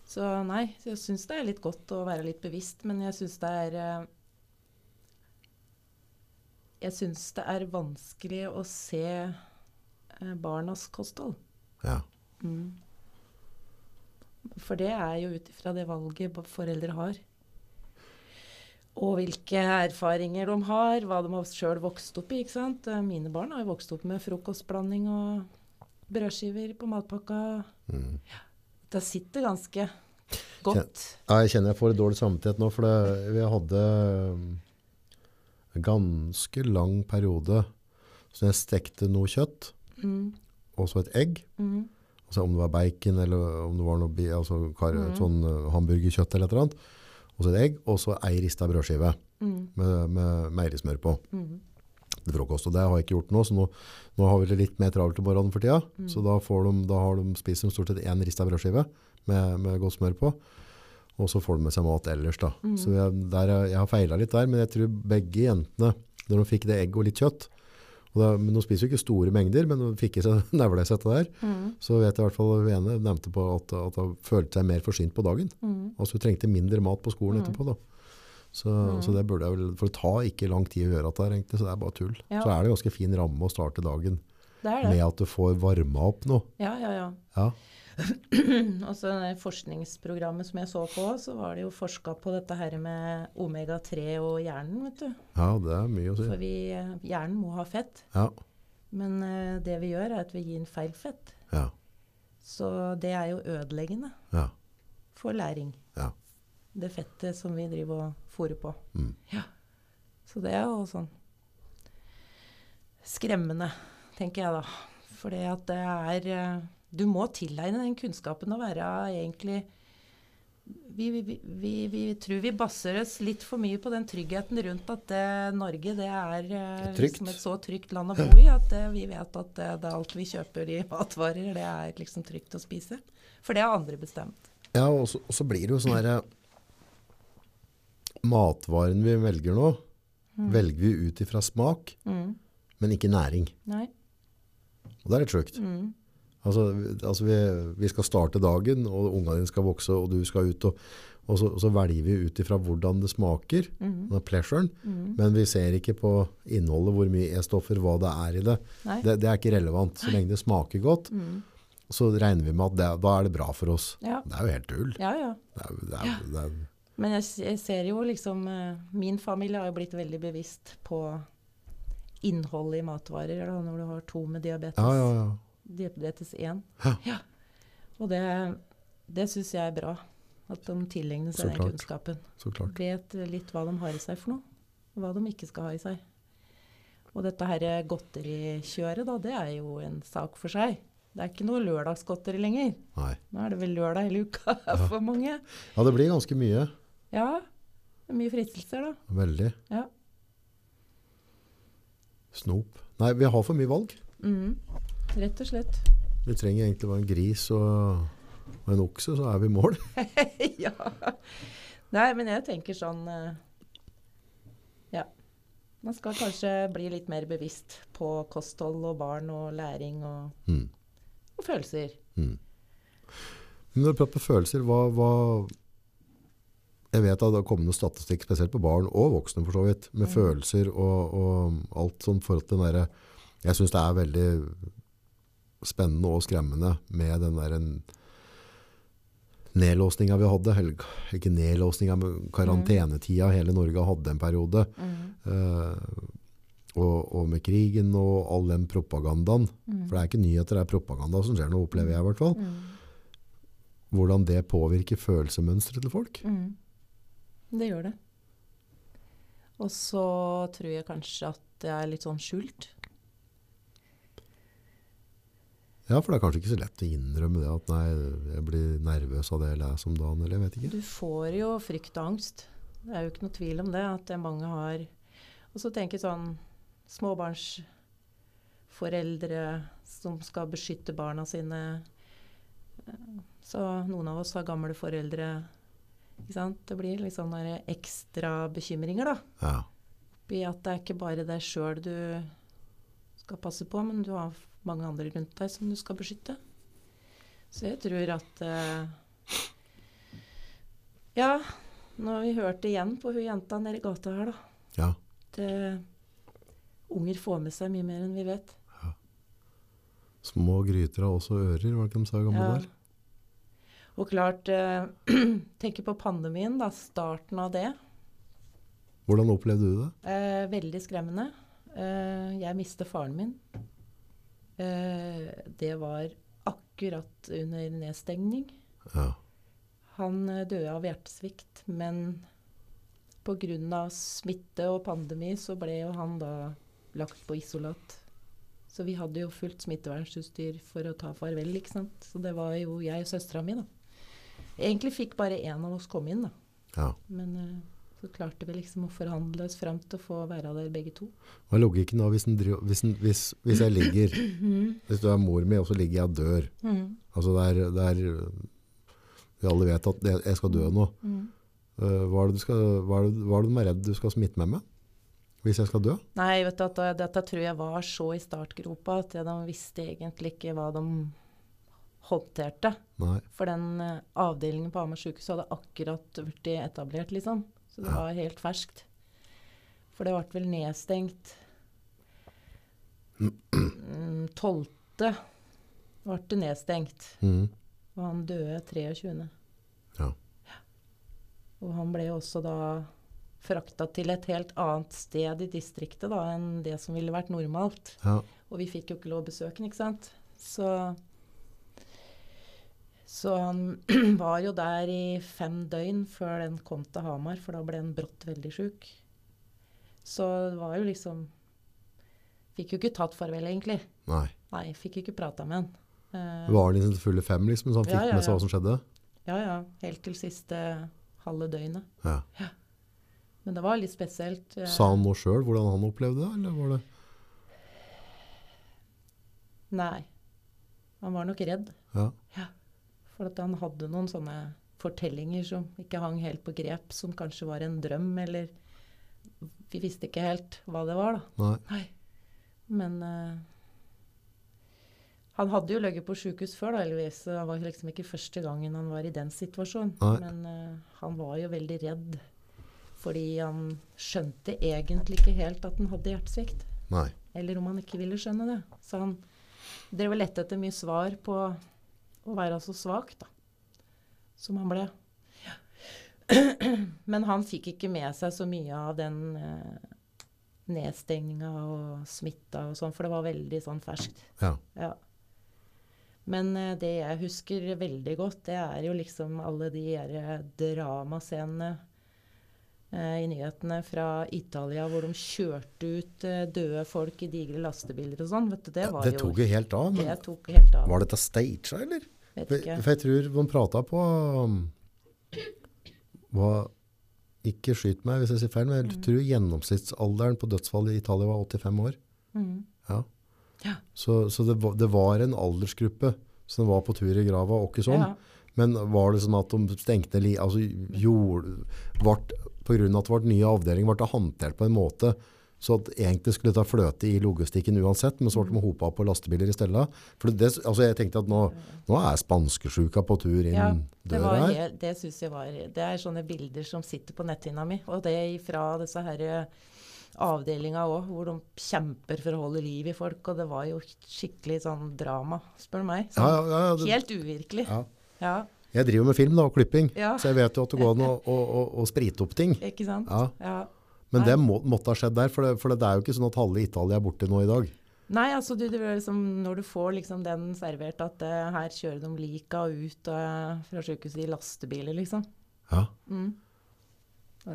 Så nei, jeg syns det er litt godt å være litt bevisst, men jeg syns det er eh, Jeg syns det er vanskelig å se eh, barnas kosthold. Ja. Mm. For det er jo ut ifra det valget foreldre har. Og hvilke erfaringer de har, hva de har sjøl vokst opp i. ikke sant? Eh, Mine barn har jo vokst opp med frokostblanding og brødskiver på matpakka. Mm. Det sitter ganske godt. Kjen, Jeg kjenner jeg får litt dårlig samvittighet nå, for det, vi hadde en ganske lang periode så jeg stekte noe kjøtt, Mm, og så et egg, mm, Altså om det var bacon eller om det var noe altså, kar, mm. sånn eh, hamburgerkjøtt eller et eller annet. Og så et egg, og så ei rista brødskive Mm. med, med meierismør på Mm. til frokost. Og det har jeg ikke gjort nå, så nå, nå har vi det litt mer travelt om morgenen for tida. Mm. Så da, får de, da har de spist de stort sett én rista brødskive med, med godt smør på. Og så får de med seg mat ellers. da. Mm. Så jeg, der, er- jeg har feila litt der, men jeg tror begge jentene, når de fikk det egg og litt kjøtt da, men De spiser jo ikke store mengder, men de fikk i seg nevlesettet der. Mm. Så vet jeg i hvert fall hun ene nevnte på at, at hun følte seg mer forsynt på dagen. Mm. Altså hun trengte mindre mat på skolen Mm. etterpå. da. Så, Mm. så det burde jeg vel, For det tar ikke lang tid å gjøre dette, her, egentlig, så det er bare tull. Ja. Så er det ganske fin ramme å starte dagen Det er det. med at du får varma opp noe. Ja, ja, ja. Ja, Og så forskningsprogrammet som jeg så på, så var det jo forska på dette her med omega-3 og hjernen, vet du. ja det er mye å si. For vi, hjernen må ha fett. Ja, Men uh, det vi gjør, er at vi gir den feil fett. ja, Så det er jo ødeleggende ja. for læring. Ja. Det fettet som vi driver og fôrer på. Mm. Ja. Så det er jo sånn skremmende, tenker jeg da. For det at det er eh, Du må tilegne den kunnskapen å være egentlig vi, vi, vi, vi, tror vi basser oss litt for mye på den tryggheten rundt at det, Norge det er det er liksom et så trygt land å bo i at det, vi vet at det, alt vi kjøper i matvarer, det er liksom trygt å spise. For det har andre bestemt. ja og, så, og så blir det jo sånn herre Matvaren vi velger nå, velger vi ut ifra smak, Mm. men ikke næring. Nei. Og det er litt sjukt. Mm. Altså, altså vi, vi skal starte dagen, og ungene dine skal vokse, og du skal ut. Og, og, så, og så velger vi ut ifra hvordan det smaker, Mm. den pleasuren, Mm. men vi ser ikke på innholdet, hvor mye E-stoffer, hva det er i det. Det. Det er ikke relevant. Så lenge det smaker godt, Mm. så regner vi med at det, da er det bra for oss. Ja. Det er jo helt tull. ja, ja. Det er, det er, det er, Men jeg, jeg ser jo liksom eh, Min familie har jo blitt veldig bevisst på innholdet i matvarer da, når du har to med diabetes. ja, ja, ja. Diabetes 1. Ja. Og det, det syns jeg er bra. At de tilegner seg den kunnskapen. Så klart. Vet litt hva de har i seg for noe. Og hva de ikke skal ha i seg. Og dette her godterikjøret, da, det er jo en sak for seg. Det er ikke noe lørdagsgodteri lenger. Nei. Nå er det vel lørdag hele uka for mange. Ja, det blir ganske mye. Ja. Det er mye fristelser, da. Veldig. Ja. Snop. Nei, vi har for mye valg. Mhm. Rett og slett. Vi trenger egentlig bare en gris og, og en okse, så er vi i mål. ja. Nei, men jeg tenker sånn eh, Ja. Man skal kanskje bli litt mer bevisst på kosthold og barn og læring og, Mm. og følelser. Mm. Når du prater følelser, hva, hva Jeg vet at det har kommet noe statistikk, spesielt på barn og voksne for så vidt, med Mm. følelser og, og alt sånn forhold til den derre Jeg syns det er veldig spennende og skremmende med den der nedlåsninga vi hadde. Eller ikke nedlåsninga, men karantenetida hele Norge hadde en periode. Eh, og, og med krigen og all den propagandaen. Mm. For det er ikke nyheter, det er propaganda som skjer nå, opplever jeg i hvert fall. Mm. Hvordan det påvirker følelsesmønsteret til folk. Mm. Det gjør det. Og så tror jeg kanskje at det er litt sånn skjult. Ja, for det er kanskje ikke så lett å innrømme det at nei, jeg blir nervøs av det jeg leser om dagen, eller jeg vet ikke. Du får jo frykt og angst. Det er jo ikke noe tvil om det, at mange har. Og så tenker jeg sånn småbarnsforeldre som skal beskytte barna sine. Så noen av oss har gamle foreldre. Det blir litt sånn der ekstra bekymringer, da. Ja, I at det er ikke bare deg sjøl du skal passe på, men du har mange andre rundt deg som du skal beskytte. Så jeg tror at eh, Ja, nå har vi hørt det igjen på hun jenta nede i gata her, da. ja. At eh, unger får med seg mye mer enn vi vet. Små gryter har også ører, var det ikke de sa i gamle Ja. Der? Og klart eh, Tenker på pandemien, da. Starten av det. Hvordan opplevde du det? Eh, veldig skremmende. Eh, jeg mistet faren min. Eh, det var akkurat under nedstengning. Ja, Han eh, døde av hjertesvikt, men pga. smitte og pandemi så ble jo han da lagt på isolat. Så vi hadde jo fullt smittevernutstyr for å ta farvel, ikke sant. Så det var jo jeg og søstera mi, da. Egentlig fikk bare én av oss komme inn, da. Ja. Men eh, så klarte vi liksom å forhandle oss fram til å få være der begge to. Hva er logikken da hvis, hvis, hvis, hvis jeg ligger, hvis du er mor mi, og så ligger jeg og dør? Mm. Altså det er, det er, vi alle vet at jeg skal dø nå. Mm. Eh, Hva er, det du skal, hva, er det, hva er det de er redd du skal smitte med meg? Hvis jeg skal dø? Nei, vet du, at dette tror jeg var så i startgropa at de visste egentlig ikke hva de håndterte. Nei. For den eh, avdelingen på Hamar sykehus hadde akkurat blitt etablert, liksom. Så det var helt ferskt. For det ble vel nedstengt mm, 12. ble det nedstengt. Mm. Og han døde 23. Ja. Og han ble også da frakta til et helt annet sted i distriktet da, enn det som ville vært normalt. Ja. Og vi fikk jo ikke lov å besøke den, ikke sant. Så, så han var jo der i fem døgn før den kom til Hamar, for da ble han brått veldig sjuk. Så det var jo liksom Fikk jo ikke tatt farvel, egentlig. Nei. Nei, fikk jo ikke prata med han. Uh, Var han i sin fulle fem, liksom, så han fikk Ja, ja, med seg hva som skjedde? ja, ja. Helt til siste halve døgnet. Ja. Men det var litt spesielt. eh, Sa han noe sjøl hvordan han opplevde det? Eller var det? Nei. Han var nok redd. Ja. Ja. For at han hadde noen sånne fortellinger som ikke hang helt på grep, som kanskje var en drøm, eller Vi visste ikke helt hva det var, da. Nei. Nei. Men uh, han hadde jo ligget på sjukehus før, da, Elvis. Det var liksom ikke første gangen han var i den situasjonen. Nei. Men uh, han var jo veldig redd. Fordi han skjønte egentlig ikke helt at han hadde hjertesvikt. Nei. Eller om han ikke ville skjønne det. Så han drev og lette etter mye svar på å være så svak, da. Som han ble. Men han fikk ikke med seg så mye av den eh, nedstenginga og smitta og sånn, for det var veldig sånn ferskt. Ja. Ja. Men eh, det jeg husker veldig godt, det er jo liksom alle de her dramascenene eh, i nyhetene fra Italia hvor de kjørte ut eh, døde folk i digre lastebiler og sånn. Vet du, det var Det jo tok jo helt av. Det Men tok helt av. var dette staged, eller? Vet ikke. for jeg tror de prata på var, Ikke skyt meg hvis jeg sier feil, men jeg Mm. tror gjennomsnittsalderen på dødsfall i Italia var 85 år. Mm. Ja. Ja. Så, så det, det var en aldersgruppe som var på tur i grava, og ikke sånn. Ja. Men var det sånn at de stengte li, altså gjorde, vart, på grunn av at det ble nye avdelinger, ble det håndtert på en måte så at egentlig skulle ta fløte i logistikken uansett, men så ble de hopa på lastebiler i stedet. For det, altså jeg tenkte at nå, nå er spanskesjuka på tur inn Ja, det, døra her. helt, det synes jeg var Det er sånne bilder som sitter på netthinna mi. Og det fra disse her eh, avdelinga òg, hvor de kjemper for å holde liv i folk. Og det var jo skikkelig sånn drama, spør du meg. Ja, Sånn, ja, ja, det, Helt uvirkelig. ja. Ja, Jeg driver med film da, og klipping, Ja. så jeg vet jo at det går an å, å, å, å sprite opp ting. ikke sant? Ja. Men det må, måtte ha skjedd der, for, det, for det er jo ikke sånn at halve Italia er borte nå i dag. Nei, altså du, det er liksom, når du får liksom den servert at uh, her kjører de lika ut uh, fra sykehuset i lastebiler, liksom. Ja. Mm.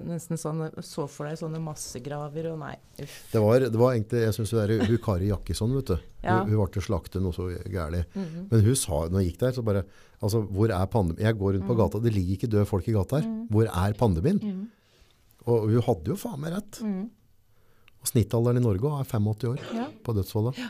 Nesten sånn, så for deg sånne massegraver og nei, uff. Det var, det var egentlig, jeg er hun Kari Jakkesson, vet du. Ja. Hun, hun ble slaktet noe så gærlig. -hmm. Men hun sa, når jeg gikk der, så bare, altså, hvor er pandemien? Jeg går rundt på gata, det ligger ikke døde folk i gata her. Hvor er pandemien? Mhm. Og hun hadde jo faen meg rett. Mm. Og snittalderen i Norge er 85 år Ja. på dødsfallet.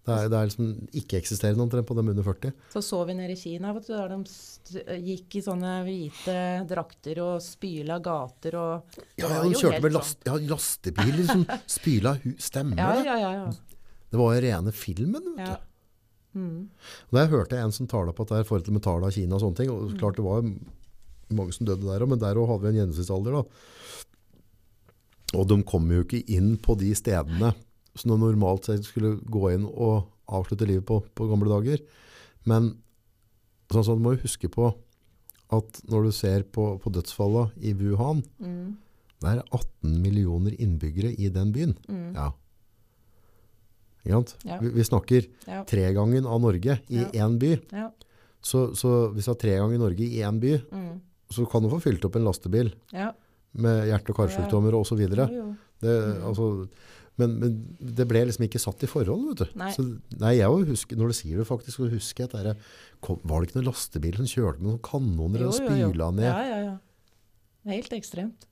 Det er, det er liksom ikke-eksisterende omtrent på dem under 40. Så så vi nede i Kina, vet du, der de gikk i sånne hvite drakter og spyla gater og Ja, ja, de kjørte med last, ja, lastebiler som spyla hu stemmer Ja, ja, ja. ja. Det var jo rene filmen, vet ja. du. Mm. Da jeg hørte en som taler på at det er forhold til med tallet av Kina og sånne ting. Og klart det var mange som døde der òg, men der òg hadde vi en gjennomsnittsalder da. Og de kommer jo ikke inn på de stedene som de normalt sett skulle gå inn og avslutte livet på, på gamle dager. Men sånn sånn, du må jo huske på at når du ser på, på dødsfallet i Wuhan, Mm. det er 18 millioner innbyggere i den byen. Mm. Ja. Ja. Vi, vi snakker Ja. tregangen av Norge i Ja. én by. Ja. Så, så hvis du har tre ganger Norge i én by, Mm. så kan du få fylt opp en lastebil. ja. Med hjerte- og karsykdommer jo. Det, Mm. altså, men, men det ble liksom ikke satt i forhold, vet du. Nei. Så, nei, jeg husker, når du sier det faktisk, så husker jeg at det kom, var det ikke noen lastebil som kjørte med noen kanoner og spyla ned? Ja, ja, ja. Helt ekstremt.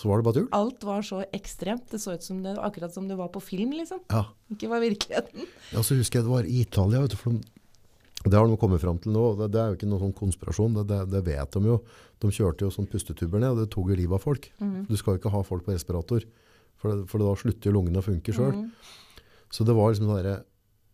Så var det bare tull? Alt var så ekstremt. Det så ut som det, akkurat som det var på film, liksom. Ja. Ikke var virkeligheten. Ja, så husker jeg det var i Italia, vet du, for de, det har de kommet frem til nå, det, det er jo ikke noen sånn konspirasjon, det, det, det vet de jo. De kjørte jo sånn pustetuber ned, og det tok jo livet av folk. Mm. Du skal jo ikke ha folk på respirator, for, det, for da slutter jo lungene å funke selv. Mm. Så det var liksom sånn der,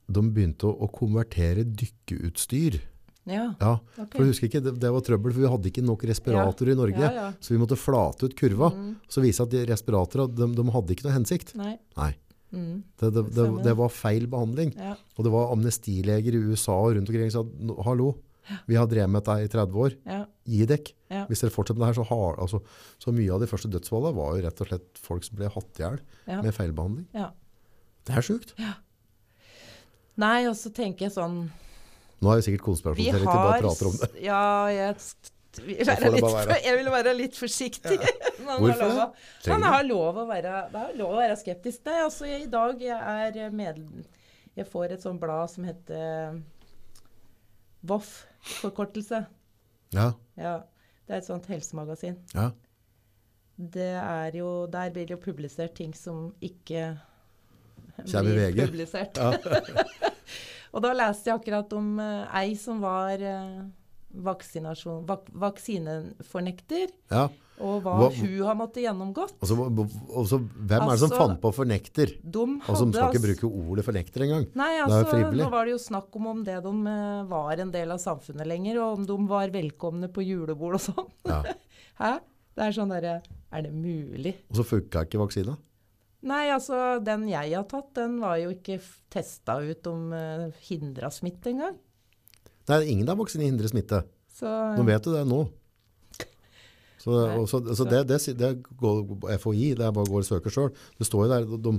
de begynte å, å konvertere dykkeutstyr. Ja, Ja, Okay. for du husker ikke, det, var trøbbel, for vi hadde ikke nok respirator i Norge. Ja, ja. Så vi måtte flate ut kurva. Mm. Så vise at de respiratorene, de, de hadde ikke noe hensikt. Nei. Nei, Mhm. det, det, det, det var feil behandling. Ja. Og det var amnestileger i USA og rundt omkring som sa, hallo, vi har drevet med dette i 30 år, Ja. gi dekk. Ja. Hvis dere fortsetter med det her, så, har, altså, så mye av de første dødsfallene var jo rett og slett folk som ble hatt hjel Ja. med feilbehandling. ja. Det er sjukt. Nei, og så tenker jeg sånn Nå er jo sikkert konspirasjonsteoretikere bare prater om det. Ja, jeg vil være litt, være. Jeg vil være litt forsiktig. Ja. Hvorfor har lov det? Man har lov å være, det lov å være skeptisk. Nei, altså, jeg, I dag jeg er medlem Jeg får et sånt blad som heter VOF-forkortelse. Ja, Ja, det er et sånt helsemagasin. ja. Det er jo, der blir det jo publisert ting som ikke blir VG. publisert. ja. Og da leste jeg akkurat om uh, ei som var eh, vaksinasjon, vak, vaksinefornekter, ja. og hva, Hva- hun har måttet gjennomgått. Og så, og så, hvem er det som Altså- fant på fornekter? Og som skal ikke bruke ordet fornekter engang. Nei, altså, nå var det jo snakk om om det de eh, var en del av samfunnet lenger, og om de var velkomne på julebord og sånn. Ja. Hæ? Det er sånn derre Er det mulig? Og så funka ikke vaksina. Nei, altså, den jeg har tatt, den var jo ikke testa ut om uh, hindra smitte engang. Nei, ingen av vaksinene hindrer smitte. Så Nå vet du det nå. Så, Nei, og så, så det, det, det går FHI, det er bare å gå og søke sjøl. Det står jo der, de,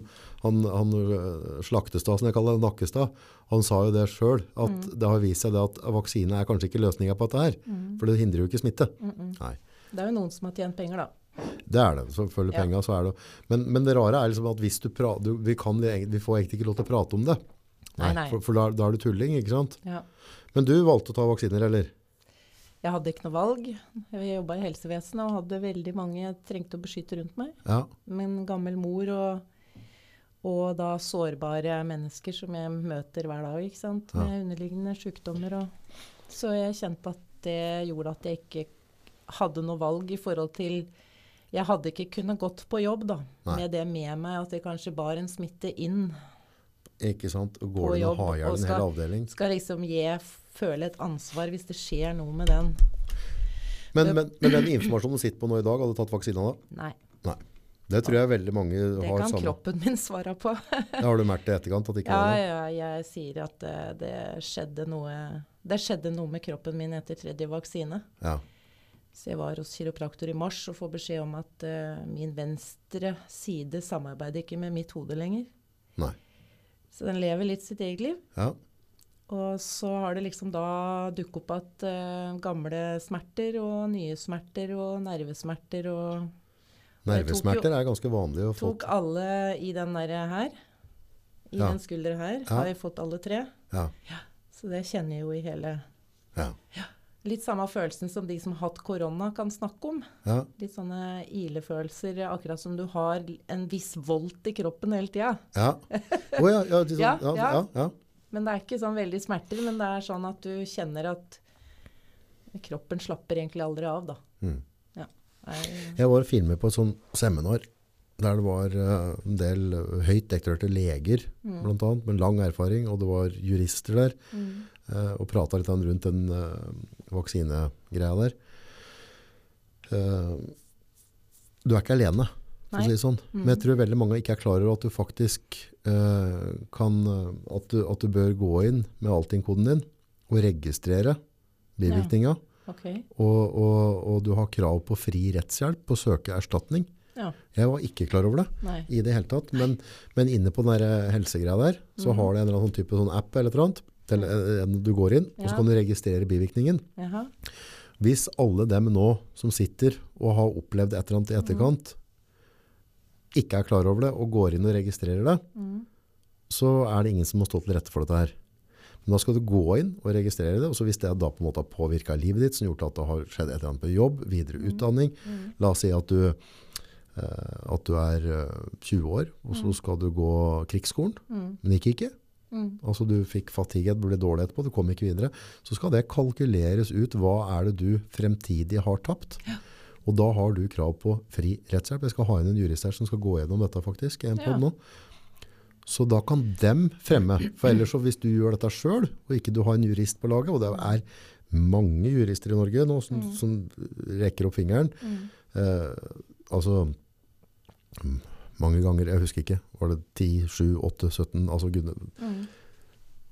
han, han øh, Slaktestad, som jeg kaller det, Nakkestad, han sa jo det sjøl, at Mm. det har vist seg det at vaksine er kanskje ikke løsninga på dette her. For det hindrer jo ikke smitte. Nei. det er jo noen som har tjent penger, da. Det er det. Selvfølgelig Ja. penga, så er det men, men det rare er liksom at hvis du prater vi, kan, vi får egentlig ikke lov til å prate om det. Nei, nei. For, for da, da er du tulling, ikke sant? Ja. Men du valgte å ta vaksiner, eller? Jeg hadde ikke noe valg. Jeg jobba i helsevesenet og hadde veldig mange jeg trengte å beskytte rundt meg. Ja. Min gammel mor og, og da sårbare mennesker som jeg møter hver dag, ikke sant? Ja. med underliggende sykdommer. Og, så jeg kjente at det gjorde at jeg ikke hadde noe valg i forhold til Jeg hadde ikke kunnet gått på jobb da, Nei. med det med meg at jeg kanskje bar en smitte inn. Ikke sant? Og På går det med å jobb, ha i hjel og en hel avdeling? Skal liksom jeg føle et ansvar hvis det skjer noe med den? Men, men, men den informasjonen du sitter på nå i dag, hadde du tatt vaksina da? Nei. Nei. Det tror jeg veldig mange Det har kan samme. kroppen min svare på. Det har du merket i etterkant at det ikke Ja, var det? ja, jeg sier at det, det skjedde noe Det skjedde noe med kroppen min etter tredje vaksine. Ja. Så jeg var hos kiropraktor i mars og får beskjed om at uh, min venstre side samarbeider ikke med mitt hode lenger. Nei. Så den lever litt sitt eget liv. Ja. Og så har det liksom da dukket opp at uh, gamle smerter og nye smerter og nervesmerter og Nervesmerter er ganske vanlig å få. Tok alle i den derre her. I Ja. den skulderen her. Ja. Har jeg fått alle tre. Ja. Så det kjenner jeg jo i hele Ja. Litt samme følelsen som de som har hatt korona kan snakke om. Ja. Litt sånne ilefølelser, akkurat som du har en viss volt i kroppen hele tida. Ja. Oh, ja, ja, liksom, Ja, ja, ja. Men det er ikke sånn veldig smerter, men det er sånn at du kjenner at kroppen slapper egentlig aldri av, da. Mm. Ja. Er- Jeg var og filmet på et sånt seminar der det var eh, en del høyt deklarerte leger, Mm. annet, med lang erfaring, og det var jurister der, Mm. eh, og pratet litt rundt den eh, vaksinegreia der. Du er ikke alene, for å si det sånn. Mm. Men jeg tror veldig mange ikke er klar over at du faktisk eh, kan, eh, at du, at du bør gå inn med Altinn-koden din, og registrere bivirkninga, Ok. og, og, og du har krav på fri rettshjelp på å søke erstatning. Ja. Jeg var ikke klar over det Nei. i det hele tatt, men, men inne på den der helsegreia der, så mm. har det en eller annen type sånn app eller noe annet, til, eh, du går inn, og så kan du registrere bivirkningen. Jaha. Hvis alle dem nå som sitter og har opplevd et eller annet i etterkant, ikke er klar over det og går inn og registrerer det, Mm. så er det ingen som må stå til rette for dette her. Men da skal du gå inn og registrere det, og så hvis det da på en måte har påvirket livet ditt, som gjort at det har skjedd et eller annet på jobb, videre utdanning, Mm. la oss si at du, eh, at du er eh, 20 år, og så skal du gå krigsskolen, Mm. men gikk ikke. Mm. Altså du fikk fatigue, ble dårlig etterpå, du kom ikke videre. Så skal det kalkuleres ut, hva er det du fremtidig har tapt? Og da har du krav på fri rettshjelp. Jeg skal ha inn en jurist her som skal gå gjennom dette faktisk, en Ja. nå. Så da kan dem fremme. For ellers så hvis du gjør dette selv, og ikke du har en jurist på laget, og det er mange jurister i Norge nå som, som rekker opp fingeren, Mm. eh, altså mm, mange ganger, jeg husker ikke, var det 10, 7, 8, 17, altså gud, Mm.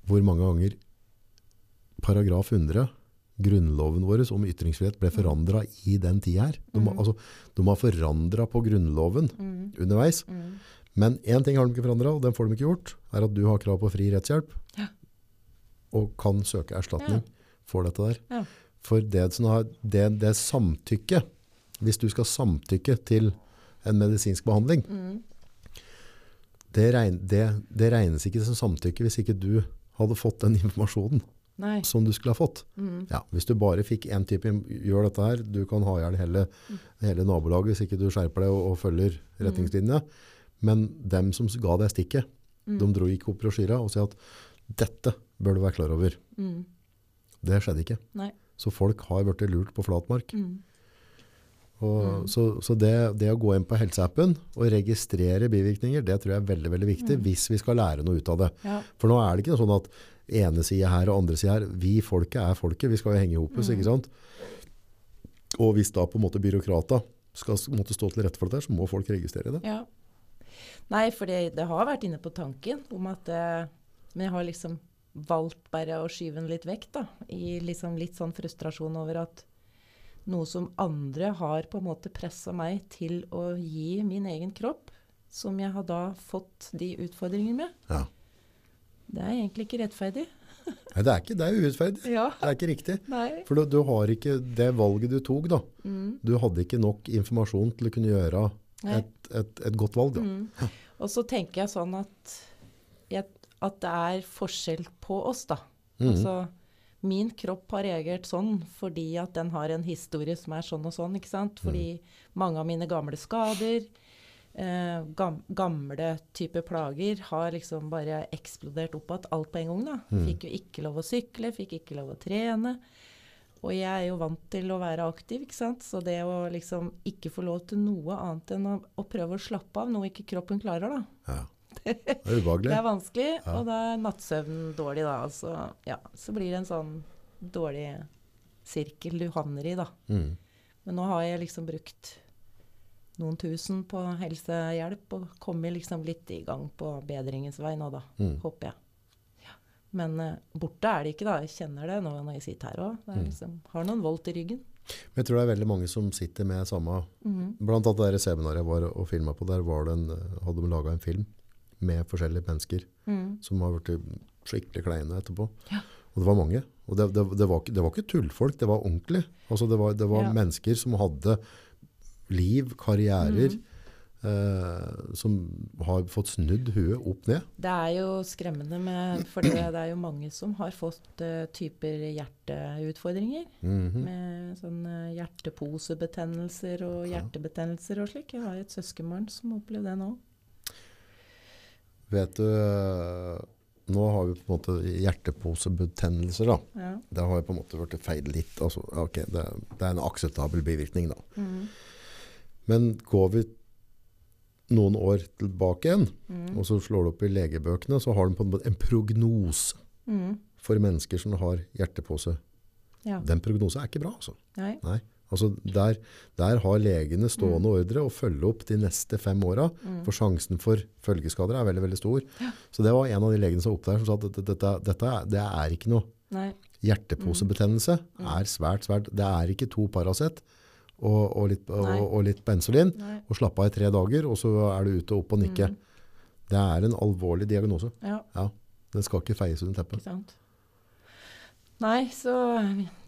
hvor mange ganger paragraf 100, grunnloven vår om ytringsfrihet, ble forandret i den tida her. De, har- altså, de har forandret på grunnloven Mm. underveis. Mm. Men en ting har de ikke forandret, og den får de ikke gjort, er at du har krav på fri rettshjelp, Ja. og kan søke erstatning for dette der. Ja. For det, det, det samtykke, hvis du skal samtykke til en medisinsk behandling, Mm. det, regn, det, det regnes ikke som samtykke hvis ikke du hadde fått den informasjonen Nei. som du skulle ha fått. Mm. Ja, hvis du bare fikk en type, gjør dette her, du kan ha ihjel hele, hele nabolaget hvis ikke du skjerper deg og, og følger retningslinjene. Men dem som ga deg stikket, Mm. de dro ikke opp brosjyra og sa at dette bør du være klar over. Mm. Det skjedde ikke. Nei. Så folk har vært lurt på flatmark. Mm. Og, Så, så det, det å gå inn på helseappen og registrere bivirkninger, det tror jeg er veldig, veldig viktig hvis vi skal lære noe ut av det. Ja. For nå er det ikke sånn at ene side her og andre side her, vi folket er folket, vi skal jo henge i hopus, ikke sant? Og hvis da på en måte byråkrata skal måtte stå til rette for dette, så må folk registrere det. Ja. Nei, for det, det har vært inne på tanken om at eh, Men jeg har liksom valgt bare å skyve den litt vekk, da. I liksom litt sånn frustrasjon over at noe som andre har på en måte pressa meg til å gi min egen kropp, som jeg har da fått de utfordringene med. Ja. Det er egentlig ikke rettferdig. Nei, det er ikke, det er urettferdig. Ja. Det er ikke riktig. Nei. For du, du har ikke det valget du tok da. Mm. Du hadde ikke nok informasjon til å kunne gjøre et, et, et godt valg da. Mm. Og så tenker jeg sånn at, at det er forskjell på oss, da. Mm. Altså, min kropp har reagert sånn fordi at den har en historie som er sånn og sånn. ikke sant? Fordi mange av mine gamle skader, eh, gam, gamle type plager, har liksom bare eksplodert opp igjen alt på en gang. da. Fikk jo ikke lov å sykle, fikk ikke lov å trene. Og jeg er jo vant til å være aktiv, ikke sant. Så det å liksom ikke få lov til noe annet enn å, å prøve å slappe av, noe ikke kroppen klarer, da. Ja. Det er ubehagelig. Det er vanskelig, og da er nattsøvnen dårlig, da. Altså, ja, så blir det en sånn dårlig sirkel du havner i, da. Mm. Men nå har jeg liksom brukt noen tusen på helsehjelp og kommet liksom litt i gang på bedringens vei nå, da. Mm. Håper jeg. Ja. Men eh, borte er det ikke, da. Jeg kjenner det nå når jeg sitter her òg. Mm. Liksom, har noen volt i ryggen. Men jeg tror det er veldig mange som sitter med samme Mhm. Blant annet det seminaret jeg var og filmet på, der var det en, hadde de laget en film med forskjellige mennesker mm. som har vært skikkelig kleine etterpå. Ja. Og det var mange. Og det, det, det, var, det var ikke tullfolk, det var ordentlig. Altså det var, det var Ja. mennesker som hadde liv, karrierer, mm. eh, som har fått snudd huet opp ned. Det er jo skremmende med For det, det er jo mange som har fått uh, typer hjerteutfordringer. Mhm. Med sånn eh, hjerteposebetennelser og hjertebetennelser og slik. Jeg har et søskenbarn som opplevde det nå. Vet du, eh, nå har vi på en måte hjerteposebetennelser da. Ja. Det har jo på en måte vært feil litt. Altså, okay, det, det er en akseptabel bivirkning da. Mhm. Men går vi noen år tilbake igjen, mm. og så slår du opp i legebøkene, så har de på en måte en prognose mm. for mennesker som har hjertepose. Ja. Den prognosen er ikke bra, altså. Nei. Nei. Altså der, der har legene stående ordre å følge opp de neste fem åra, for sjansen for følgeskader er veldig, veldig stor. Så det var en av de legene som var oppe der som sa at dette, dette, det er ikke noe. Nei. Hjerteposebetennelse er svært, svært. Det er ikke to Paracet og, og, litt, og, og litt Bensolin, Nei. og slappe av i tre dager, og så er du ute og opp og nikke. Mm. Det er en alvorlig diagnose. Ja, Ja, den skal ikke feies under teppet. sant. Nei, så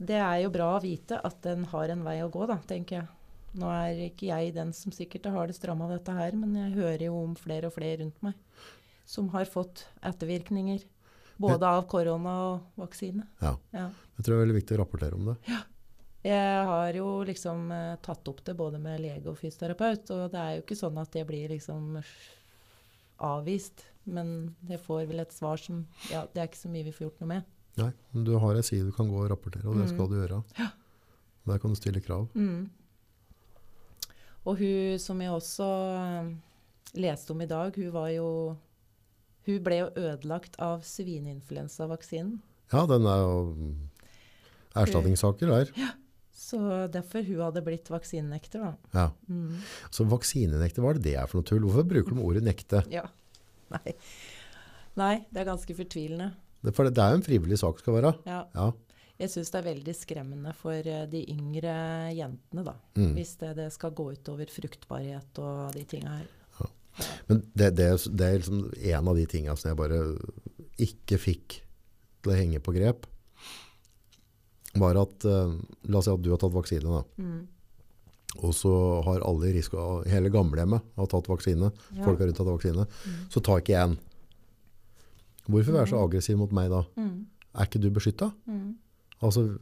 det er jo bra å vite at den har en vei å gå, da, tenker jeg. Nå er ikke jeg den som sikkert har det stramma dette her, men jeg hører jo om flere og flere rundt meg som har fått ettervirkninger. Både av korona og vaksine. Ja. Ja. Jeg tror det er veldig viktig å rapportere om det. Jeg har jo liksom eh, tatt opp det både med lege og fysioterapeut, og det er jo ikke sånn at det blir liksom avvist. Men jeg får vel et svar som Ja, det er ikke så mye vi får gjort noe med. Nei, men du har ei side du kan gå og rapportere, og det Mm. skal du gjøre. Ja. Der kan du stille krav. Mm. Og hun som jeg også eh, leste om i dag, hun var jo Hun ble jo ødelagt av svineinfluensavaksinen. Ja, den er jo mm, erstatningssaker der. Så derfor hun hadde blitt vaksinenekter, da. Ja. Mm. Så vaksinenekte, hva er det det er for noe tull? Hvorfor bruker de ordet nekte? Ja. Nei. Nei, det er ganske fortvilende. Det, for det er jo en frivillig sak skal være. Ja. Ja. Jeg syns det er veldig skremmende for eh, de yngre jentene, da. Mm. Hvis det, det skal gå utover fruktbarhet og de tinga her. Men det, det, det er liksom en av de tinga som jeg bare ikke fikk til å henge på grep. Var at eh, La oss si at du har tatt vaksine. Mm. Og så har alle risiko, hele gamlehjemmet har tatt vaksine. Ja. Folk har rundt tatt vaksine. Mm. Så tar ikke jeg en. Hvorfor være så Mhm. aggressiv mot meg da? Mm. Er ikke du beskytta? Mm. Altså,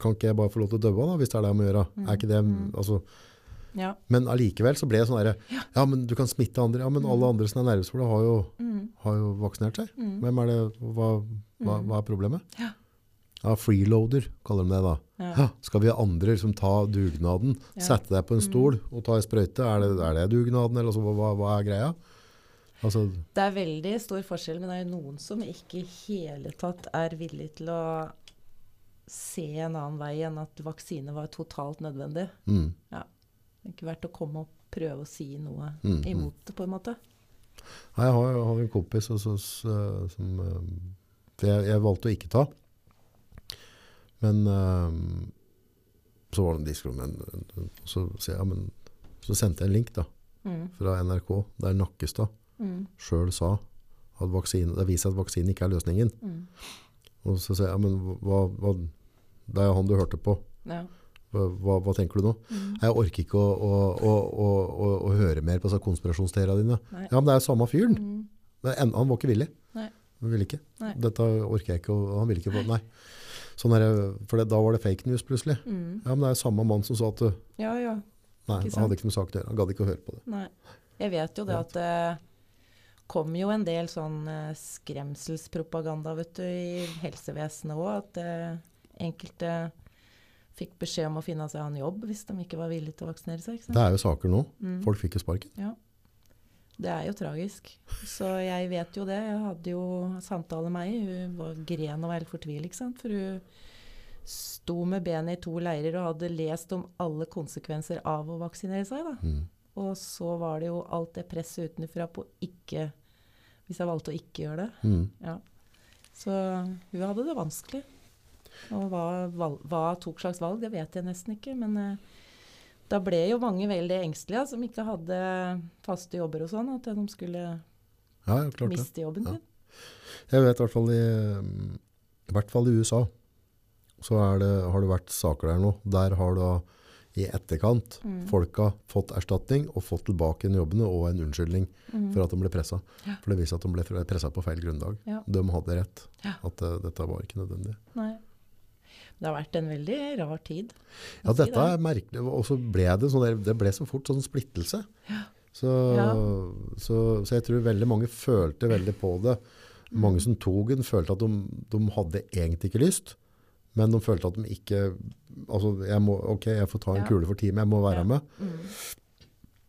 kan ikke jeg bare få lov til å dø da, hvis det er det jeg må gjøre? Er ikke det, altså, Ja. men allikevel så ble det sånn der, ja, men du kan smitte andre. Ja, men mm. alle andre som er nervøse for det har jo, Mm. har jo vaksinert seg. Mm. Hvem er det, hva, hva, hva er problemet? Ja. Ja, freeloader kaller de det da. Ja. Ja, skal vi ha andre som tar dugnaden, Ja. sette deg på en Mhm. stol og ta ei sprøyte? Er det, er det dugnaden, eller så, hva, hva er greia? Altså, Det er veldig stor forskjell, men det er jo noen som ikke i hele tatt er villig til å se en annen vei enn at vaksine var totalt nødvendig. mm, Det er ikke verdt å komme og prøve å si noe Mm, mm. imot det, på en måte. Nei, Jeg har, jeg har en kompis også, eh, som eh, jeg, jeg valgte å ikke ta. Men um, så var det en diskusjon men, så, ja, men, så sendte jeg en link da, Mm. fra NRK, der Nakkestad Mm. sjøl sa at vaksine, det viser at vaksinen ikke er løsningen. Mm. Og så sier jeg, ja, men hva, hva, det er han du hørte på. Ja. Hva, hva, tenker du nå? Mm. Jeg orker ikke å, å, å, å, høre mer på konspirasjonsteoriene dine. Nei. Ja, men det er samme fyren. Mm. Men en- han var ikke villig. Nei. Han ville ikke. Nei. Dette orker jeg ikke, han ville ikke. få- Nei. Sånn er for det, da var det fake news plutselig. Mm. Ja, men det er jo samme mann som sa at du, Ja, ja. nei, han hadde ikke noe sak å gjøre. Han gadd ikke å høre på det. Nei. Jeg vet jo det at det kom jo en del sånn eh, skremselspropaganda vet du, i helsevesenet òg. At eh, enkelte fikk beskjed om å finne seg en jobb hvis de ikke var villige til å vaksinere seg. Det er jo saker nå. Mm. Folk fikk jo sparken. Ja. Det er jo tragisk. Så jeg vet jo det. Jeg hadde jo samtale med ei. Hun var gren og var helt fortvilet, ikke sant. For hun sto med benet i to leirer og hadde lest om alle konsekvenser av å vaksinere seg. da. Mm. Og så var det jo alt det presset utenfra på ikke Hvis jeg valgte å ikke gjøre det. Mm. Ja. Så hun hadde det vanskelig. Og hva, val- hva tok slags valg, det vet jeg nesten ikke. Men eh, da ble jo mange veldig engstelige som ikke hadde faste jobber og sånn, at de skulle Ja, ja, miste jobben Ja. Jeg vet i hvert fall i, i, hvert fall i USA så det, har det vært saker der nå. Der har da i etterkant Mm. folka fått erstatning og fått tilbake igjen jobbene og en unnskyldning Mm. for at de ble pressa. Ja. For det viser at de ble pressa på feil grunnlag. Ja. De hadde rett. At uh, dette var ikke nødvendig. Nei. Det har vært en veldig rar tid. Ja, dette det. er merkelig. Og så ble det sånn det ble så fort sånn splittelse. Så, Ja. så, så jeg tror veldig mange følte veldig på det. Mm. Mange som tok den følte at de, de hadde egentlig ikke lyst, men de følte at de ikke altså jeg må, ok, jeg får ta en Ja. kule for teamet, jeg må være Ja. med. Mm.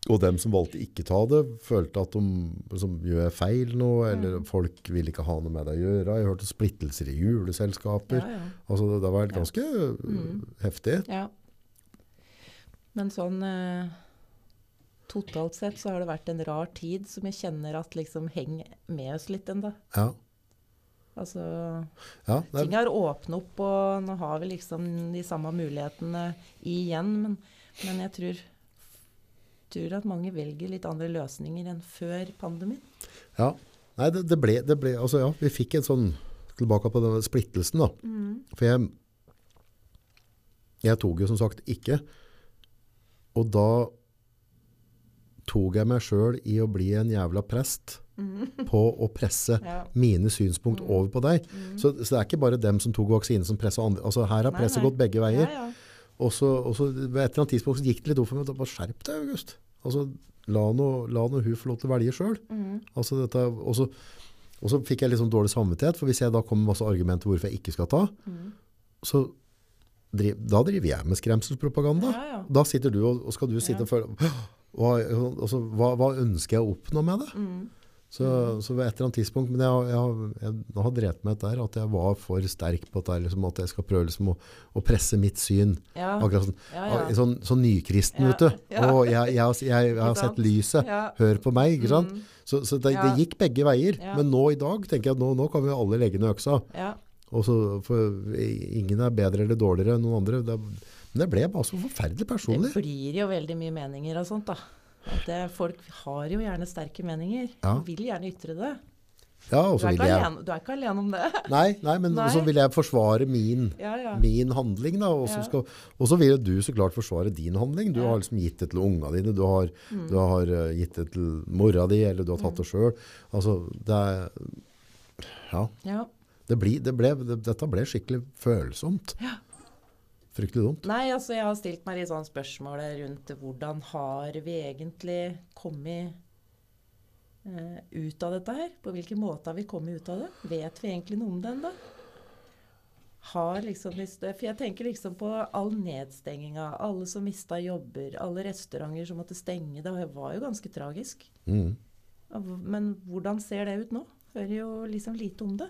Og dem som valgte ikke ta det, følte at de liksom, gjør feil nå, eller Mm. folk vil ikke ha noe med det å gjøre. Jeg hørte splittelser i juleselskaper. Ja, ja. Altså, det, det var vært ganske Mm. heftig. Ja. Men sånn eh, Totalt sett så har det vært en rar tid som jeg kjenner at liksom henger med oss litt ennå. Ja. Altså Ja, det Ting er, har åpnet opp, og nå har vi liksom de samme mulighetene igjen. Men, men jeg tror, tror at mange velger litt andre løsninger enn før pandemien. ja. Nei, det, det, ble, det ble Altså, ja, vi fikk en sånn tilbake på den splittelsen da. Mm. For jeg, jeg tok jo som sagt ikke. Og da tok jeg meg selv i å bli en jævla prest på å presse Mm. Ja. mine synspunkt over på deg. Så, så det er ikke bare dem som tok vaksine som presset andre. Altså her har presset gått begge veier. Ja, ja. Og så, og så ved et eller annet tidspunkt så gikk det litt opp for meg. Bare skjerp deg, August. Altså, la nå, hun få lov til å velge selv. Mm. Altså og, så, fikk jeg litt sånn dårlig samvittighet, for hvis jeg da kommer med masse argumenter hvorfor jeg ikke skal ta, Mm. så driv, da driver jeg med skremselspropaganda. Ja, ja. Da sitter du og, og skal du sitte Ja. og føle hva, altså, hva, hva ønsker jeg å oppnå med det? Mm. Så, så ved et eller annet tidspunkt, men jeg, jeg, har- jeg har drevet meg der at jeg var for sterk på at, liksom, at jeg skal prøve liksom å, å presse mitt syn. Ja. Akkurat sånn, Ja, ja. sånn, sånn nykristen, vet du. Og jeg, jeg, har- jeg, jeg sett lyset. Hør på meg, ikke sant? Mm. Så, så det, det gikk begge veier. Men nå i dag tenker jeg at nå, nå kan vi alle legge ned øksa. Ja. Og så, for ingen er bedre eller dårligere enn noen andre. Det, men det ble bare så forferdelig personlig. Det blir jo veldig mye meninger og sånt, da. At det, folk har jo gjerne sterke meninger. Ja. Vil gjerne ytre det. Ja, Du er, vil ikke jeg, alene, du er ikke alene om det. nei, nei, men Nei. så vil jeg forsvare min, Ja, ja. min handling. Da, og, så Ja. skal, og så vil du så klart forsvare din handling. Du Ja. har liksom gitt det til unga dine, du har, Mm. du har eh, gitt det til mora di, eller du har tatt det sjøl. Altså, det er Ja. Ja. Det blir, det ble, det, dette ble skikkelig følsomt. Fryktelig dumt. Nei, altså jeg har stilt meg litt sånn spørsmål rundt hvordan har vi egentlig kommet eh, ut av dette her? På hvilken måte har vi kommet ut av det? Vet vi egentlig noe om det ennå? Har liksom, for jeg tenker liksom på all nedstenginga, alle som mista jobber, alle restauranter som måtte stenge. Det var jo ganske tragisk. Mm. Men hvordan ser det ut nå? Hører jo liksom lite om det.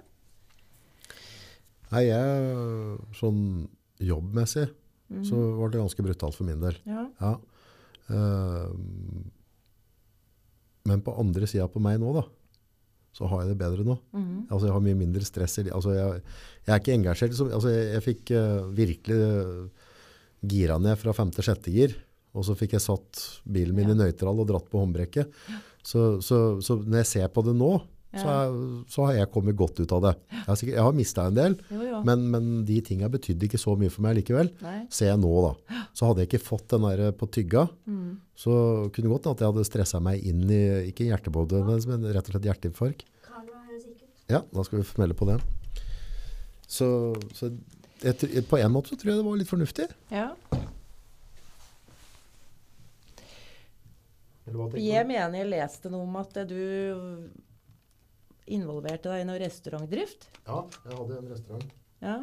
Nei, jeg, sånn jobbmessig, mm. så var det ganske brutalt for min del. Ja. Ja. Uh, men på andre sida på meg nå, da, så har jeg det bedre nå. Mm. Altså, jeg har mye mindre stress. i Altså, jeg, jeg er ikke engasjert. Liksom. altså, jeg, jeg fikk uh, virkelig uh, gira ned fra femte-sjette gir, og så fikk jeg satt bilen min Ja. i nøytral og dratt på håndbrekket. Så, så, så når jeg ser på det nå, så, er, så har jeg kommet godt ut av det. Jeg har, sikkert, jeg har mista en del, Jo, jo. men, men de tinga betydde ikke så mye for meg likevel. Nei. Ser jeg nå, da. Så hadde jeg ikke fått den der på tygga, mm. så kunne det godt at jeg hadde stressa meg inn i ikke hjertebåde, men, men rett og slett hjerteinfarkt. Ja, da skal vi melde på det. Så, så et, et, på en måte så tror jeg det var litt fornuftig. Ja. Jeg mener jeg leste noe om at du involverte deg i noe restaurantdrift. Ja, jeg hadde en restaurant. Ja.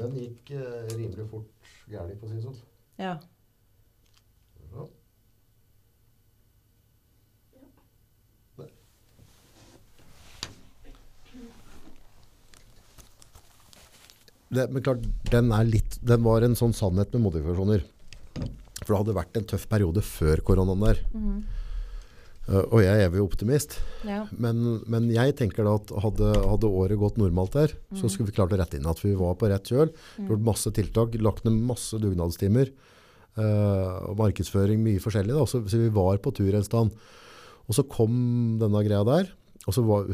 Den gikk eh, rimelig fort gærlig, for å si det sånn. ja. Der. Det, men klart, den, er litt, den var en sånn sannhet med modifikasjoner. For det hadde vært en tøff periode før koronaen der. Mhm. Eh, og jeg er evig optimist. ja. Men, men jeg tenker da at hadde, hadde året gått normalt der, så skulle vi klart å rette inn at vi var på rett kjøl. Gjort masse tiltak, lagt ned masse dugnadstimer. Uh, markedsføring, mye forskjellig. Da. Så, så vi var på tur en stand. Og så kom denne greia der. Og så var,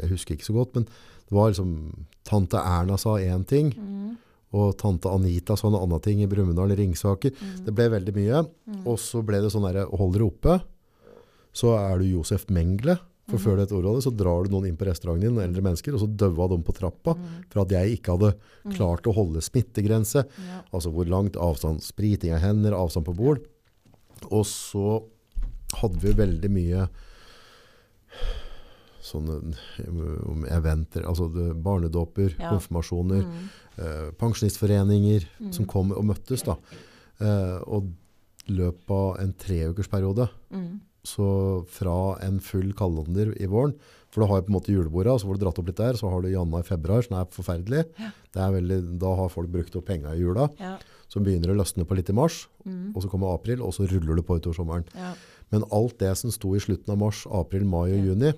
jeg husker ikke så godt, men det var liksom, tante Erna sa én ting, Mm. og tante Anita sa en annen ting i Brumunddal, Ringsaker. Mhm. Det ble veldig mye. Og så ble det sånn derre hold dere oppe, så er du Josef Mengle. For før du et ord av det, så drar du noen inn på restauranten din, eldre mennesker, og så døva de på trappa for at jeg ikke hadde klart å holde smittegrense. Ja. Altså hvor langt avstand, spriting av hender, avstand på bord. Og så hadde vi veldig mye sånne eventer, altså barnedåper, Ja. konfirmasjoner, mm. eh, pensjonistforeninger Mm. som kom og møttes da. Eh, og løpet av en treukersperiode, Mhm. Så fra en full kalender i våren, for da har på en måte julebordet, og så får du dratt opp litt der, så har du januar, februar, som er forferdelig. Det er veldig, da har folk brukt opp penger i jula, Ja. så begynner det å løsne på litt i mars, mm. og så kommer april, og så ruller det på utover sommeren. ja. Men alt det som sto i slutten av mars, april, mai og Ja. juni,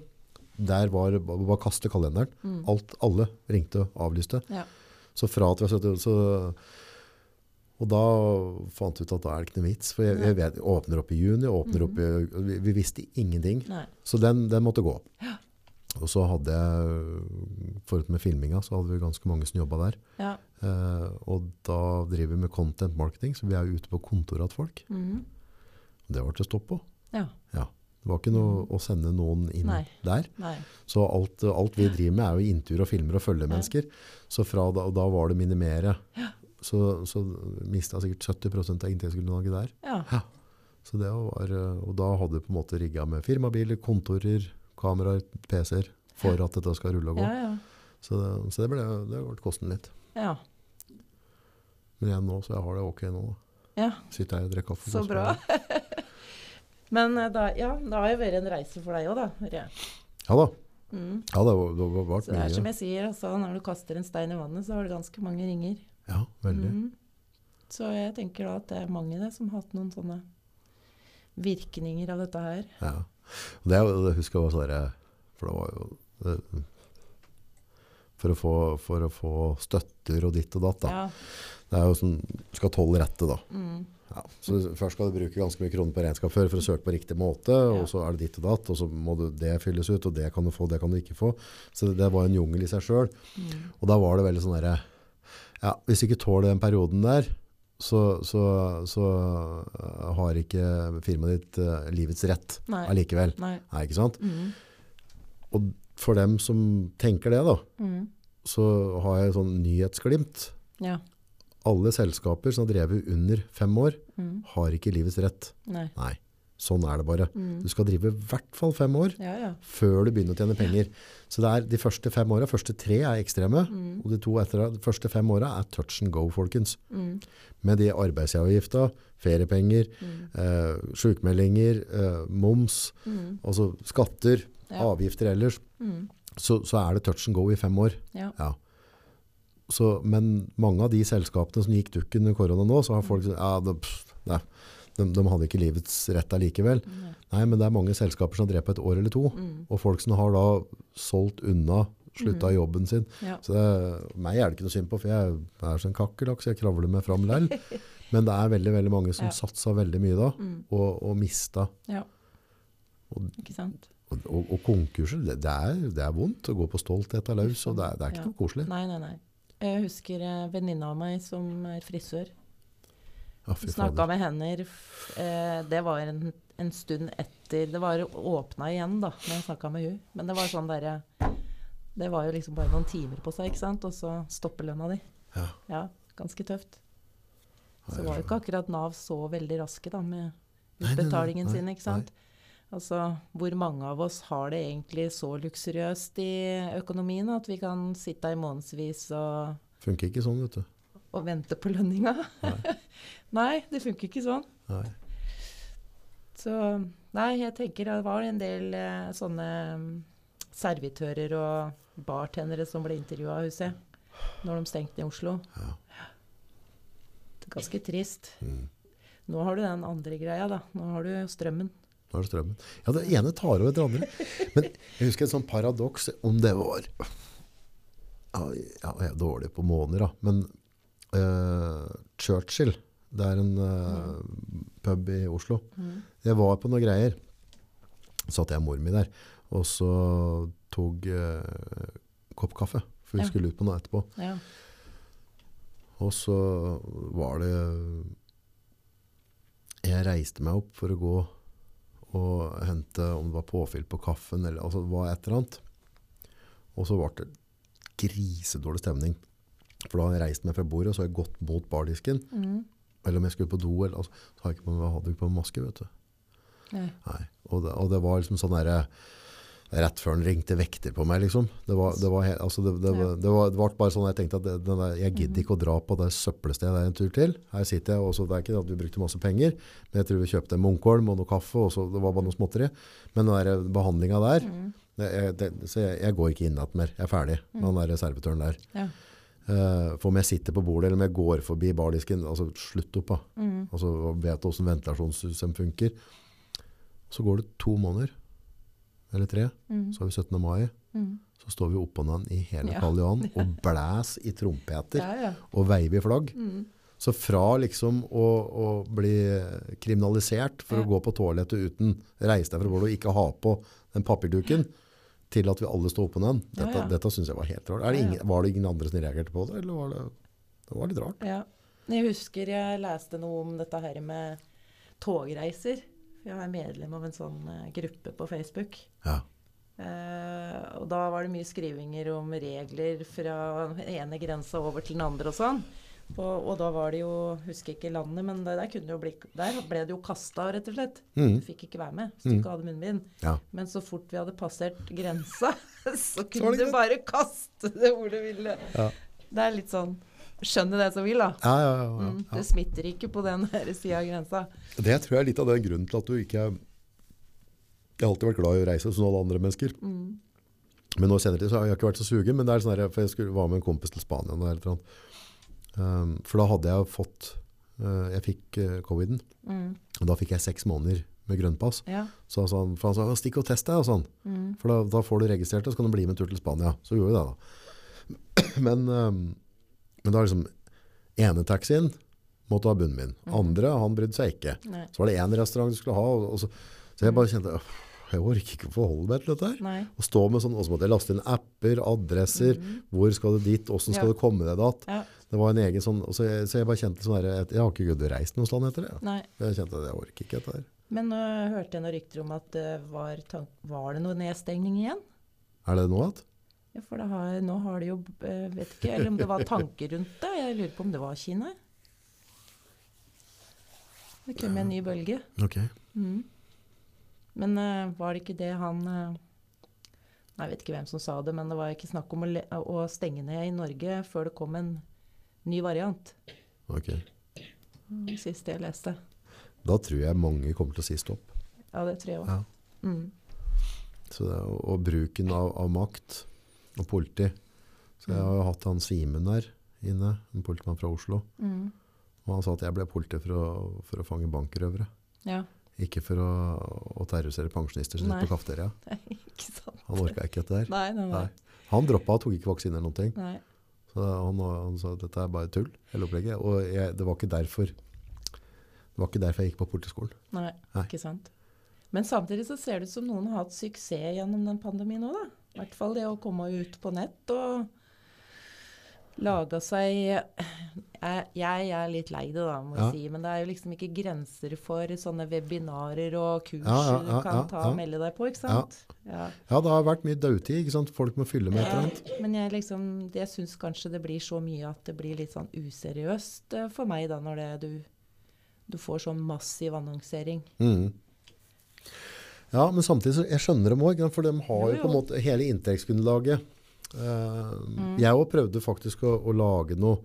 der var, var kaste kalenderen. Mm. Alt, alle ringte og avlyste. Ja. Så fra at vi har og da fant vi ut at da er det ikke noe vits. For jeg, jeg vet, åpner opp i juni, åpner opp i, vi, vi visste ingenting. Nei. Så den, den måtte gå. Og så hadde jeg, forut med filminga, så hadde vi ganske mange som jobba der. Ja. Eh, og da driver vi med content marketing, så vi er jo ute på kontoret til folk. Mhm. Det var til stopp på. Ja. Det var ikke noe å sende noen inn Nei. der. Nei. Så alt, alt vi driver med er jo intervjuer og filmer og følgemennesker. Så fra da, da var det minimere. Så, så mista sikkert 70% av inntektsgrunnlaget der. Ja. Så det var, eh, og da hadde vi på en måte rigga med firmabiler, kontorer, kameraer, PC-er for at dette skal rulle og gå. Ja, ja. Så, det, så det ble det ble kosten litt. ja. Men igjen nå, så jeg har det ok nå. Ja. Sitter her og drikker kaffe. Så bra. Men eh, da, ja, det har jo vært en reise for deg òg, da. Ja da. Mm. Ja, det har det har vært Så det er som jeg sier, altså, når du kaster en stein i vannet, så har du ganske mange ringer. Ja, veldig. Mm. Så jeg tenker da at det er mange det som har hatt noen sånne virkninger av dette her. Ja. Og det, det husker jeg var sånn der, For det var jo det, for, å få, for å få støtter og ditt og datt, da. Ja. Det er jo sånn Du skal tolve rette, da. Mm. Ja. Så først skal du bruke ganske mye kroner på regnskap før for å søke på riktig måte, og så er det ditt og datt, og så må du, det fylles ut, og det kan du få, det kan du ikke få. Så det var en jungel i seg sjøl. Mm. Og da var det veldig sånn derre Ja, hvis du ikke tåler den perioden der, så, så, så uh, har ikke firmaet ditt uh, livets rett Nei. allikevel. Nei. Nei, ikke sant? Mm. Og for dem som tenker det, da, Mm. så har jeg sånn nyhetsglimt. Ja. Alle selskaper som har drevet under fem år, Mm. har ikke livets rett. Nei. Nei, sånn er det bare. Mm. Du skal drive i hvert fall fem år Ja, ja. før du begynner å tjene penger. Så det er de første fem åra, første tre er ekstreme, Mm. og de to etter de første fem åra er touch and go, folkens. Mm. Med de arbeidsavgifta, feriepenger, Mm. eh, sjukmeldinger, eh, moms, Mm. altså skatter, Ja. avgifter ellers, Mm. så, så er det touch and go i fem år. Ja. Ja. Så, men mange av de selskapene som gikk dukken under korona nå, så har folk sagt ja, det, pff, nei, de, de hadde ikke livets rett allikevel. Nei. Nei, men det er mange selskaper som har drept på et år eller to. Mm. Og folk som har da solgt unna, slutta Mm. jobben sin. Ja. Så det, meg er det ikke noe synd på, for jeg er som en kakerlakk, så jeg kravler meg fram lell. Men det er veldig, veldig mange som Ja. satsa veldig mye da, Mm. og, og mista. ja. Og, Ikke sant? og, og, og konkurser, det, det, er, det er vondt å gå på stolthet av løs, og det er, det er ikke noe koselig. Nei, nei, nei. Jeg husker eh, venninna av meg som er frisør. Fy Snakka med henne eh, Det var en, en stund etter Det var åpna igjen, da, når jeg snakka med hun. Men det var sånn derre Det var jo liksom bare noen timer på seg, ikke sant? Og så stopper lønna di. Ja. Ja, ganske tøft. Så var jo ikke akkurat Nav så veldig raske da med Nei, nei, nei, utbetalingen nei, sin, ikke sant? Altså, hvor mange av oss har det egentlig så luksuriøst i økonomien at vi kan sitte i månedsvis og, Funker ikke sånn, vet du. Og vente på lønninga? Nei. Nei, det funker ikke sånn. Nei. Så nei, jeg tenker det var en del eh, sånne mm, servitører og bartendere som ble intervjua, husker jeg, når de stengte i Oslo. Ja. Det er ganske trist. Mm. Nå har du den andre greia, da. Nå har du strømmen. Nå har du strømmen. Ja, det ene tar over det andre. Men jeg husker et sånn paradoks, om det var ja, ja, Jeg er dårlig på måneder, da. Men eh, Churchill, det er en eh, pub i Oslo. Mm. Jeg var på noen greier. Så Satt jeg og mor mi der, og så tok uh, kopp kaffe. For vi Ja. skulle ut på noe etterpå. Ja. Og så var det Jeg reiste meg opp for å gå og hente om det var påfyll på kaffen, eller altså det var et eller annet. Og så ble det grisedårlig stemning. For da hadde jeg reist meg fra bordet, og så har jeg gått mot bardisken. Mm. Eller om jeg skulle på do, eller, altså, så hadde jeg ikke på, hadde ikke på maske, vet du. Nei. Nei. Og, det, og det var liksom sånn derre Rett før han ringte vekter på meg, liksom. Det var, det var, altså det, det, var, det, var, bare sånn jeg tenkte at der, jeg gidder ikke å dra på det søppelstedet der en tur til. Her sitter jeg, og så det er ikke at vi brukte masse penger, men jeg tror vi kjøpte en Munkholm og noe kaffe, og så det var bare noe småtteri. Men den der behandlinga der, Mm. jeg, så jeg, jeg går ikke inn igjen mer. Jeg er ferdig med den der servitøren der. Ja. Eh, for om jeg sitter på bordet, eller om jeg går forbi bardisken, altså slutt opp da. Mm. Altså vet åssen hvordan ventilasjonssystem funker. Så går det to måneder, eller tre, Mm. så har vi 17. mai, Mm. så står vi oppå den i hele Ja. Karl Johan og blæs i trompeter Ja, ja. og veiver i flagg. Mm. Så fra liksom å, å bli kriminalisert for å gå på toalettet uten reise deg fra bordet og ikke ha på den papirduken, til at vi alle står på den. Dette, ja. dette syns jeg var helt rart. Er det Ja, ja. ingen, var det ingen andre som reagerte på det, eller var det Det var litt rart. Ja. Jeg husker jeg leste noe om dette her med togreiser. Jeg er medlem av en sånn eh, gruppe på Facebook. Ja. Eh, og da var det mye skrivinger om regler fra den ene grensa over til den andre og sånn. Og, og da var det jo Husker ikke landet, men der, der, kunne det jo bli, der ble det jo kasta, rett og slett. Mm. fikk ikke være med hvis du ikke hadde munnbind. Ja. Men så fort vi hadde passert grensa, så kunne så du bare kaste det hvor du ville. Ja. Det er litt sånn Skjønner det som vil, da. Ja, ja, ja, ja, Mm, det smitter ikke på den sida av grensa. Det tror jeg er litt av den grunnen til at du ikke Jeg har alltid vært glad i å reise som alle andre mennesker. Mm. Men nå senere tid så har jeg ikke vært så sugen, men det er sånn her, for jeg skulle, var med en kompis til Spania. eller noe. Um, for da hadde jeg fått uh, Jeg fikk uh, coviden, Mm. og da fikk jeg seks måneder med grønnpass. Ja. Så han, for han sa stikk og test deg, og sånn. Mm. For da, da får du registrert det, så kan du bli med en tur til Spania. Så gjorde vi det, da. Men, um, men da liksom ene taxien måtte ha bunnen min. Andre, han brydde seg ikke. Nei. Så var det én restaurant du skulle ha. Og, og så, så jeg bare kjente «Åh, jeg orker ikke å forholde meg til dette her. Nei. Å stå med sånn, og så måtte jeg laste inn apper, adresser, hvor skal du dit, hvordan skal. Ja. du komme deg dit? Ja. Det var en egen sånn, så jeg, så jeg bare kjente sånn her, jeg har ikke gudde reist noe sted etter det. Nei. Jeg kjente at jeg orker ikke dette her. Men nå hørte jeg noen rykter om at det var, var det noe nedstengning igjen? Er det noe igjen? Ja, for det har, nå har de jo uh, Vet ikke, eller om det var tanker rundt det. Jeg lurer på om det var Kina. Det kom en ny bølge. Ok. Mm. Men uh, var det ikke det han uh, Jeg vet ikke hvem som sa det, men det var ikke snakk om å, å stenge ned i Norge før det kom en ny variant. ok. Mm, Siste jeg leste. Da tror jeg mange kommer til å si stopp. Ja, det tror jeg òg. Ja. Mm. Så det, er- og bruken av, av makt og politi. Så jeg har jo hatt han Simen der inne, en politimann fra Oslo. Mm. Og han sa at jeg ble politi for å, for å fange bankrøvere. Ja. Ikke for å, å terrorisere pensjonister som sitter på kafeteria. ikke sant. Han orka ikke dette der. Nei, nei, nei. Nei. Han droppa og tok ikke vaksine eller noen ting. nei. Så han, han sa dette er bare tull, hele opplegget. Og jeg, det var ikke derfor det var ikke derfor jeg gikk på politiskolen. Nei, Nei. ikke sant. Men samtidig så ser det ut som noen har hatt suksess gjennom den pandemien òg, da. I hvert fall det å komme ut på nett og lage seg jeg, jeg er litt lei det, da, må jeg Ja. si. Men det er jo liksom ikke grenser for sånne webinarer og kurs Ja, ja, du kan ta og melde deg på, ikke sant? Ja. Ja, det har vært mye dødtid, ikke sant? Folk må fylle med et eller annet. Men jeg, liksom, jeg syns kanskje det blir så mye at det blir litt sånn useriøst eh, for meg, da, når det, du, du får sånn massiv annonsering. Mm. Ja, men samtidig så jeg skjønner dem òg, for de har Jo, jo på en måte hele inntektsgrunnlaget. Mm. Jeg òg prøvde faktisk å, å lage noe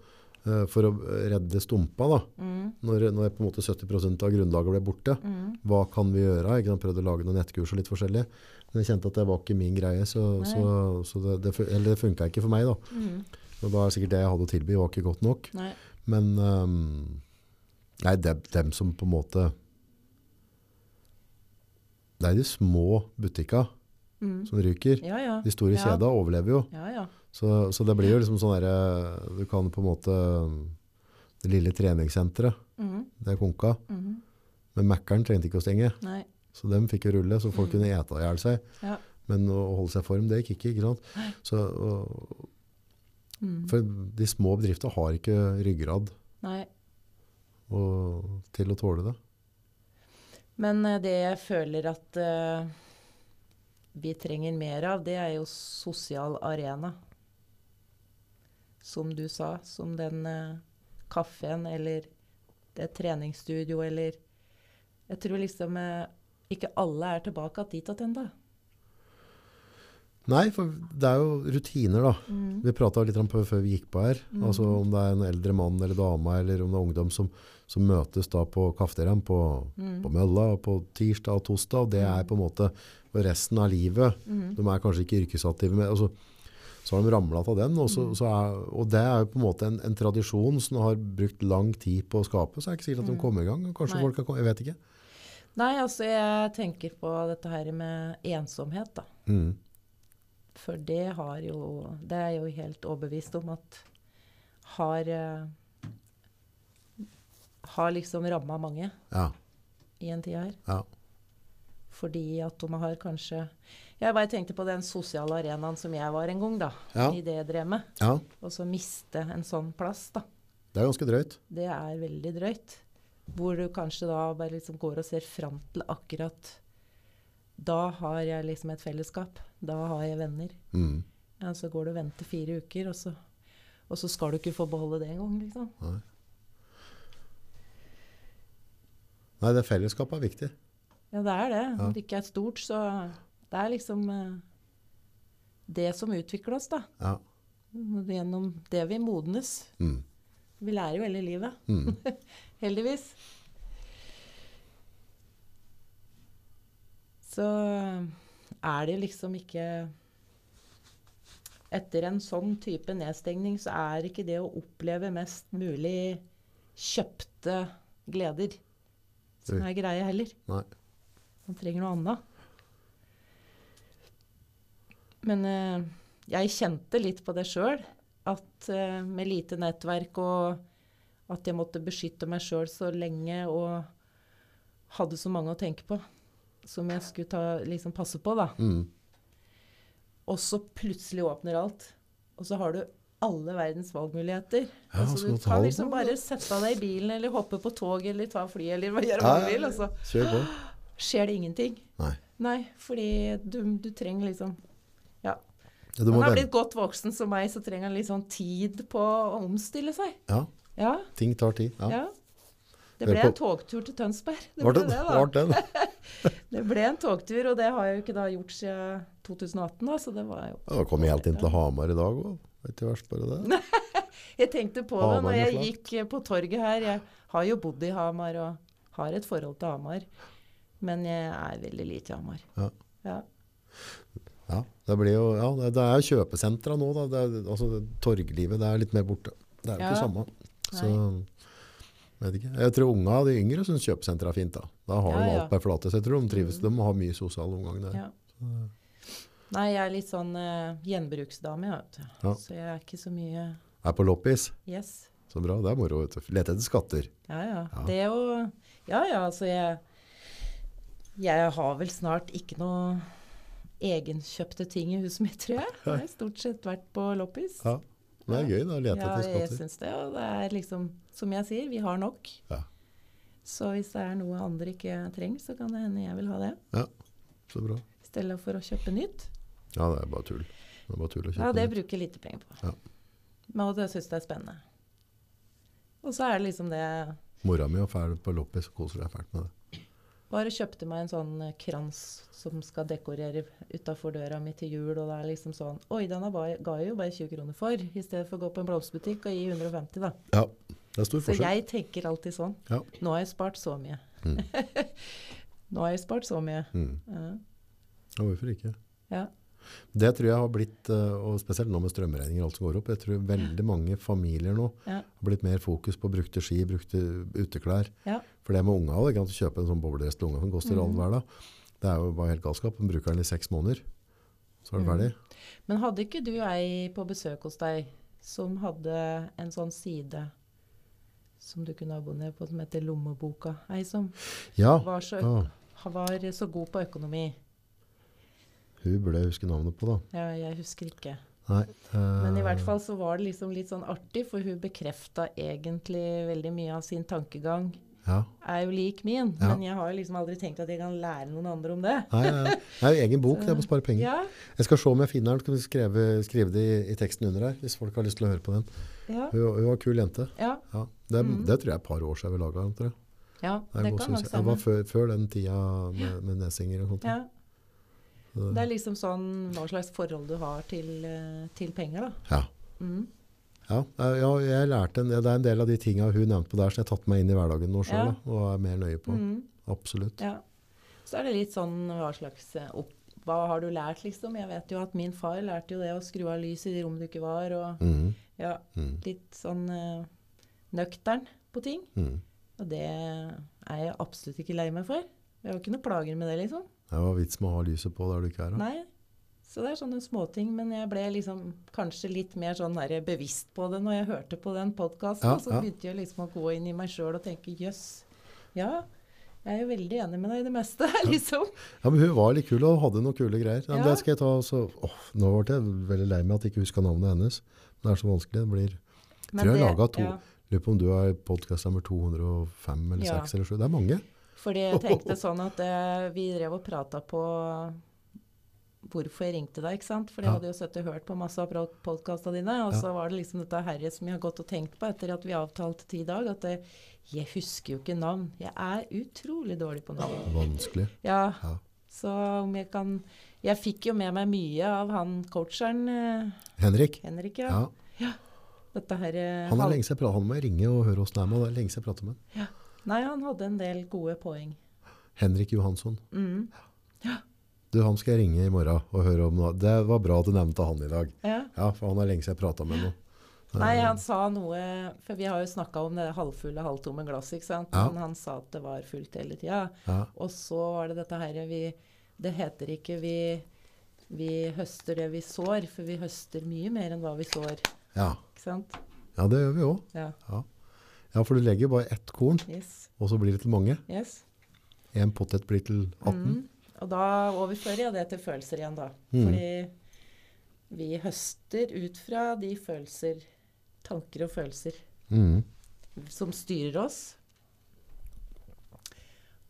uh, for å redde stumpa, da. Mm, Når, når på en måte 70% av grunnlaget ble borte. mm, Hva kan vi gjøre? Jeg? Prøvde å lage noen nettkurs og litt forskjellig. Men jeg kjente at det var ikke min greie, så, så, så det, det, eller det funka ikke for meg. da. mm. Og da er sikkert det jeg hadde å tilby, var ikke godt nok. Nei. Men um, nei, dem, dem som på en måte Det er de små butikka Mm. som ryker. Ja, ja. De store Ja. kjeda overlever jo. Ja, ja. Så, så det blir jo liksom sånn derre Du kan på en måte Det lille treningssenteret, mm. det er konka. Mm. Men Mækkern trengte ikke å stenge. Nei. Så dem fikk jo rulle, så folk Mm. kunne ete i hjel seg. Ja. Men å holde seg i form, det gikk ikke. ikke sant? Så, og, Mm. for de små bedriftene har ikke ryggrad og, til å tåle det. Men eh, det jeg føler at eh, vi trenger mer av, det er jo sosial arena. Som du sa, som den eh, kaffen eller det treningsstudio eller Jeg tror liksom eh, ikke alle er tilbake dit igjen ennå. Nei, for det er jo rutiner, da. Mm. Vi prata litt om før vi gikk på her. Mm. Altså Om det er en eldre mann eller dame eller om det er ungdom som, som møtes da på kafeteriaen på, Mm. på mølla på tirsdag og torsdag. Og det er på en måte for resten av livet. Mm. De er kanskje ikke yrkesaktive. Men, altså, så har de ramla av den. Og, så, Mm. så er, og det er jo på en måte en, en tradisjon som har brukt lang tid på å skape. Så er det ikke sikkert at de Mm. kommer i gang. Kanskje Nei. folk har kommet, Jeg vet ikke. Nei, altså jeg tenker på dette her med ensomhet, da. Mm. For det har jo Det er jeg jo helt overbevist om at har uh, Har liksom ramma mange Ja. i en tid her. Ja. Fordi at de har kanskje Jeg bare tenkte på den sosiale arenaen som jeg var en gang, da. Ja. I det jeg drev med. Ja, Og så miste en sånn plass, da. det er ganske drøyt. Det er veldig drøyt. Hvor du kanskje da bare liksom går og ser fram til akkurat Da har jeg liksom et fellesskap. Da har jeg venner. Mm. Ja, så går du og venter fire uker, og så, og så skal du ikke få beholde det engang, liksom. Nei. Nei, det fellesskapet er viktig. Ja, det er det. Ja. Om det ikke er stort, så Det er liksom eh, det som utvikler oss, da. Ja. Gjennom det vi modnes. Mm. Vi lærer jo hele livet. Mm. Heldigvis. Så er det liksom ikke Etter en sånn type nedstengning så er ikke det å oppleve mest mulig kjøpte gleder som er greie heller. Nei. Man trenger noe annet. Men eh, jeg kjente litt på det sjøl. At eh, med lite nettverk og at jeg måtte beskytte meg sjøl så lenge og hadde så mange å tenke på som jeg skulle ta, liksom passe på, da. Mm. Og så plutselig åpner alt. Og så har du alle verdens valgmuligheter. Ja, altså, du kan liksom bare sette deg i bilen eller hoppe på tog eller ta fly eller hva Ja, hva du vil. Og så Kjør skjer det ingenting. Nei. Nei, fordi du, du trenger liksom Ja, du må Han har blitt godt voksen som meg, så trenger han litt sånn tid på å omstille seg. Ja, Ja, ting tar tid. Ja. Det ble en togtur til Tønsberg. Det ble det, da. det? Det ble en togtur, og det har jeg jo ikke da gjort siden 2018, da, så det var jo Ja, Da kom jeg helt inn til Hamar i dag òg. Ikke verst bare det. Jeg tenkte på det når jeg gikk eh, på torget her. Jeg har jo bodd i Hamar og har et forhold til Hamar. Men jeg er veldig lite i Hamar. Ja. Ja. Ja, det, blir jo, ja, det, det er kjøpesentra nå. Da. Det er, altså, torglivet det er litt mer borte. Det er jo ikke det samme. Så, ikke. Jeg tror unga, de yngre syns kjøpesenteret er fint. Da Da har Ja, de alt på ei flate. Så jeg tror de trives. Mm. De har mye sosial omgang der. Ja. Nei, jeg er litt sånn uh, gjenbruksdame, jeg. Ja. Så jeg er ikke så mye Er på loppis. Yes. Så bra. Det er moro. vet du. Lete etter skatter. Ja, ja. Ja. Det jo Ja, ja, altså jeg Jeg har vel snart ikke noe egenkjøpte ting i huset mitt, tror jeg. Jeg har stort sett vært på loppis. Ja. Det er gøy da, å lete Ja, etter jeg skatter. syns det. Og det er liksom, som jeg sier, vi har nok. Ja. Så hvis det er noe andre ikke trenger, så kan det hende jeg vil ha det. Ja, Så bra. I stedet for å kjøpe nytt. Ja, det er bare tull. Det er bare tull å kjøpe Ja, det nytt. bruker jeg lite penger på. Ja. Men jeg det syns jeg er spennende. Og så er det liksom det Mora mi er ferdig på loppis og koser seg fælt med det. Bare kjøpte meg en sånn eh, krans som skal dekorere utafor døra mi til jul, og det er liksom sånn Oi, den ga jeg jo bare 20 kroner for, i stedet for å gå på en blomsterbutikk og gi 150, da. Ja, det er stor Så forskjell. jeg tenker alltid sånn. Ja. Nå har jeg spart så mye. Mm. Nå har jeg spart så mye. Mm. Ja. Ja, hvorfor ikke? Ja. Det tror jeg har blitt, eh, og spesielt nå med strømregninger og alt som går opp, jeg tror veldig mange familier nå Ja. har blitt mer fokus på brukte ski, brukte uteklær. Ja. For det med unga, òg, du kjøpe en sånn bobledress til unga som koster all hverdag, hver dag. Det er jo bare helt galskap. Man bruker den i seks måneder, så er det mm. ferdig. Men hadde ikke du ei på besøk hos deg som hadde en sånn side som du kunne abonnere på, som heter Lommeboka? Ei som Ja, var så, var så god på økonomi. Hun burde jeg huske navnet på da. Ja, jeg husker ikke. Nei, uh, Men i hvert fall så var det liksom litt sånn artig, for hun bekrefta egentlig veldig mye av sin tankegang. Ja. Er jo lik min, Ja. men jeg har jo liksom aldri tenkt at jeg kan lære noen andre om det. Nei, nei, nei. det er jo egen bok, det er å spare penger. Ja, Jeg skal se om jeg finner den, skal vi skrive, skrive det i, i teksten under her, hvis folk har lyst til å høre på den. ja, Hun, hun var en kul jente. ja. Ja. Det, mm. det tror jeg er et par år siden vi laget den, tror jeg. ja Det, det kan nok stemme. det var før, før den tida med, med Nesinger og sånt. Ja. Det er liksom sånn hva slags forhold du har til, eh, til penger, da. Ja. Mm. Ja, ja, jeg lærte en, det er en del av de tinga hun nevnte på der, som jeg har tatt meg inn i hverdagen nå sjøl, Ja. og er mer nøye på. Mm. Absolutt. Ja. Så er det litt sånn hva slags eh, opp, Hva har du lært, liksom? Jeg vet jo at min far lærte jo det å skru av lyset i de rom du ikke var, og mm. ja, mm. litt sånn uh, nøktern på ting. mhm. Og det er jeg absolutt ikke lei meg for. Jeg har ikke noe plager med det, liksom. Det var vits med å ha lyset på der du ikke er. Da. Nei. Så det er sånne småting. Men jeg ble liksom kanskje litt mer sånn bevisst på det når jeg hørte på den podkasten. Ja, så begynte jeg liksom å gå inn i meg sjøl og tenke jøss, ja. Jeg er jo veldig enig med deg i det meste, liksom. Ja, men hun var litt kul og hadde noen kule greier. Ja, Ja. Det skal jeg ta, så, åh, nå ble jeg veldig lei meg at jeg ikke husker navnet hennes. Men det er så vanskelig. Det blir, Men tror jeg det- laget to. ja. lurer på om du er podcast nummer 205 eller Ja. 6 eller 7. Det er mange. Fordi jeg tenkte sånn at eh, vi drev og prata på hvorfor jeg ringte deg, ikke sant? For jeg Ja. hadde jo sett og hørt på masse av podkastene dine, og Ja. så var det liksom dette herre som jeg har gått og tenkt på etter at vi avtalte ti dag, at jeg, jeg husker jo ikke navn. Jeg er utrolig dårlig på navn. Vanskelig. Ja, Ja. så om jeg kan Jeg fikk jo med meg mye av han coacheren, eh, Henrik. Henrik, ja. Ja. Dette her eh, Han er lenge siden jeg pratet, han må ringe og høre åssen det er med. Det er lenge siden jeg prater med han. Nei, han hadde en del gode poeng. Henrik Johansson. Mm. Du, han skal jeg ringe i morgen og høre om noe. Det var bra at du nevnte han i dag. Ja. Ja, for han er lenge siden jeg pratet med ham. Nei, han sa noe For vi har jo snakka om det halvfulle, halvtomme glasset, ikke sant. Ja. Men han sa at det var fullt hele tida. Ja, Og så var det dette her vi Det heter ikke vi vi høster det vi sår, for vi høster mye mer enn hva vi sår. ja. Ikke sant? ja det gjør vi òg. Ja. Ja, for du legger bare ett korn, Yes. og så blir det til mange. yes. En potet blir til 18. Mm. Og da overfører jeg det til følelser igjen, da. Mm. Fordi vi høster ut fra de følelser, tanker og følelser, Mm. som styrer oss.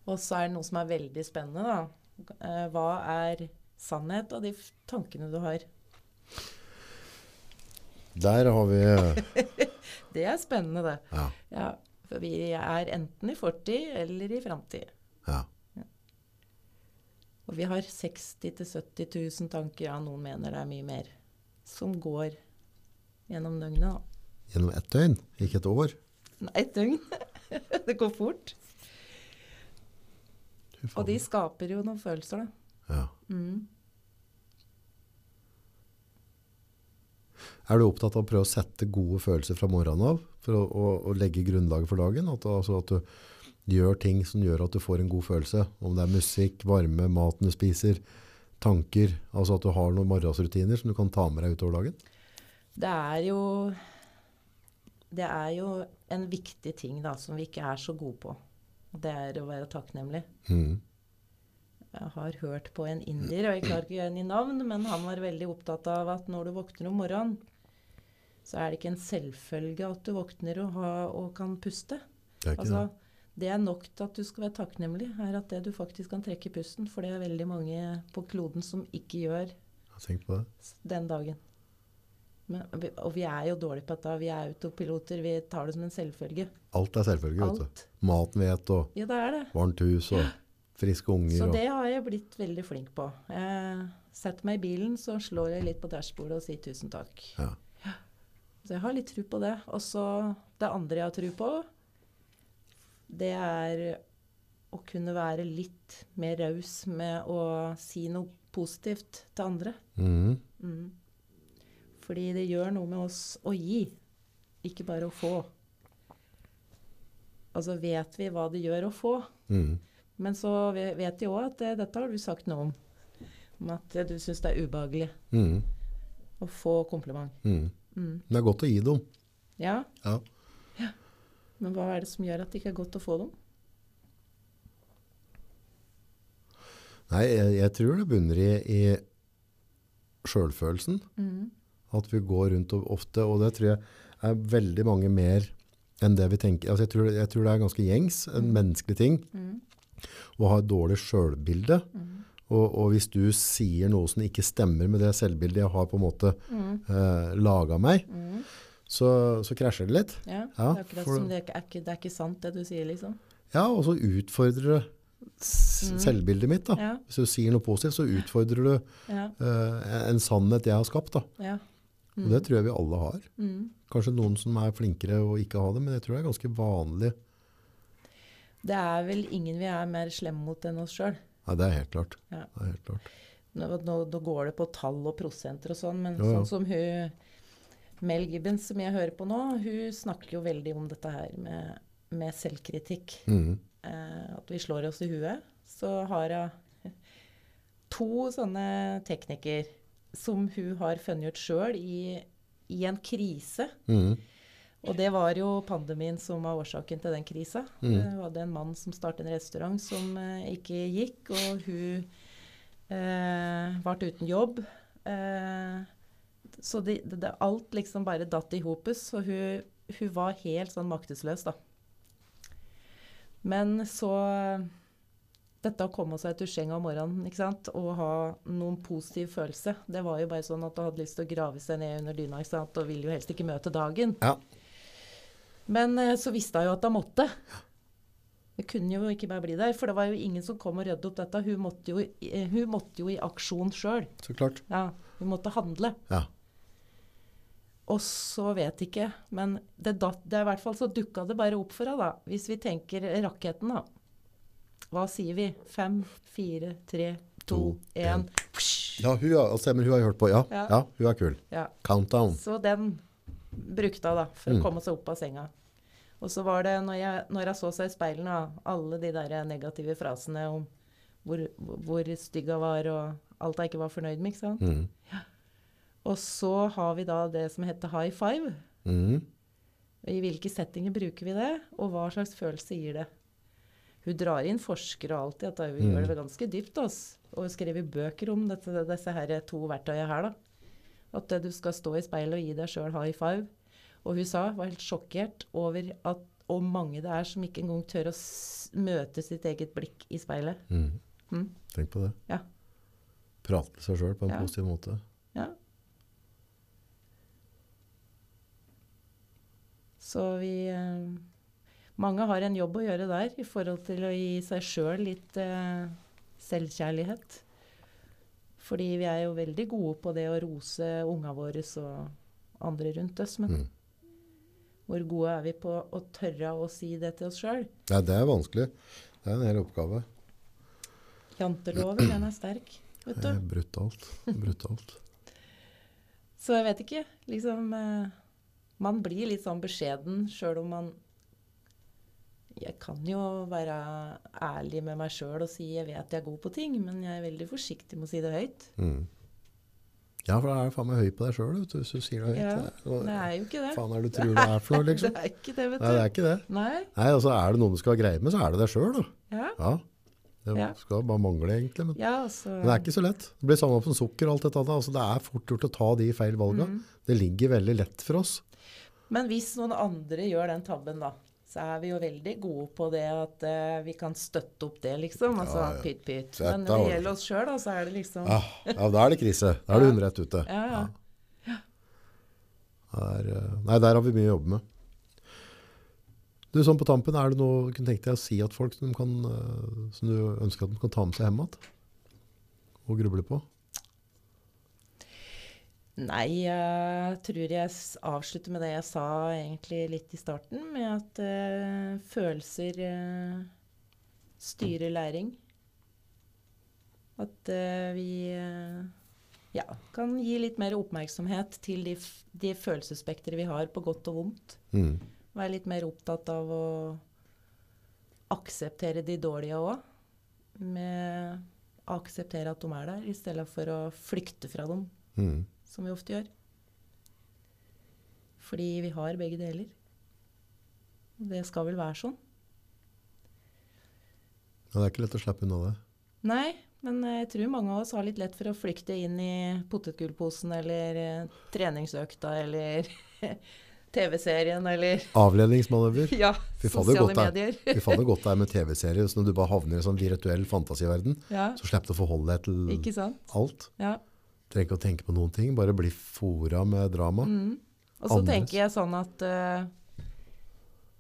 Og så er det noe som er veldig spennende, da. Eh, hva er sannhet av de tankene du har? Der har vi Det er spennende, det. Ja. Ja, for vi er enten i fortid eller i framtid. ja. Og vi har 60 000-70 000 tanker, ja, noen mener det er mye mer, som går gjennom døgnet. da. Gjennom ett døgn, ikke et år. Nei, et døgn. det går fort. Og de skaper jo noen følelser, da. Ja. Mm. Er du opptatt av å prøve å sette gode følelser fra morgenen av, for å, å, å legge grunnlaget for dagen? At, altså at du gjør ting som gjør at du får en god følelse. Om det er musikk, varme, maten du spiser, tanker. Altså at du har noen morgensrutiner som du kan ta med deg utover dagen. Det er jo Det er jo en viktig ting da, som vi ikke er så gode på. Det er å være takknemlig. Mm. Jeg har hørt på en indier, og jeg klarer ikke å gjøre den i navn, men han var veldig opptatt av at når du våkner om morgenen, så er det ikke en selvfølge at du våkner og, ha, og kan puste. Det er Altså, det er nok til at du skal være takknemlig, er at det du faktisk kan trekke pusten. For det er veldig mange på kloden som ikke gjør. Tenk på det. den dagen. Men, og vi er jo dårlige på dette. Vi er autopiloter. Vi tar det som en selvfølge. Alt er selvfølge, vet du. Maten vi et, og Ja, det det. varmt hus, og friske unger. Så det har jeg blitt veldig flink på. Jeg setter meg i bilen, så slår jeg litt på dashbordet og sier tusen takk. Ja. Så jeg har litt tro på det. Og så det andre jeg har tro på, det er å kunne være litt mer raus med å si noe positivt til andre. Mm. Mm. Fordi det gjør noe med oss å gi, ikke bare å få. Altså vet vi hva det gjør å få, Mhm. Men så vet de òg at det, dette har du sagt noe om. Om at eh, du syns det er ubehagelig mm. å få kompliment. Mm. Mm. Det er godt å gi dem. Ja, Ja. men hva er det som gjør at det ikke er godt å få dem? Nei, jeg, jeg tror det bunner i, i sjølfølelsen. Mm. At vi går rundt og ofte, og det tror jeg er veldig mange mer enn det vi tenker. Altså jeg, tror, jeg tror det er ganske gjengs, en Mm. menneskelig ting, Mm. Å ha et dårlig sjølbilde. Mm. Og, og hvis du sier noe som ikke stemmer med det selvbildet jeg har på en måte Mm. eh, laga meg, Mm. så, så krasjer det litt. Ja, Ja, det er for- det er, ikke, det er ikke sant det du sier, liksom. Ja, og så utfordrer det Mm. selvbildet mitt. da. Ja, Hvis du sier noe positivt, så utfordrer du ja, eh, en sannhet jeg har skapt. da. ja. Og det tror jeg vi alle har. Mm. Kanskje noen som er flinkere å ikke ha det, men jeg tror det er ganske vanlig. Det er vel ingen vi er mer slemme mot enn oss sjøl. Ja, det er helt klart. Ja. Er helt klart. Nå, nå, nå går det på tall og prosenter og sånn, men Ja, ja. sånn som hun Mel Gibbons, som jeg hører på nå, hun snakker jo veldig om dette her med, med selvkritikk. Mhm. Eh, at vi slår oss i huet. Så har hun to sånne teknikker som hun har funnet ut sjøl i, i en krise. Mhm. Og det var jo pandemien som var årsaken til den krisa. Mm. Det hadde en mann som startet en restaurant som eh, ikke gikk, og hun eh, ble uten jobb. Eh, så det, det, alt liksom bare datt i hopus, og hun, hun var helt sånn maktesløs, da. Men så Dette å komme seg til senga om morgenen ikke sant? og ha noen positiv følelse, det var jo bare sånn at hun hadde lyst til å grave seg ned under dyna ikke sant? og ville jo helst ikke møte dagen. Ja. Men eh, så visste hun jo at hun måtte. Det kunne jo ikke bare bli der, for det var jo ingen som kom og ryddet opp dette. Hun måtte jo, eh, hun måtte jo i aksjon sjøl. Så klart. Ja, hun måtte handle. Ja. Og så vet jeg ikke, men det, dat, det er i hvert fall så dukka det bare opp for henne, da. Hvis vi tenker raketten, da. Hva sier vi? Fem, fire, tre, to, én. Ja, hun, altså, men hun har hørt på. Ja, ja. Ja. hun er kul. Ja. Countdown. Så den brukte hun da, for Mm. å komme seg opp av senga. Og så var det, når jeg, når jeg så seg i speilene, alle de der negative frasene om hvor, hvor stygg hun var, og alt jeg ikke var fornøyd med, ikke sant. Mm. Og så har vi da det som heter high five. Mm. I hvilke settinger bruker vi det, og hva slags følelse gir det? Hun drar inn forskere alltid, at hun Mm. gjør det ganske dypt. Oss. Og skriver bøker om dette, disse her to verktøyene her. da. At du skal stå i speilet og gi deg sjøl high five. Og hun sa, var helt sjokkert over at og mange det er som ikke engang tør å møte sitt eget blikk i speilet. Mm. Mm. Tenk på det. Ja. Prate med seg sjøl på en Ja. positiv måte. Ja. Så vi eh, Mange har en jobb å gjøre der i forhold til å gi seg sjøl litt eh, selvkjærlighet. Fordi vi er jo veldig gode på det å rose unga våre og andre rundt oss. Men Mm. hvor gode er vi på å tørre å si det til oss sjøl? Ja, det er vanskelig. Det er en hel oppgave. Janteloven, den er sterk. Vet Det er brutalt. Brutalt. Så jeg vet ikke. Liksom eh, Man blir litt sånn beskjeden sjøl om man Jeg kan jo være ærlig med meg sjøl og si jeg vet jeg er god på ting, men jeg er veldig forsiktig med å si det høyt. Mm. Ja, for da er du faen meg høy på deg sjøl, hvis du sier det høyt. Ja, er- Det er jo ikke det. faen er det du tror det er for noe, liksom? Det er ikke det, vet Nei, det er ikke det. Nei. Nei, altså Er det noen du skal ha greie med, så er det deg sjøl, da. Ja. Ja. Det Ja. skal bare mangle, egentlig. Men, ja, altså men det er ikke så lett. Det blir samme som sukker og alt dette. Altså, det er fort gjort å ta de feil valga. Mm. Det ligger veldig lett for oss. Men hvis noen andre gjør den tabben, da, så er vi jo veldig gode på det at uh, vi kan støtte opp det, liksom. Altså Ja, ja. pytt, pytt. Men når det gjelder oss sjøl, da, så er det liksom ja, ja, da er det krise. Da er det Ja. hundrett ute. Ja, ja. Er, eh, nei, der har vi mye å jobbe med. Du, sånn på tampen, er det noe du kunne tenkt deg å si at folk som, kan, eh, som du ønsker at de kan ta med seg hjem igjen? Og gruble på? Nei, jeg tror jeg avslutter med det jeg sa egentlig litt i starten, med at uh, følelser uh, styrer læring. At uh, vi ja, kan gi litt mer oppmerksomhet til de, de følelsesspekteret vi har, på godt og vondt. Mm. Være litt mer opptatt av å akseptere de dårlige òg. Med å akseptere at de er der, i stedet for å flykte fra dem Mm. Som vi ofte gjør. Fordi vi har begge deler. Det skal vel være sånn. Ja, det er ikke lett å slippe unna det. Nei, men jeg tror mange av oss har litt lett for å flykte inn i potetgullposen eller eh, treningsøkta eller TV-serien eller Avledningsmanøver. ja, Fy sosiale godt, medier. Fy faen, det er godt det er med TV-serier. Så når du bare havner i en sånn virtuell fantasiverden, Ja, så slipper du å forholde deg til alt. Ja. Trenger ikke å tenke på noen ting, bare bli fora med drama. Mm. Og så Andres. tenker jeg sånn at uh,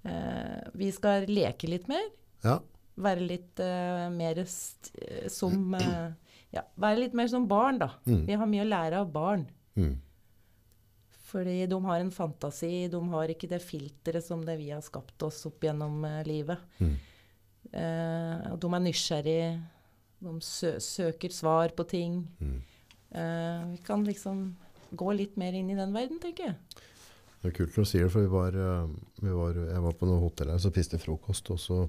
uh, vi skal leke litt mer. Ja, være litt uh, mer som Ja, være litt mer som barn, da. Mm. Vi har mye å lære av barn. mm. Fordi de har en fantasi, de har ikke det filteret som det vi har skapt oss opp gjennom livet. Mm. De er nysgjerrige, de sø søker svar på ting. Mm. Eh, vi kan liksom gå litt mer inn i den verden, tenker jeg. Det er kult når du sier det, for vi var, eh, vi var, jeg var på noe hotell her, så spiste frokost, og så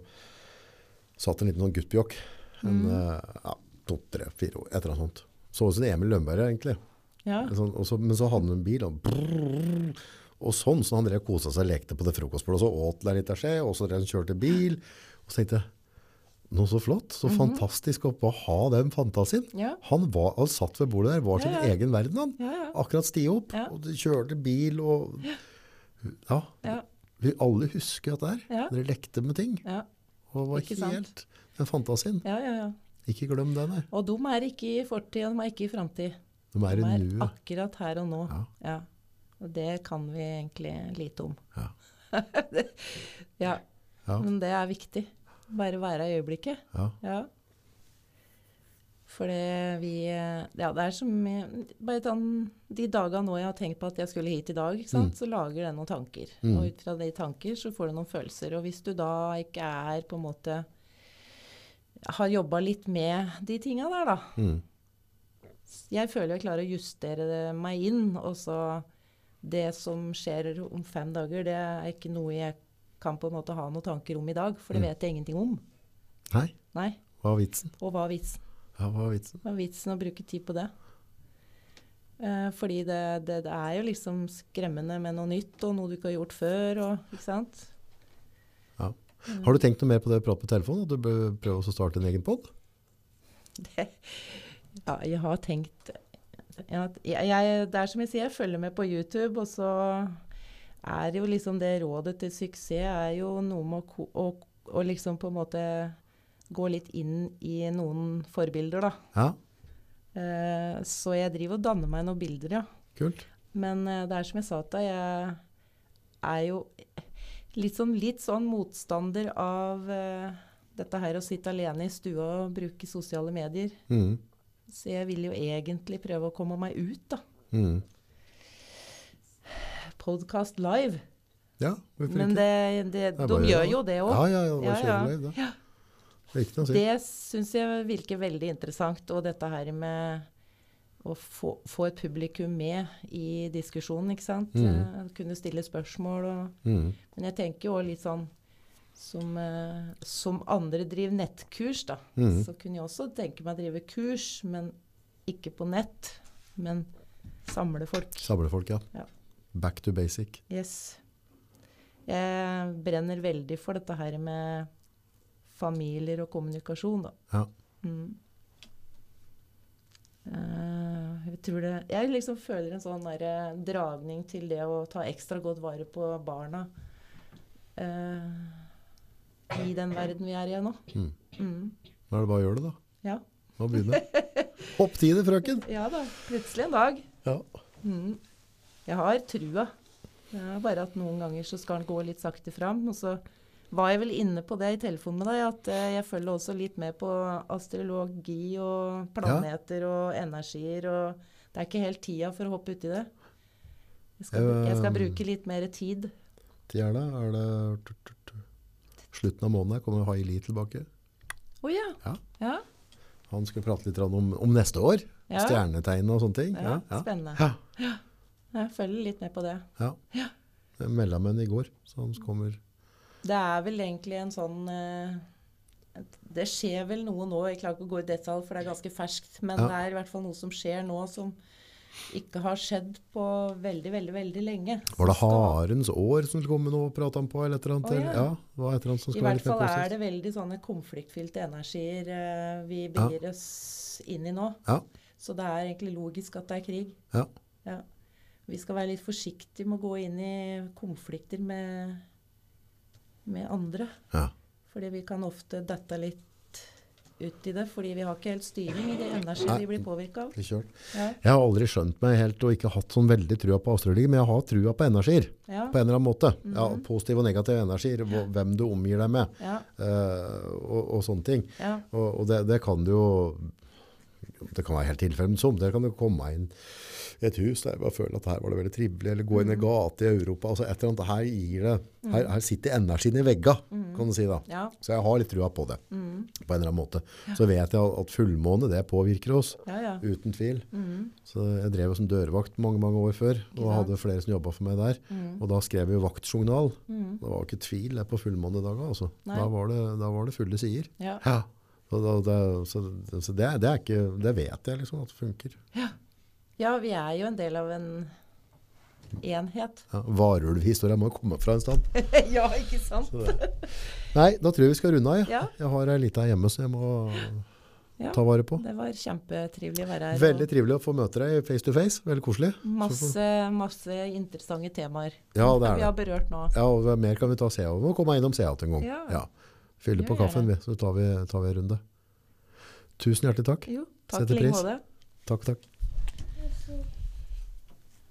satt en liten sånn guttbjokk. En, Mm. eh, ja, to, tre, fire år, et eller annet sånt. Så ut som Emil Lønberg, egentlig. Ja. Sånn, og så, men så hadde han en bil, og, brrr, Og sånn, så han drev kosa seg og lekte på det frokostbordet, og så åt han litt av skje, og så drev han kjørte bil. Og så tenkte jeg, noe så flott, så fantastisk å ha den fantasien. Ja. Han, var, han satt ved bordet der, var sin Ja, ja. egen verden han. Akkurat sti opp, og kjørte bil, og ja, Ja. vi alle husker at det er. Dere lekte med ting, Ja. og var Ikke helt den fantasien. ja, ja, ja. Ikke glem det, nei. Og de er ikke i fortid, de er ikke i framtid. De er De er nuet. akkurat her og nå. Ja. Og det kan vi egentlig lite om. Ja. Ja. Ja. Men det er viktig. Bare være i øyeblikket. Ja. Ja. For det vi Ja, det er som Bare den, De dagene nå jeg har tenkt på at jeg skulle hit i dag, sant? så lager det noen tanker. Mm. Og ut fra de tanker så får du noen følelser. Og hvis du da ikke er på en måte Har jobba litt med de tinga der, da. Mm. Jeg føler jeg klarer å justere meg inn. Og så det som skjer om fem dager, det er ikke noe jeg kan på en måte ha noen tanker om i dag. For det Mm. vet jeg ingenting om. Nei, Nei. hva er vitsen? Og hva er vitsen? Ja, hva er vitsen? Hva er vitsen å bruke tid på det? Eh, fordi det, det, det er jo liksom skremmende med noe nytt, og noe du ikke har gjort før. Og, ikke sant? Ja. Har du tenkt noe mer på det å prate på telefonen, At du bør prøve å starte en egen? Det, ja, jeg har tenkt jeg, jeg, Det er som jeg sier, jeg følger med på YouTube, og så er jo liksom det rådet til suksess er jo noe med å, å, å liksom på en måte gå litt inn i noen forbilder, da. Ja, Eh, så jeg driver og danner meg noen bilder, ja. kult. Men eh, det er som jeg sa til deg, jeg er jo litt sånn, litt sånn motstander av eh, dette her å sitte alene i stua og bruke sosiale medier. Mm. Så jeg vil jo egentlig prøve å komme meg ut, da. Mm. Podkast live. Ja, hvorfor Men ikke? Men det, Det de bare- gjør jo det òg. Ja, ja, ja, bare Ja, ja. live, det. Si. Det syns jeg virker veldig interessant. Og dette her med å få, få et publikum med i diskusjonen, ikke sant. Mm. Eh, Kunne stille spørsmål og Mm. Men jeg tenker jo òg litt sånn som, eh, som andre driver nettkurs, da. Mm. Så kunne jeg også tenke meg å drive kurs, men ikke på nett. Men samle folk. Samle folk, ja. Ja. Back to basic. Yes. Jeg brenner veldig for dette her med familier og kommunikasjon, da. Ja. Mm. Eh, jeg tror det Jeg liksom føler en sånn der, dragning til det å ta ekstra godt vare på barna uh, i den verden vi er i nå. Mm. Mm. Da er det bare å gjøre det, da. Ja. Må begynne. Hopp tide, frøken! ja da. Plutselig en dag. Ja. Mm. Jeg har trua. Er bare at noen ganger så skal den gå litt sakte fram. Og så var jeg vel inne på det i telefonen med deg, at eh, jeg følger også litt med på astrologi og planeter og energier. Og det er ikke helt tida for å hoppe uti det. Jeg skal, jeg skal Eh, bruke litt mer tid. Gjerne. er det, slutten av måneden kommer Haili tilbake. Å ja. Ja. Ja. Han skal prate litt om, om neste år. Ja. Stjernetegn og sånne ting. ja. ja. Spennende. Ja. Jeg følger litt med på det. ja. Jeg melda med i går, så han kommer Det er vel egentlig en sånn eh, Det skjer vel noe nå, jeg klarer ikke å gå i detalj, for det er ganske ferskt. Men Ja. det er i hvert fall noe som skjer nå som ikke har skjedd på veldig, veldig veldig lenge. Var det Harens år som skulle komme nå og prate om på? Eller et eller annet? Oh, ja. ja, det var et eller annet som I hvert fall er det veldig sånne konfliktfylte energier eh, vi begir oss inn i nå. Ja. Så det er egentlig logisk at det er krig. Ja. Vi skal være litt forsiktige med å gå inn i konflikter med, med andre. Ja. Fordi vi kan ofte dette litt ut i det, fordi vi har ikke helt styring i de energi vi blir påvirka av. Ja. Jeg har aldri skjønt meg helt og ikke hatt sånn veldig trua på astrologi, men jeg har trua på energier. Ja. På en eller annen måte. Ja, Mhm. positive og negative energier. Hvem du omgir deg med. Ja. eh, og, og sånne ting. Ja. Og, og det, det kan jo Det kan være helt tilfeldig som. Det kan jo komme inn et hus der jeg bare føler at her var det veldig trivelig, eller gå inn i en gate i Europa. altså et eller annet, Her gir det, her, her sitter energien i vegga, kan du si da. Ja. Så jeg har litt trua på det, på en eller annen måte. Så vet jeg at fullmåne, det påvirker oss, uten tvil. Så jeg drev som dørvakt mange, mange år før, og hadde flere som jobbet for meg der. Og da skrev vi vaktjournal. Det var ikke tvil på fullmånedager, altså. Da var, det, da var det fulle sider. Ja. Ja. Så, det, så, så det, det, er ikke, det vet jeg liksom at det funker. ja, vi er jo en del av en enhet. Ja, Varulvhistoria må jo komme fra en sted. ja, ikke sant? Nei, da tror jeg vi skal runde av. Ja. Ja. Jeg har ei lita hjemme så jeg må Ja. ta vare på. Det var kjempetrivelig å være her. Veldig og trivelig å få møte deg face to face. Veldig koselig. Masse, masse interessante temaer Ja, det er vi har berørt nå. Ja, og mer kan vi ta? Vi må komme innom Seat en gang. Ja. Fylle på kaffen, vi, så tar vi, tar vi en runde. Tusen hjertelig takk. Jo, takk Setter pris. Takk, takk.